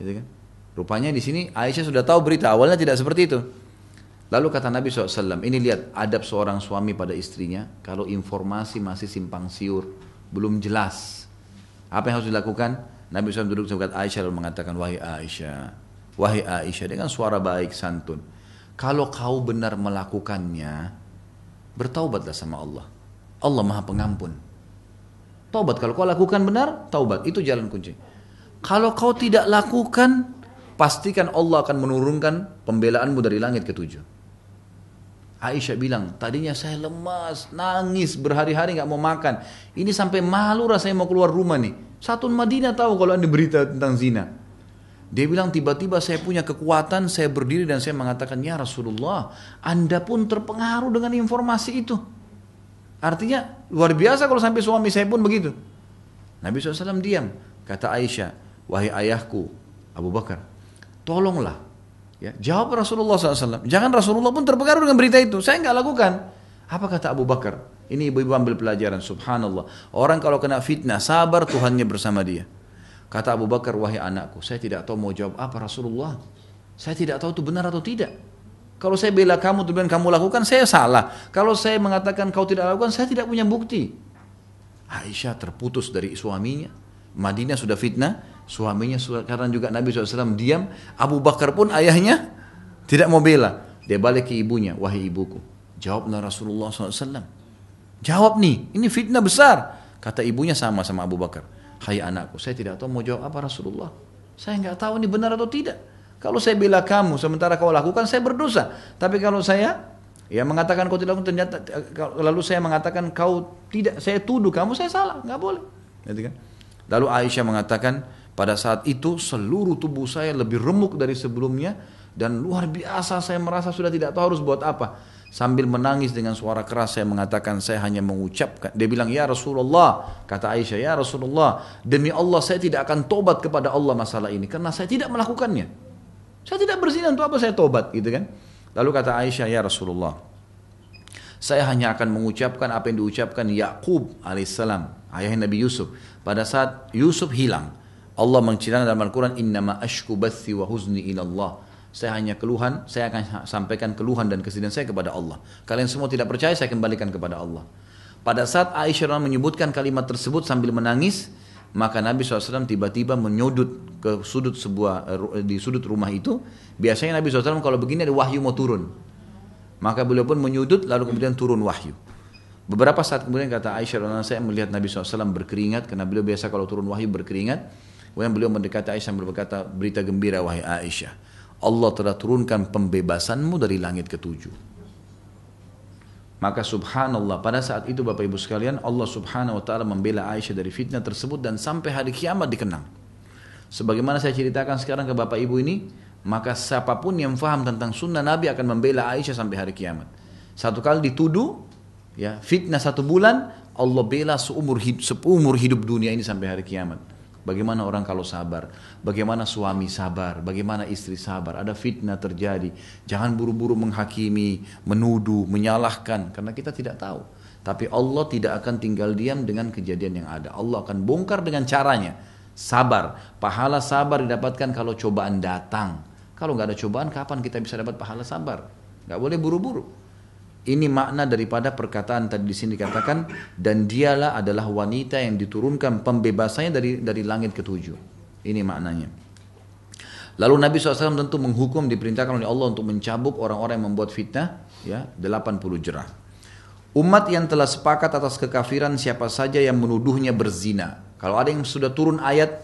gitu kan. Rupanya di sini Aisyah sudah tahu berita. Awalnya tidak seperti itu. Lalu kata Nabi SAW, ini lihat adab seorang suami pada istrinya, kalau informasi masih simpang siur, belum jelas. Apa yang harus dilakukan? Nabi SAW duduk dekat Aisyah lalu mengatakan, Wahai Aisyah, Wahai Aisyah, dengan suara baik, santun. Kalau kau benar melakukannya, bertaubatlah sama Allah. Allah maha pengampun. Taubat, kalau kau lakukan benar, taubat. Itu jalan kunci. Kalau kau tidak lakukan, pastikan Allah akan menurunkan pembelaanmu dari langit ketujuh. Aisyah bilang, tadinya saya lemas, nangis, berhari-hari nggak mau makan. Ini sampai malu rasanya mau keluar rumah nih. Satu Madinah tahu kalau ada berita tentang zina. Dia bilang tiba-tiba saya punya kekuatan, saya berdiri dan saya mengatakan, ya Rasulullah, Anda pun terpengaruh dengan informasi itu. Artinya luar biasa kalau sampai suami saya pun begitu. Nabi SAW diam. Kata Aisyah, wahai ayahku Abu Bakar, tolonglah. Ya, jawab Rasulullah SAW. Jangan Rasulullah pun terpengaruh dengan berita itu. Saya nggak lakukan. Apa kata Abu Bakar? Ini ibu-ibu ambil pelajaran. Subhanallah. Orang kalau kena fitnah, sabar Tuhannya bersama dia. Kata Abu Bakar, wahai anakku, saya tidak tahu mau jawab apa Rasulullah. Saya tidak tahu itu benar atau tidak. Kalau saya bela kamu, tujuan kamu lakukan, saya salah. Kalau saya mengatakan kau tidak lakukan, saya tidak punya bukti. Aisyah terputus dari suaminya. Madinah sudah fitnah, suaminya sekarang juga Nabi SAW diam. Abu Bakar pun ayahnya tidak mau bela. Dia balik ke ibunya, wahai ibuku. Jawablah Rasulullah SAW. Jawab nih, ini fitnah besar. Kata ibunya sama sama Abu Bakar. Hai anakku, saya tidak tahu mau jawab apa Rasulullah. Saya nggak tahu ini benar atau tidak. Kalau saya bela kamu sementara kau lakukan saya berdosa. Tapi kalau saya ya mengatakan kau tidak ternyata lalu saya mengatakan kau tidak saya tuduh kamu saya salah nggak boleh. Gitu kan? Lalu Aisyah mengatakan pada saat itu seluruh tubuh saya lebih remuk dari sebelumnya dan luar biasa saya merasa sudah tidak tahu harus buat apa. Sambil menangis dengan suara keras saya mengatakan saya hanya mengucapkan. Dia bilang ya Rasulullah. Kata Aisyah ya Rasulullah. Demi Allah saya tidak akan tobat kepada Allah masalah ini. Karena saya tidak melakukannya. Saya tidak berzina untuk apa saya tobat gitu kan. Lalu kata Aisyah ya Rasulullah. Saya hanya akan mengucapkan apa yang diucapkan Yakub alaihissalam, ayah Nabi Yusuf. Pada saat Yusuf hilang, Allah menceritakan dalam Al-Quran, Innama ashku bathi wa huzni ilallah. Saya hanya keluhan, saya akan sampaikan keluhan dan kesedihan saya kepada Allah. Kalian semua tidak percaya, saya kembalikan kepada Allah. Pada saat Aisyah menyebutkan kalimat tersebut sambil menangis, maka Nabi SAW tiba-tiba menyudut ke sudut sebuah eh, di sudut rumah itu. Biasanya Nabi SAW kalau begini ada wahyu mau turun. Maka beliau pun menyudut lalu kemudian turun wahyu. Beberapa saat kemudian kata Aisyah saya melihat Nabi SAW berkeringat karena beliau biasa kalau turun wahyu berkeringat. Kemudian beliau mendekati Aisyah berkata berita gembira wahai Aisyah. Allah telah turunkan pembebasanmu dari langit ketujuh. Maka subhanallah pada saat itu Bapak Ibu sekalian Allah subhanahu wa ta'ala membela Aisyah dari fitnah tersebut dan sampai hari kiamat dikenang. Sebagaimana saya ceritakan sekarang ke Bapak Ibu ini, maka siapa pun yang faham tentang sunnah Nabi akan membela Aisyah sampai hari kiamat. Satu kali dituduh, ya fitnah satu bulan, Allah bela seumur hidup, seumur hidup dunia ini sampai hari kiamat. Bagaimana orang kalau sabar, bagaimana suami sabar, bagaimana istri sabar. Ada fitnah terjadi. Jangan buru-buru menghakimi, menuduh, menyalahkan karena kita tidak tahu. Tapi Allah tidak akan tinggal diam dengan kejadian yang ada. Allah akan bongkar dengan caranya. Sabar. Pahala sabar didapatkan kalau cobaan datang. Kalau nggak ada cobaan, kapan kita bisa dapat pahala sabar? Nggak boleh buru-buru. Ini makna daripada perkataan tadi di sini dikatakan dan dialah adalah wanita yang diturunkan pembebasannya dari dari langit ketujuh. Ini maknanya. Lalu Nabi SAW tentu menghukum diperintahkan oleh Allah untuk mencabuk orang-orang yang membuat fitnah ya 80 jerah. Umat yang telah sepakat atas kekafiran siapa saja yang menuduhnya berzina. Kalau ada yang sudah turun ayat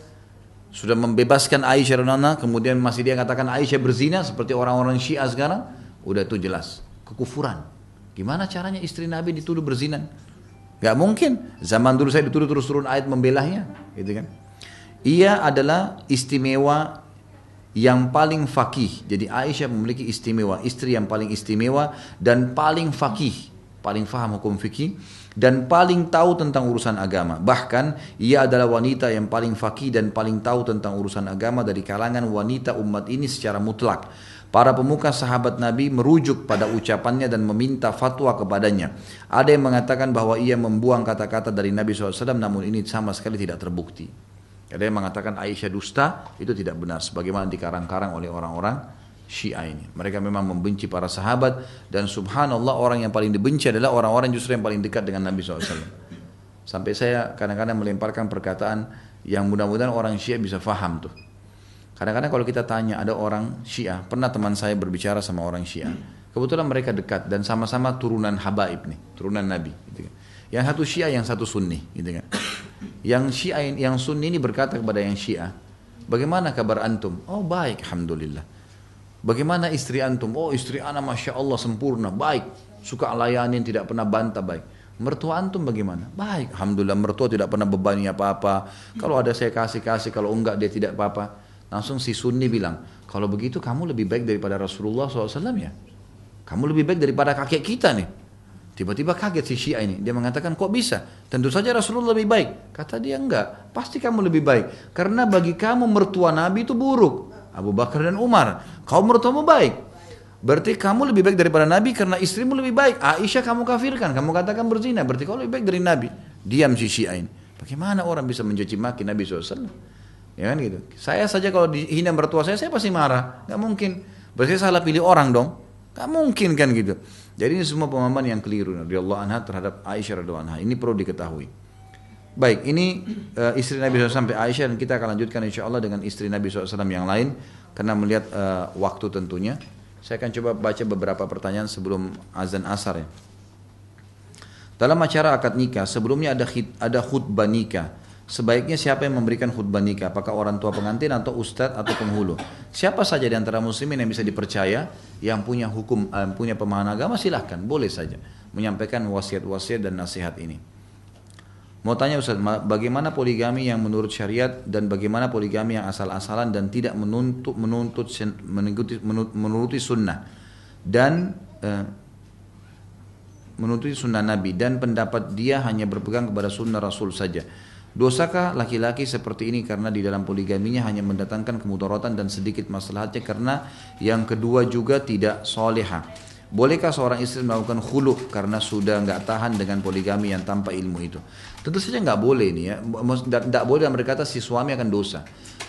sudah membebaskan Aisyah dan kemudian masih dia katakan Aisyah berzina seperti orang-orang Syiah sekarang, udah itu jelas kekufuran. Gimana caranya istri Nabi dituduh berzina? Gak mungkin. Zaman dulu saya dituduh terus turun ayat membelahnya, gitu kan? Ia adalah istimewa yang paling fakih. Jadi Aisyah memiliki istimewa, istri yang paling istimewa dan paling fakih, paling faham hukum fikih dan paling tahu tentang urusan agama. Bahkan ia adalah wanita yang paling fakih dan paling tahu tentang urusan agama dari kalangan wanita umat ini secara mutlak. Para pemuka sahabat Nabi merujuk pada ucapannya dan meminta fatwa kepadanya. Ada yang mengatakan bahwa ia membuang kata-kata dari Nabi SAW namun ini sama sekali tidak terbukti. Ada yang mengatakan Aisyah dusta, itu tidak benar. Sebagaimana dikarang-karang oleh orang-orang Syiah ini. Mereka memang membenci para sahabat dan subhanallah orang yang paling dibenci adalah orang-orang justru yang paling dekat dengan Nabi SAW. Sampai saya kadang-kadang melemparkan perkataan yang mudah-mudahan orang Syiah bisa faham tuh. Kadang-kadang kalau kita tanya ada orang Syiah, pernah teman saya berbicara sama orang Syiah. Kebetulan mereka dekat dan sama-sama turunan Habaib nih, turunan Nabi. Gitu kan. Yang satu Syiah, yang satu Sunni. Gitu kan. Yang Syiah, yang Sunni ini berkata kepada yang Syiah, bagaimana kabar antum? Oh baik, Alhamdulillah. Bagaimana istri antum? Oh istri anak Masya Allah sempurna, baik. Suka layanin, tidak pernah bantah, baik. Mertua antum bagaimana? Baik, Alhamdulillah mertua tidak pernah bebani apa-apa. Kalau ada saya kasih-kasih, kalau enggak dia tidak apa-apa. Langsung si Sunni bilang, kalau begitu kamu lebih baik daripada Rasulullah SAW ya. Kamu lebih baik daripada kakek kita nih. Tiba-tiba kaget si Syiah ini. Dia mengatakan, kok bisa? Tentu saja Rasulullah lebih baik. Kata dia, enggak. Pasti kamu lebih baik. Karena bagi kamu mertua Nabi itu buruk. Abu Bakar dan Umar. Kau mertuamu baik. Berarti kamu lebih baik daripada Nabi karena istrimu lebih baik. Aisyah kamu kafirkan. Kamu katakan berzina. Berarti kau lebih baik dari Nabi. Diam si Syiah ini. Bagaimana orang bisa mencuci maki Nabi SAW? Ya kan gitu. Saya saja kalau dihina mertua saya, saya pasti marah. Gak mungkin. Berarti salah pilih orang dong. Gak mungkin kan gitu. Jadi ini semua pemahaman yang keliru dari Allah anha terhadap Aisyah radhiallahu anha. Ini perlu diketahui. Baik, ini uh, istri Nabi SAW sampai Aisyah dan kita akan lanjutkan insya Allah dengan istri Nabi SAW yang lain karena melihat uh, waktu tentunya. Saya akan coba baca beberapa pertanyaan sebelum azan asar ya. Dalam acara akad nikah sebelumnya ada ada khutbah nikah. Sebaiknya siapa yang memberikan khutbah nikah? Apakah orang tua pengantin atau ustadz atau penghulu? Siapa saja di antara muslimin yang bisa dipercaya, yang punya hukum, yang punya pemahaman agama silahkan, boleh saja menyampaikan wasiat-wasiat dan nasihat ini. Mau tanya Ustaz, bagaimana poligami yang menurut syariat dan bagaimana poligami yang asal-asalan dan tidak menuntut menuntut menuruti, menuruti sunnah dan eh, menuruti sunnah Nabi dan pendapat dia hanya berpegang kepada sunnah Rasul saja. Dosakah laki-laki seperti ini karena di dalam poligaminya hanya mendatangkan kemudaratan dan sedikit masalahnya karena yang kedua juga tidak soleha. Bolehkah seorang istri melakukan khulu karena sudah nggak tahan dengan poligami yang tanpa ilmu itu? Tentu saja nggak boleh ini ya. Tidak boleh berkata si suami akan dosa.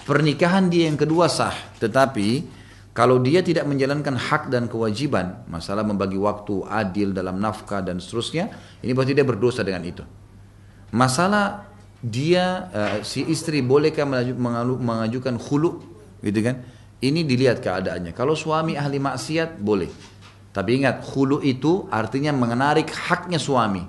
Pernikahan dia yang kedua sah, tetapi kalau dia tidak menjalankan hak dan kewajiban, masalah membagi waktu adil dalam nafkah dan seterusnya, ini berarti dia berdosa dengan itu. Masalah dia uh, si istri bolehkah mengajukan khulu gitu kan? Ini dilihat keadaannya. Kalau suami ahli maksiat boleh. Tapi ingat khulu itu artinya menarik haknya suami.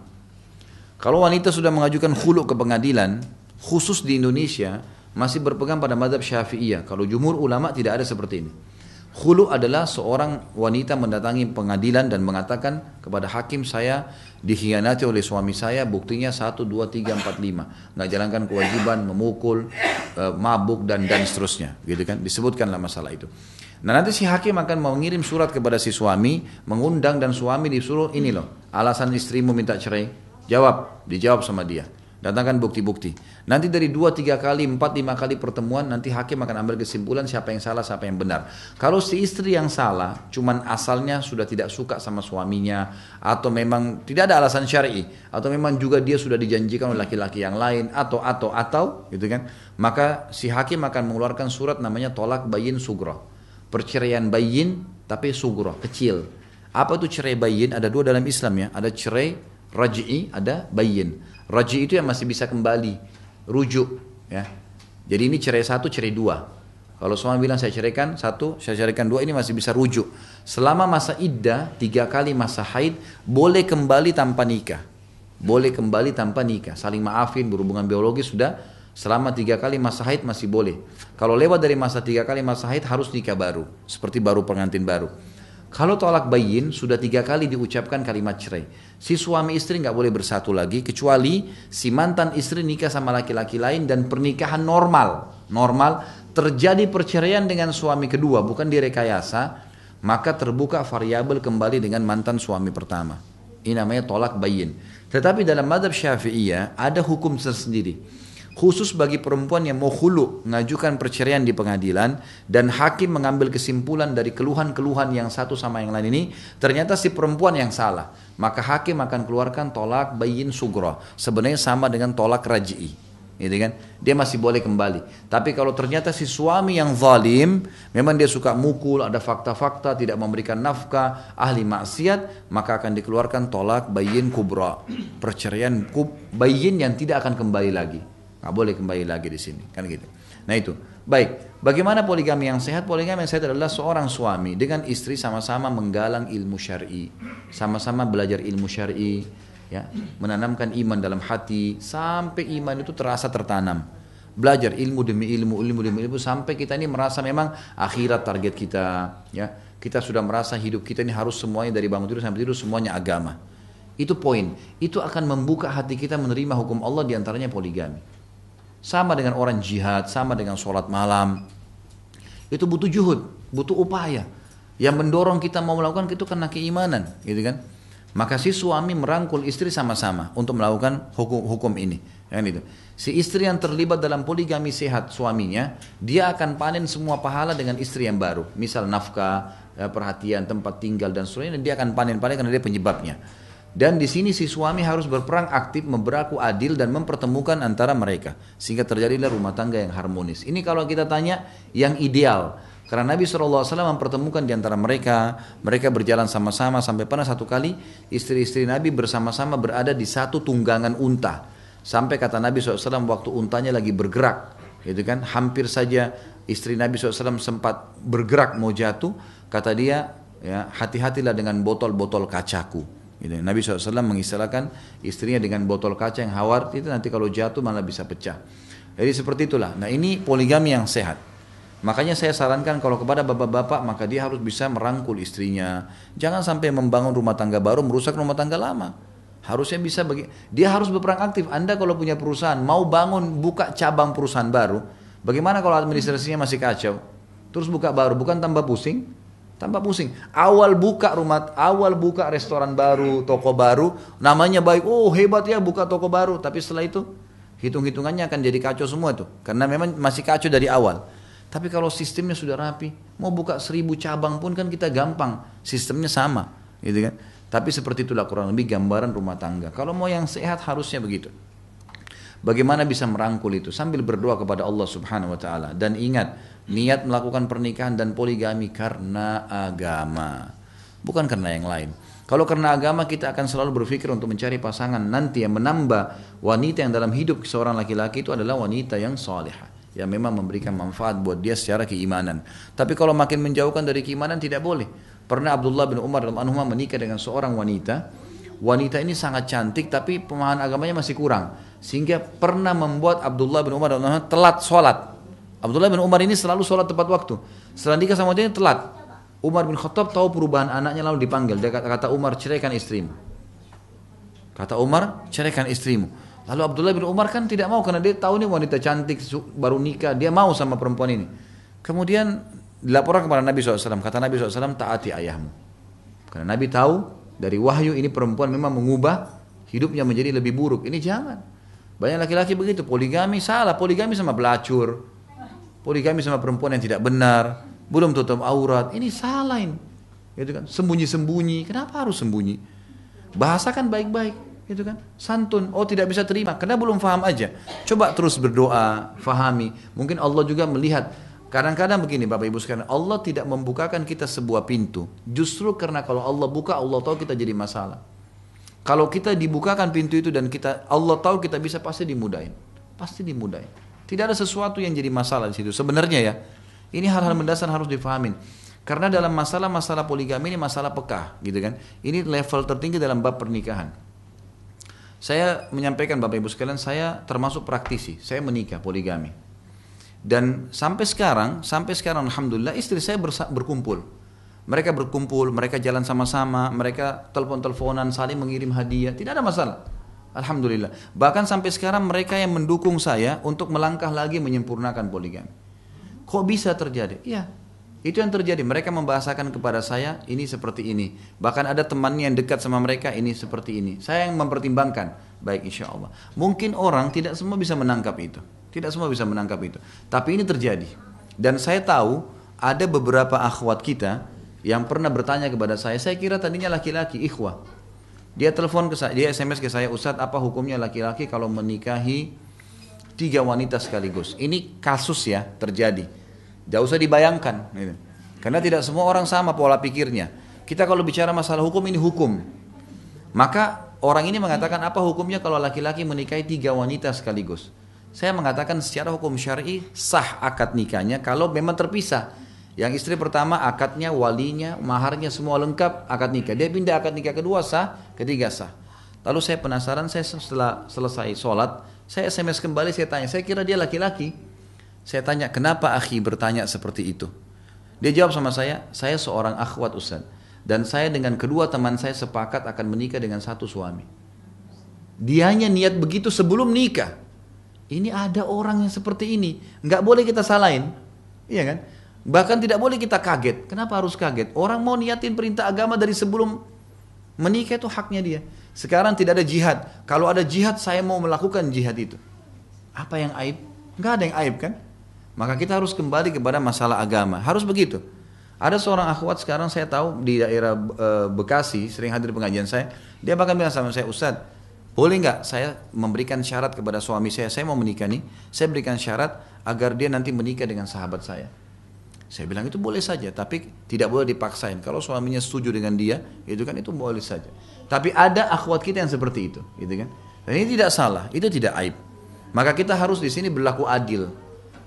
Kalau wanita sudah mengajukan khulu ke pengadilan khusus di Indonesia masih berpegang pada madhab syafi'iyah. Kalau jumhur ulama tidak ada seperti ini Khulu adalah seorang wanita mendatangi pengadilan dan mengatakan kepada hakim saya dikhianati oleh suami saya buktinya 1, 2, 3, 4, 5 nggak jalankan kewajiban memukul uh, mabuk dan dan seterusnya. Gitu kan? Disebutkanlah masalah itu. Nah nanti si hakim akan mengirim surat kepada si suami mengundang dan suami disuruh ini loh alasan istrimu minta cerai. Jawab dijawab sama dia Datangkan bukti-bukti. Nanti dari dua, tiga kali, empat, lima kali pertemuan, nanti hakim akan ambil kesimpulan siapa yang salah, siapa yang benar. Kalau si istri yang salah, cuman asalnya sudah tidak suka sama suaminya, atau memang tidak ada alasan syari, atau memang juga dia sudah dijanjikan oleh laki-laki yang lain, atau, atau, atau, gitu kan, maka si hakim akan mengeluarkan surat namanya tolak bayin sugro. Perceraian bayin, tapi sugro, kecil. Apa itu cerai bayin? Ada dua dalam Islam ya, ada cerai raj'i, ada bayin. Raji itu yang masih bisa kembali, rujuk. ya. Jadi ini cerai satu, cerai dua. Kalau suami bilang saya ceraikan satu, saya ceraikan dua, ini masih bisa rujuk. Selama masa iddah, tiga kali masa haid, boleh kembali tanpa nikah. Boleh kembali tanpa nikah. Saling maafin, berhubungan biologis sudah selama tiga kali masa haid masih boleh. Kalau lewat dari masa tiga kali masa haid harus nikah baru. Seperti baru pengantin baru. Kalau tolak bayin sudah tiga kali diucapkan kalimat cerai. Si suami istri nggak boleh bersatu lagi kecuali si mantan istri nikah sama laki-laki lain dan pernikahan normal. Normal terjadi perceraian dengan suami kedua bukan direkayasa maka terbuka variabel kembali dengan mantan suami pertama. Ini namanya tolak bayin. Tetapi dalam madhab syafi'iyah ada hukum tersendiri khusus bagi perempuan yang mau hulu mengajukan perceraian di pengadilan dan hakim mengambil kesimpulan dari keluhan-keluhan yang satu sama yang lain ini ternyata si perempuan yang salah. Maka hakim akan keluarkan tolak bayin sugro. Sebenarnya sama dengan tolak raj'i gitu kan? Dia masih boleh kembali. Tapi kalau ternyata si suami yang zalim memang dia suka mukul ada fakta-fakta tidak memberikan nafkah ahli maksiat maka akan dikeluarkan tolak bayin kubra perceraian kub bayin yang tidak akan kembali lagi Nggak boleh kembali lagi di sini, kan gitu. Nah itu. Baik, bagaimana poligami yang sehat? Poligami yang sehat adalah seorang suami dengan istri sama-sama menggalang ilmu syar'i, sama-sama belajar ilmu syar'i, ya, menanamkan iman dalam hati sampai iman itu terasa tertanam. Belajar ilmu demi ilmu, ilmu demi ilmu sampai kita ini merasa memang akhirat target kita, ya. Kita sudah merasa hidup kita ini harus semuanya dari bangun tidur sampai tidur semuanya agama. Itu poin. Itu akan membuka hati kita menerima hukum Allah di antaranya poligami. Sama dengan orang jihad, sama dengan sholat malam. Itu butuh juhud, butuh upaya. Yang mendorong kita mau melakukan itu karena keimanan, gitu kan? Maka si suami merangkul istri sama-sama untuk melakukan hukum hukum ini. Yang itu. Si istri yang terlibat dalam poligami sehat suaminya, dia akan panen semua pahala dengan istri yang baru. Misal nafkah, ya, perhatian, tempat tinggal dan sebagainya, dia akan panen-panen karena dia penyebabnya. Dan di sini si suami harus berperang aktif, berlaku adil dan mempertemukan antara mereka sehingga terjadilah rumah tangga yang harmonis. Ini kalau kita tanya yang ideal. Karena Nabi SAW mempertemukan di antara mereka, mereka berjalan sama-sama sampai pernah satu kali istri-istri Nabi bersama-sama berada di satu tunggangan unta. Sampai kata Nabi SAW waktu untanya lagi bergerak, gitu kan, hampir saja istri Nabi SAW sempat bergerak mau jatuh, kata dia, ya hati-hatilah dengan botol-botol kacaku. Gitu. Nabi SAW mengistilahkan istrinya dengan botol kaca yang hawar itu nanti kalau jatuh malah bisa pecah. Jadi seperti itulah. Nah ini poligami yang sehat. Makanya saya sarankan kalau kepada bapak-bapak maka dia harus bisa merangkul istrinya. Jangan sampai membangun rumah tangga baru merusak rumah tangga lama. Harusnya bisa bagi dia harus berperan aktif. Anda kalau punya perusahaan mau bangun buka cabang perusahaan baru, bagaimana kalau administrasinya masih kacau? Terus buka baru, bukan tambah pusing? Tambah pusing. Awal buka rumah, awal buka restoran baru, toko baru, namanya baik. Oh hebat ya buka toko baru. Tapi setelah itu hitung-hitungannya akan jadi kacau semua tuh. Karena memang masih kacau dari awal. Tapi kalau sistemnya sudah rapi, mau buka seribu cabang pun kan kita gampang, sistemnya sama, gitu kan? Tapi seperti itulah kurang lebih gambaran rumah tangga. Kalau mau yang sehat harusnya begitu. Bagaimana bisa merangkul itu sambil berdoa kepada Allah Subhanahu wa taala dan ingat niat melakukan pernikahan dan poligami karena agama, bukan karena yang lain. Kalau karena agama kita akan selalu berpikir untuk mencari pasangan nanti yang menambah wanita yang dalam hidup seorang laki-laki itu adalah wanita yang salihah yang memang memberikan manfaat buat dia secara keimanan. Tapi kalau makin menjauhkan dari keimanan tidak boleh. Pernah Abdullah bin Umar dalam anhumah menikah dengan seorang wanita. Wanita ini sangat cantik tapi pemahaman agamanya masih kurang. Sehingga pernah membuat Abdullah bin Umar telat sholat. Abdullah bin Umar ini selalu sholat tepat waktu. Setelah nikah sama dia telat. Umar bin Khattab tahu perubahan anaknya lalu dipanggil. Dia kata, Umar ceraikan istrimu. Kata Umar ceraikan istrimu. Lalu Abdullah bin Umar kan tidak mau karena dia tahu nih wanita cantik baru nikah, dia mau sama perempuan ini. Kemudian dilaporkan kepada Nabi SAW, kata Nabi SAW taati ayahmu. Karena Nabi tahu dari wahyu ini perempuan memang mengubah hidupnya menjadi lebih buruk. Ini jangan. Banyak laki-laki begitu, poligami salah, poligami sama belacur. Poligami sama perempuan yang tidak benar, belum tutup aurat. Ini salah ini. Gitu kan? Sembunyi-sembunyi. Kenapa harus sembunyi? Bahasakan baik-baik gitu kan santun oh tidak bisa terima karena belum paham aja coba terus berdoa fahami mungkin Allah juga melihat kadang-kadang begini Bapak Ibu sekalian Allah tidak membukakan kita sebuah pintu. Justru karena kalau Allah buka Allah tahu kita jadi masalah. Kalau kita dibukakan pintu itu dan kita Allah tahu kita bisa pasti dimudahin. Pasti dimudahin. Tidak ada sesuatu yang jadi masalah di situ. Sebenarnya ya ini hal-hal mendasar harus difahamin. Karena dalam masalah-masalah poligami ini masalah pekah gitu kan? Ini level tertinggi dalam bab pernikahan. Saya menyampaikan Bapak Ibu sekalian, saya termasuk praktisi. Saya menikah poligami. Dan sampai sekarang, sampai sekarang Alhamdulillah istri saya berkumpul. Mereka berkumpul, mereka jalan sama-sama, mereka telepon-teleponan, saling mengirim hadiah, tidak ada masalah. Alhamdulillah. Bahkan sampai sekarang mereka yang mendukung saya untuk melangkah lagi menyempurnakan poligami. Kok bisa terjadi? Ya, itu yang terjadi. Mereka membahasakan kepada saya ini seperti ini. Bahkan ada temannya yang dekat sama mereka ini seperti ini. Saya yang mempertimbangkan. Baik insya Allah. Mungkin orang tidak semua bisa menangkap itu. Tidak semua bisa menangkap itu. Tapi ini terjadi. Dan saya tahu ada beberapa akhwat kita yang pernah bertanya kepada saya. Saya kira tadinya laki-laki ikhwah. Dia telepon ke saya, dia SMS ke saya, Ustadz apa hukumnya laki-laki kalau menikahi tiga wanita sekaligus? Ini kasus ya terjadi tidak usah dibayangkan. Gitu. Karena tidak semua orang sama pola pikirnya. Kita kalau bicara masalah hukum ini hukum. Maka orang ini mengatakan apa hukumnya kalau laki-laki menikahi tiga wanita sekaligus. Saya mengatakan secara hukum syari sah akad nikahnya kalau memang terpisah. Yang istri pertama akadnya, walinya, maharnya semua lengkap akad nikah. Dia pindah akad nikah kedua sah, ketiga sah. Lalu saya penasaran, saya setelah selesai sholat, saya SMS kembali, saya tanya, saya kira dia laki-laki. Saya tanya, kenapa akhi bertanya seperti itu? Dia jawab sama saya, saya seorang akhwat Ustaz. Dan saya dengan kedua teman saya sepakat akan menikah dengan satu suami. Dia hanya niat begitu sebelum nikah. Ini ada orang yang seperti ini. Nggak boleh kita salahin. Iya kan? Bahkan tidak boleh kita kaget. Kenapa harus kaget? Orang mau niatin perintah agama dari sebelum Menikah itu haknya dia. Sekarang tidak ada jihad. Kalau ada jihad, saya mau melakukan jihad itu. Apa yang aib? Enggak ada yang aib kan? Maka kita harus kembali kepada masalah agama. Harus begitu. Ada seorang akhwat sekarang saya tahu di daerah e, Bekasi, sering hadir pengajian saya. Dia bahkan bilang sama saya, Ustadz, boleh nggak saya memberikan syarat kepada suami saya, saya mau menikah nih, saya berikan syarat agar dia nanti menikah dengan sahabat saya. Saya bilang itu boleh saja, tapi tidak boleh dipaksain. Kalau suaminya setuju dengan dia, itu kan itu boleh saja. Tapi ada akhwat kita yang seperti itu, gitu kan? Dan ini tidak salah, itu tidak aib. Maka kita harus di sini berlaku adil.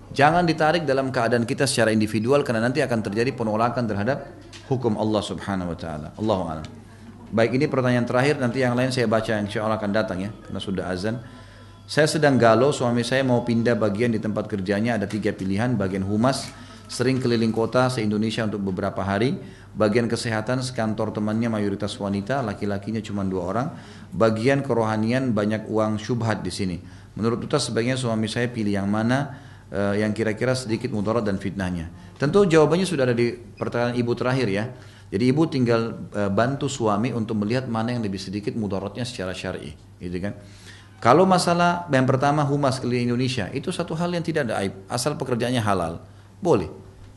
Jangan ditarik dalam keadaan kita secara individual karena nanti akan terjadi penolakan terhadap hukum Allah Subhanahu wa taala. Allahu a'lam. Baik ini pertanyaan terakhir nanti yang lain saya baca yang insya Allah akan datang ya karena sudah azan. Saya sedang galau suami saya mau pindah bagian di tempat kerjanya ada tiga pilihan bagian humas sering keliling kota se-Indonesia untuk beberapa hari bagian kesehatan sekantor temannya mayoritas wanita laki-lakinya cuma dua orang bagian kerohanian banyak uang syubhat di sini menurut Tuta sebaiknya suami saya pilih yang mana uh, yang kira-kira sedikit mudarat dan fitnahnya. Tentu jawabannya sudah ada di pertanyaan ibu terakhir ya. Jadi ibu tinggal uh, bantu suami untuk melihat mana yang lebih sedikit mudaratnya secara syar'i, gitu kan. Kalau masalah yang pertama humas keliling Indonesia itu satu hal yang tidak ada aib, asal pekerjaannya halal, boleh.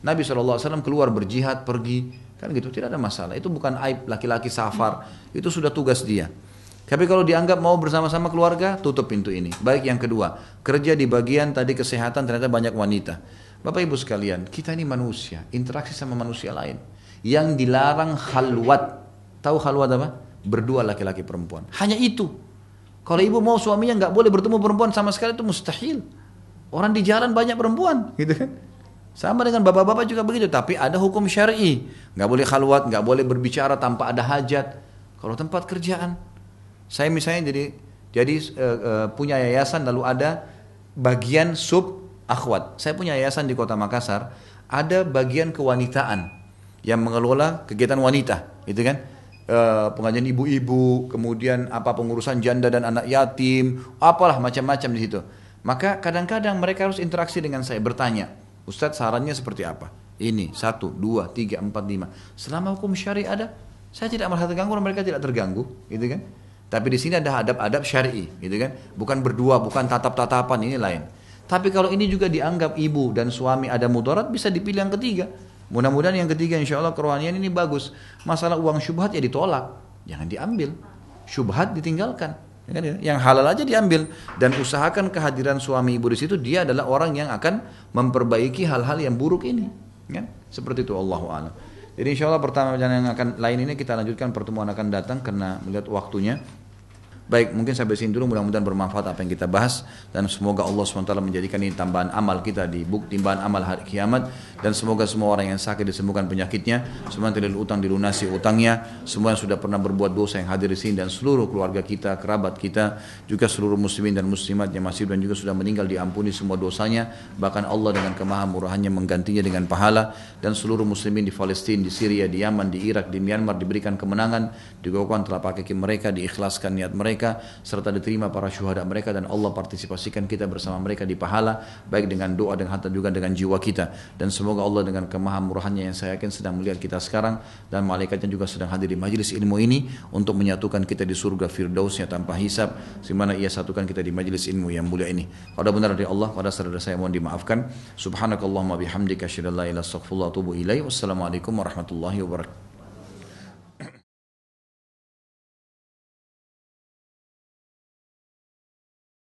Nabi SAW keluar berjihad, pergi, kan gitu, tidak ada masalah. Itu bukan aib laki-laki safar, itu sudah tugas dia. Tapi kalau dianggap mau bersama-sama keluarga, tutup pintu ini. Baik yang kedua, kerja di bagian tadi kesehatan ternyata banyak wanita. Bapak ibu sekalian, kita ini manusia, interaksi sama manusia lain. Yang dilarang halwat. Tahu halwat apa? Berdua laki-laki perempuan. Hanya itu. Kalau ibu mau suaminya nggak boleh bertemu perempuan sama sekali itu mustahil. Orang di jalan banyak perempuan, gitu kan? Sama dengan bapak-bapak juga begitu, tapi ada hukum syar'i. Nggak boleh khalwat, nggak boleh berbicara tanpa ada hajat. Kalau tempat kerjaan, saya misalnya jadi jadi uh, uh, punya yayasan lalu ada bagian sub akhwat. Saya punya yayasan di Kota Makassar, ada bagian kewanitaan yang mengelola kegiatan wanita, gitu kan? Uh, pengajian ibu-ibu, kemudian apa pengurusan janda dan anak yatim, apalah macam-macam di situ. Maka kadang-kadang mereka harus interaksi dengan saya, bertanya, Ustadz sarannya seperti apa? Ini, satu, dua, tiga, empat, lima. Selama hukum syari ada, saya tidak merasa terganggu mereka tidak terganggu, gitu kan? Tapi di sini ada adab-adab syar'i, gitu kan? Bukan berdua, bukan tatap-tatapan ini lain. Tapi kalau ini juga dianggap ibu dan suami ada mudarat, bisa dipilih yang ketiga. Mudah-mudahan yang ketiga insya Allah kerohanian ini bagus. Masalah uang syubhat ya ditolak, jangan diambil. Syubhat ditinggalkan. Ya kan? Yang halal aja diambil dan usahakan kehadiran suami ibu di situ dia adalah orang yang akan memperbaiki hal-hal yang buruk ini. Kan? Seperti itu Allah. Jadi insya Allah pertama yang akan lain ini kita lanjutkan pertemuan akan datang karena melihat waktunya. Baik, mungkin sampai sini dulu. Mudah-mudahan bermanfaat apa yang kita bahas. Dan semoga Allah SWT menjadikan ini tambahan amal kita di bukti tambahan amal hari kiamat. Dan semoga semua orang yang sakit disembuhkan penyakitnya, semua yang tidak utang dilunasi utangnya, semua yang sudah pernah berbuat dosa yang hadir di sini dan seluruh keluarga kita, kerabat kita, juga seluruh muslimin dan muslimat yang masih dan juga sudah meninggal diampuni semua dosanya, bahkan Allah dengan kemahamurahannya menggantinya dengan pahala. Dan seluruh muslimin di Palestina, di Syria, di Yaman, di Irak, di Myanmar diberikan kemenangan, digokkan telapak kaki mereka, diikhlaskan niat mereka mereka serta diterima para syuhada mereka dan Allah partisipasikan kita bersama mereka di pahala baik dengan doa dan harta juga dengan jiwa kita. Dan semoga Allah dengan kemahamurahannya yang saya yakin sedang melihat kita sekarang dan malaikatnya juga sedang hadir di majelis ilmu ini untuk menyatukan kita di surga firdausnya tanpa hisab semana ia satukan kita di majelis ilmu yang mulia ini. Kalau benar dari Allah pada saudara saya mohon dimaafkan. Subhanakallahumma bihamdika asyhadu an la ilaha illa wassalamualaikum warahmatullahi wabarakatuh